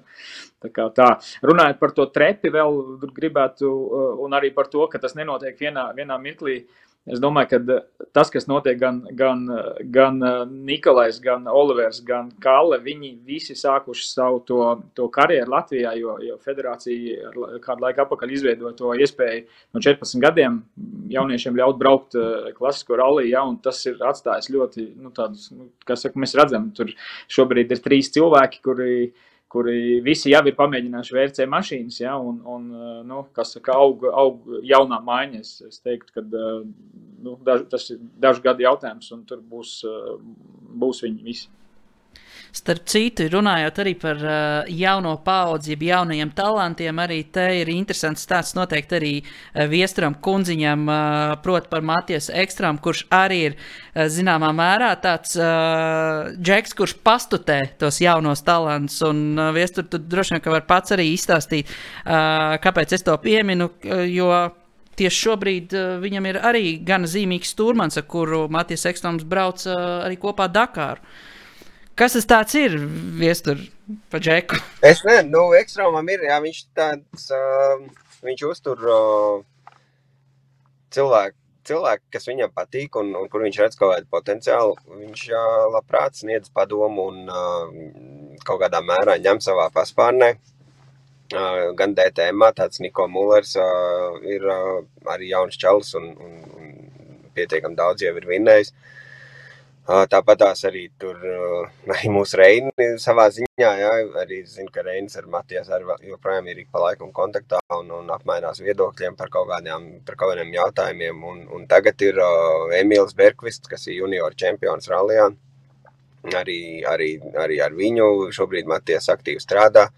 Tā kā tā. Runājot par to trepi, vēl gribētu, un arī par to, ka tas nenotiek vienā, vienā mirklī. Uh, Es domāju, ka tas, kas notiek gan, gan, gan Nikolais, gan Olivers, gan Kalle, viņi visi sākuši savu to, to karjeru Latvijā, jo, jo federācija kādu laiku atpakaļ izveidoja to iespēju no 14 gadiem jauniešiem ļaut braukt klasisko ralliju, ja, un tas ir atstājis ļoti, nu, tādus, nu, kas saka, mēs redzam, tur šobrīd ir trīs cilvēki, kuri kuri visi jau ir pamēģinājuši VRC mašīnas, ja, un, un nu, kas saka, aug, aug jaunā maiņa. Es, es teiktu, ka nu, daž, tas ir dažu gadu jautājums, un tur būs, būs viņi visi. Starp citu, runājot arī par uh, jauno paudzi, jeb jaunajiem talantiem, arī te ir interesants stāsts noteikti arī uh, Viesturam kundziņam, uh, proti par Matijas Ekstrām, kurš arī ir uh, zināmā mērā tāds uh, džeks, kurš pastutē tos jaunos talantus. Un uh, Viestur, tu droši vien, ka var pats arī izstāstīt, uh, kāpēc es to pieminu, uh, jo tieši šobrīd uh, viņam ir arī gana zīmīgs stūrmans, ar kuru Matijas Ekstrāms brauc uh, arī kopā Dakāru. Kas tas tāds ir? Viestur pa džeku. Es nezinu, nu, ekstrēmam ir, jā, viņš tāds, uh, viņš uztur uh, cilvēku, cilvēku, kas viņam patīk un, un kur viņš redz kaut kādu potenciālu. Viņš uh, labprāt sniedz padomu un uh, kaut kādā mērā ņem savā paspārnē. Uh, gan DTM, tāds Niko Mullers uh, ir uh, arī jauns čalis un, un, un pietiekami daudz jau ir vinnējis. Uh, Tāpat tās arī tur (laughs) arī mūsu reini savā ziņā, jā, arī zinu, ka Reinis ar Matijas arī joprojām ir ik pa laikam kontaktā un, un apmainās viedokļiem par kaut kādiem, par kaut kādiem jautājumiem. Un, un tagad ir uh, Emīls Berkvists, kas ir junior čempions rallijā. Arī, arī, arī ar viņu šobrīd Matijas aktīvi strādā.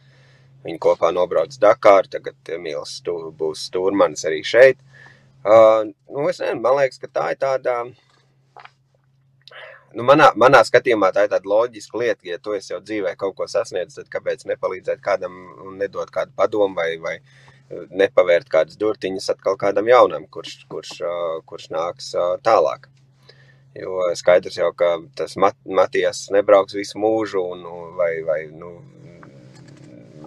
Viņi kopā nobrauc Dakāru, tagad Emīls būs stūrmanis arī šeit. Uh, nu, es nezinu, man liekas, ka tā ir tāda... Uh, nu, manā, manā skatījumā tā ir tāda loģiska lieta, ja tu jau dzīvē kaut ko sasniedzis, tad kāpēc nepalīdzēt kādam un nedot kādu padomu vai, vai nepavērt kādas durtiņas atkal kādam jaunam, kurš, kurš, kurš nāks tālāk. Jo skaidrs jau, ka tas mat, Matijas nebrauks visu mūžu, un, vai, vai nu,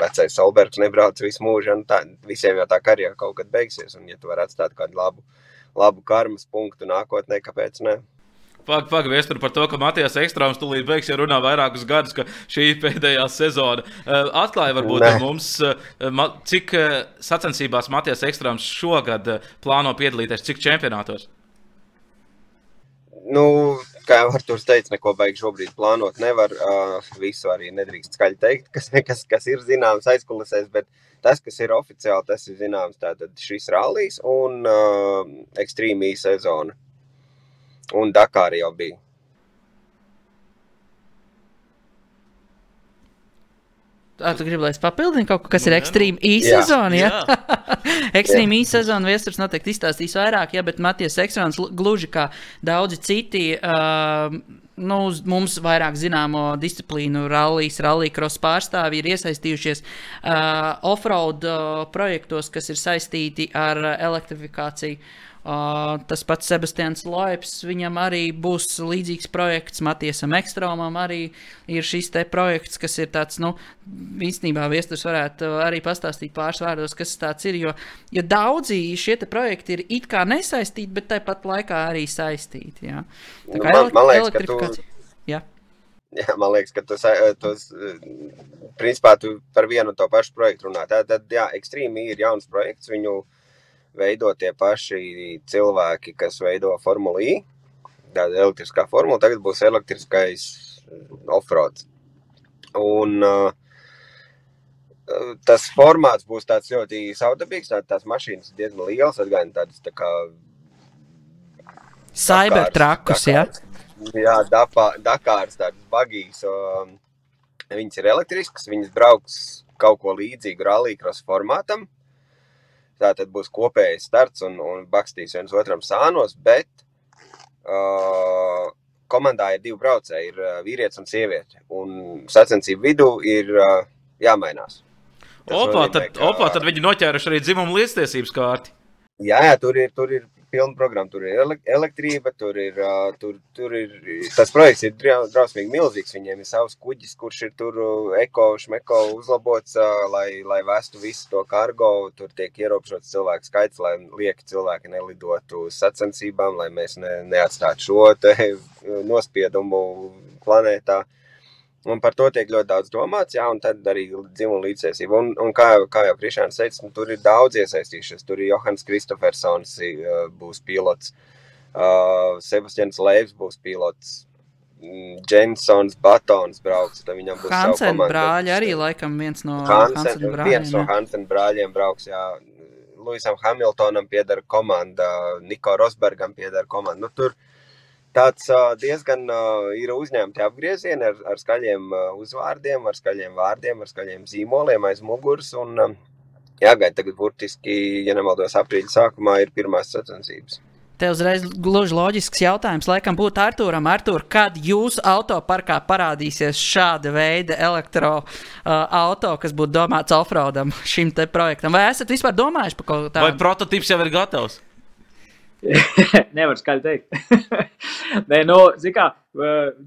vecais Solbergs nebrauc visu mūžu, un tā, visiem jau tā karjera kaut kad beigsies, un ja tu vari atstāt kādu labu, labu karmas punktu nākotnē, kāpēc ne? Pagaidām, paga, vēstur par to, ka Matijas Ekstrāms tūlīt beigs, jau runā vairākus gadus, ka šī pēdējā sezona. Atklāja varbūt ne. mums, cik sacensībās Matijas Ekstrāms šogad plāno piedalīties, cik čempionātos? Nu, kā jau Arthurs teica, neko baigi šobrīd plānot nevar. Visu arī nedrīkst skaļi teikt, kas, kas, kas ir zināms aizkulisēs, bet tas, kas ir oficiāli, tas ir zināms. Tātad šis rallies un uh, ekstrēmī sezona. Un Dakāra jau bija. Tā, tu gribi, lai es papildinu kaut ko, kas nu, ir ekstrēma īsezona? Ja? (laughs) ekstrēma īsezona viesturs noteikti izstāstīs vairāk, ja, bet Matijas Ekstrāns gluži kā daudzi citi. Uh, nu, mums vairāk zināmo disciplīnu, rallijas, rallija pārstāvji ir iesaistījušies uh, off-road uh, projektos, kas ir saistīti ar uh, elektrifikāciju. Uh, tas pats Sebastians Loips, viņam arī būs līdzīgs projekts, Matiesam Ekstromam arī ir šis te projekts, kas ir tāds, nu, īstenībā viesturs varētu arī pastāstīt pāris vārdos, kas tas ir, jo, jo daudzi šie projekti ir it kā nesaistīti, bet tāpat laikā arī saistīti, jā. Tā kā nu, man, man liekas, elektrifikācija. Tu... Jā. Jā, man liekas, ka tu, tu, principā, tu par vienu to pašu projektu runā. Tad, tad jā, ekstrēmī ir jauns projekts, viņu uh, veido tie paši cilvēki, kas veido Formuli I. Tāda elektriskā formula, tagad būs elektriskais mm, offroad. Un uh, tas formāts būs tāds ļoti saudabīgs, tā, tās mašīnas diezgan lielas, atgādina tādas tā kā Cybertrakus, jā? Jā, Dakārs, tādas bagīs. Um, viņas ir elektriskas, viņas brauks kaut ko līdzīgu rallija formātam. Tā tad būs kopējs starts un, un bakstīs viens otram sānos, bet uh, komandā ir divi braucēji, ir uh, vīrietis un sieviete. Un sacensību vidū ir uh, jāmainās. Opā, tad, ka, opā, tad viņi noķēruši arī dzimumu līdztiesības kārti. Jā, jā tur, ir, tur ir pilna programma. Tur ir elektrība, tur ir, tur, tur ir tas projekts, ir drausmīgi milzīgs. Viņiem ir savs kuģis, kurš ir tur eko, šmeko uzlabots, lai, lai vestu visu to kargo. Tur tiek ierobežots cilvēku skaits, lai lieki cilvēki nelidotu uz sacensībām, lai mēs ne, neatstātu šo nospiedumu planētā. Un par to tiek ļoti daudz domāts, jā, un tad arī dzimuma līdzsvarība. Un, un kā, kā jau Krišāns teica, nu, tur ir daudz iesaistījušies. Tur ir Johans Kristofersons, būs pilots, uh, Sebastians Leivs būs pilots, mm, Jensons Batons brauks. Tad viņam būs Hansen brāļi arī laikam viens no Hansen, Hansen brāļiem. Viens no Hansen brāļiem brauks, jā. Luisam Hamiltonam pieder komanda, Niko Rosbergam pieder komanda. Nu, tur, uh, tāds diezgan ir uzņemti apgriezieni ar, ar skaļiem uzvārdiem, ar skaļiem vārdiem, ar skaļiem zīmoliem aiz muguras. Un, jāgaida tagad burtiski, ja nemaldos, aprīļa sākumā ir pirmās sacensības. Te uzreiz gluži loģisks jautājums, laikam, būtu Arthūram, Arthur, kad jūsu autoparkā parādīsies šāda veida elektroautorāta, uh, kas būtu domāts offroadam šim projektam? Vai esat vispār domājuši par kaut ko tādu? Vai prototyps jau ir gatavs? (laughs) Nevar skaļi teikt. (laughs) Nē, nu, kā,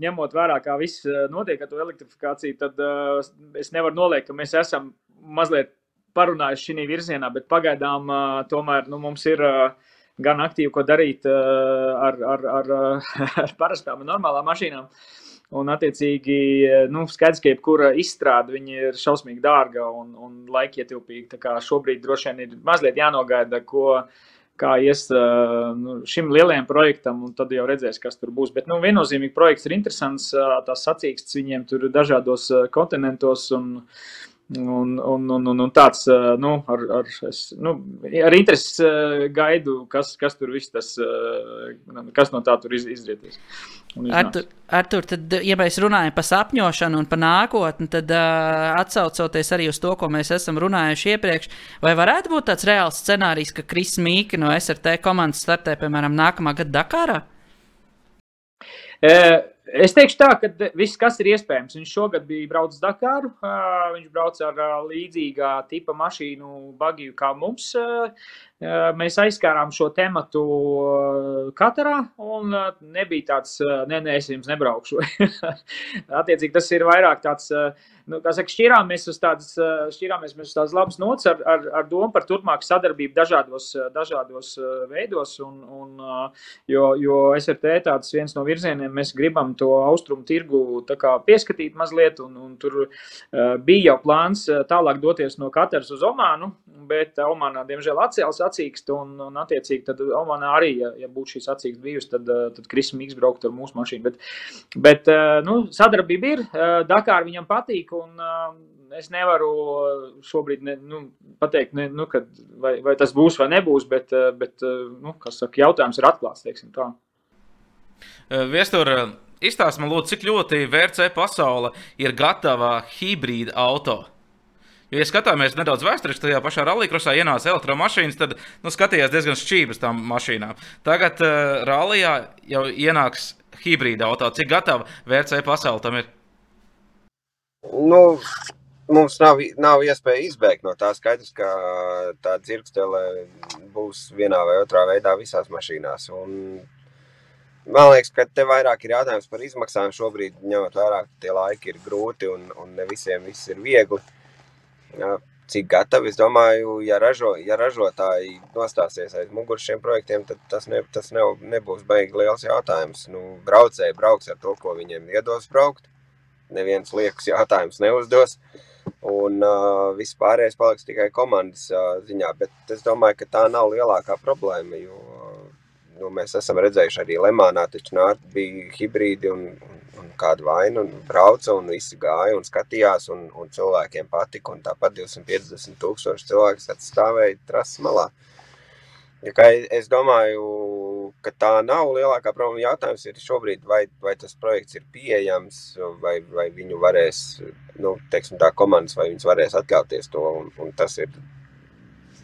ņemot vērā, kā viss notiek ar to elektrifikāciju, tad uh, es nevaru noliekt, ka mēs esam mazliet parunājuši šī virzienā, bet pagaidām uh, tomēr nu, mums ir uh, gan aktīvi, ko darīt ar, ar, ar, (laughs) ar parastām un normālām mašīnām. Un, attiecīgi, nu, skaidrs, ka jebkura izstrāde ir šausmīgi dārga un, un laikietilpīga. Tā kā šobrīd droši vien ir mazliet jānogaida, ko uh, kā ies nu, šim lielajam projektam, un tad jau redzēs, kas tur būs. Bet nu, viennozīmīgi projekts ir interesants. Tās sacīkstes viņiem tur dažādos kontinentos. Un, Un, un, un, un, un tāds nu, ar, ar, es, nu, ar interesi gaidu, kas, kas tur viss tas, kas no tā tur iz, izrietīs. Artur, Artur, tad, ja mēs runājam par sapņošanu un par nākotni, tad uh, atsaucoties arī uz to, ko mēs esam runājuši iepriekš, vai varētu būt tāds reāls scenārijs, ka Kris Mīka no SRT komandas startē, piemēram, nākamā gada Dakarā? Es teikšu tā, ka viss, kas ir iespējams, viņš šogad bija braucis Dakāru. Viņš brauc ar līdzīgā tipa mašīnu bagiju kā mums. Mēs aizskārām šo tematu katrā, un nebija tāds, nē, nē, es jums nebraukšu. (laughs) Attiecīgi, tas ir vairāk tāds, nu, kā saka, šķirāmies uz tādas, šķirāmies uz tādas labas nots ar, ar, ar domu par turpmāku sadarbību dažādos, dažādos veidos, un, un, jo, jo SRT tāds viens no virzieniem, mēs gribam to austrumu tirgu kā, pieskatīt mazliet, un, un tur bija jau plāns tālāk doties no Katars uz Omānu, bet Omanā, diemžēl, atcēlās sacīkst, un, un attiecīgi, tad Omanā arī, ja, ja būtu šī sacīkst bijusi, tad, tad Kris Miks brauktu ar mūsu mašīnu. Bet, bet nu, sadarbība ir, Dakār viņam patīk, un es nevaru šobrīd ne, nu, pateikt, ne, nu, kad, vai, vai tas būs vai nebūs, bet, bet nu, saka, jautājums ir atklāts, teiksim tā. Viestur, izstāst man lūdzu, cik ļoti VRC pasaule ir gatava hibrīda auto? Jo, ja skatāmies nedaudz vēsturiski, tajā pašā rallija ienāca elektromašīnas, tad nu, skatījās diezgan šķības tam mašīnām. Tagad uh, rallijā jau ienāks hibrīda auto. Cik gatava VRC pasaule tam ir? Nu, mums nav, nav iespēja izbēgt no tā. Skaidrs, ka tā dzirkstele būs vienā vai otrā veidā visās mašīnās. Un Man liekas, ka te vairāk ir jautājums par izmaksām. Šobrīd, ņemot vērā, ka tie laiki ir grūti un, un ne visiem viss ir viegli. Uh, cik gatavi. Es domāju, ja, ražo, ja ražotāji nostāsies aiz muguras šiem projektiem, tad tas, ne, tas ne, nebūs baigi liels jautājums. Nu, braucēji brauks ar to, ko viņiem iedos braukt. Neviens liekas jautājums neuzdos. Un uh, viss pārējais paliks tikai komandas uh, ziņā. Bet es domāju, ka tā nav lielākā problēma. Jo nu, mēs esam redzējuši arī Lemānā, taču nāk, bija hibrīdi un, un kādu vainu, un brauca, un visi gāja un skatījās, un, un cilvēkiem patika. Un tāpat 250 tūkstoši cilvēku stāvēja trases malā. Ja es domāju, ka tā nav lielākā problēma. Jautājums ir šobrīd, vai, vai tas projekts ir pieejams, vai, vai viņu varēs, nu, teiksim, tā komandas, vai viņas varēs atļauties to. Un, un tas ir,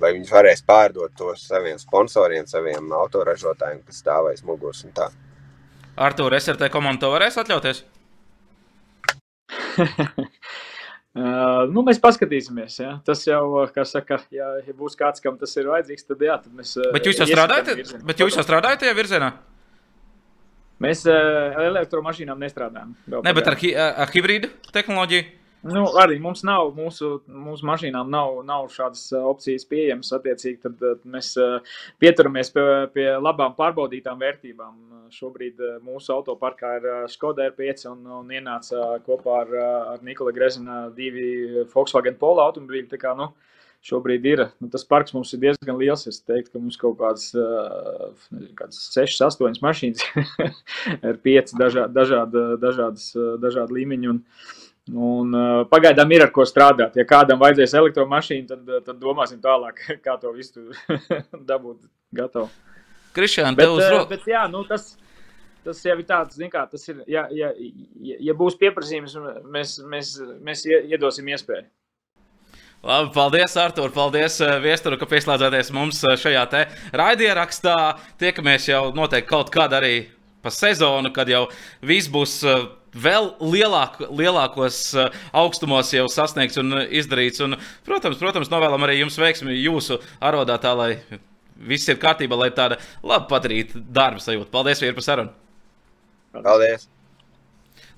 vai viņas varēs pārdot to saviem sponsoriem, saviem autoražotājiem, kas stāvēs muguras un tā. Artur, SRT komanda to varēs atļauties? (laughs) Uh, nu, mēs paskatīsimies. Ja. Tas jau, kā saka, ja, ja būs kāds, kam tas ir vajadzīgs, tad jā, tad mēs. Bet jūs jau strādājat, bet jūs jau strādājat tajā virzienā? Mēs uh, elektromašīnām nestrādājam. Ne, bet ar, hi ar hibrīdu tehnoloģiju? Nu, arī mums nav, mūsu, mūsu mašīnām nav, nav šādas uh, opcijas pieejamas. Attiecīgi, tad uh, mēs uh, pieturamies pie, pie labām pārbaudītām vērtībām. Šobrīd mūsu autoparkā ir Skoda R5 un, un ienāca kopā ar, ar Nikola Grezina divi Volkswagen Polo automobīļi. Tā kā, nu, šobrīd ir. Nu, tas parks mums ir diezgan liels. Es teiktu, ka mums kaut kādas, nezinu, kādas 6, 8 mašīnas ar 5 dažādi, dažādi, dažādas, dažādi līmeņi. Un, Un, uh, pagaidām ir ar ko strādāt. Ja kādam vajadzēs elektromašīnu, tad, tad domāsim tālāk, (laughs) kā to visu (laughs) dabūt gatavu. Kristiāna, tev uz rokas. Bet, jā, nu, tas, tas jau ir tāds, kā, tas ir, ja, ja, ja, būs pieprasījums, mēs, mēs, mēs iedosim iespēju. Labi, paldies, Artur. Paldies, Viestur, ka pieslēdzāties mums šajā te raidierakstā. Tiekamies jau noteikti kaut kad arī pa sezonu, kad jau viss būs vēl lielāk, lielākos uh, augstumos jau sasniegts un izdarīts. Un, protams, protams, novēlam arī jums veiksmi jūsu arodā, tā lai viss ir kārtībā, lai tāda labi padarīta darba sajūta. Paldies, Vīri, par sarunu! Paldies!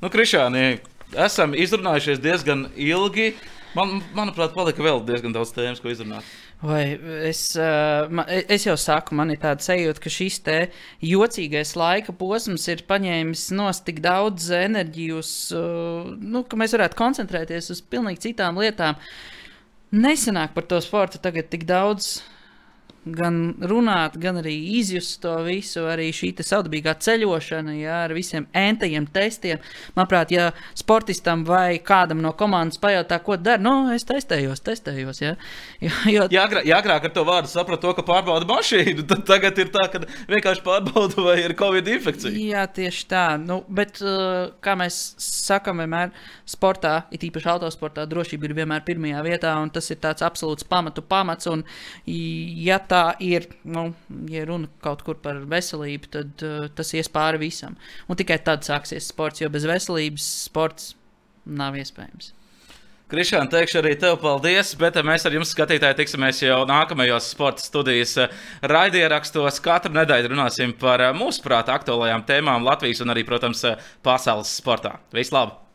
Nu, Krišāni, esam izrunājušies diezgan ilgi. Man, manuprāt, palika vēl diezgan daudz tēmas, ko izrunāt. Vai es, es jau saku, man ir tāda sajūta, ka šis te jocīgais laika posms ir paņēmis nost tik daudz enerģijas, nu, ka mēs varētu koncentrēties uz pilnīgi citām lietām. Nesenāk par to sportu tagad tik daudz gan runāt, gan arī izjust to visu, arī šī savdabīgā ceļošana, jā, ar visiem entajiem testiem. Manuprāt, ja sportistam vai kādam no komandas pajautā, ko dara, nu, es testējos, testējos. Jā, (laughs) jo... jā, agrāk, jā, agrāk ar to vārdu sapratu, to, ka pārbauda mašīnu, (laughs) tad tagad ir tā, ka vienkārši pārbauda, vai ir covid infekcija. Jā, tieši tā. Nu, bet, uh, kā mēs sakām, vienmēr sportā, it īpaši autosportā, drošība ir vienmēr pirmajā vietā, un tas ir tāds absolūts pamatu pamats. Un, ja tā ir, nu, ja runa kaut kur par veselību, tad uh, tas ies pāri visam. Un tikai tad sāksies sports, jo bez veselības sports nav iespējams. Krišāna, teikšu arī tev paldies, bet mēs ar jums, skatītāji, tiksimies jau nākamajos sporta studijas raidierakstos. Katru nedēļu runāsim par mūsu prāta aktuālajām tēmām Latvijas un arī, protams, pasaules sportā. Vislabāk!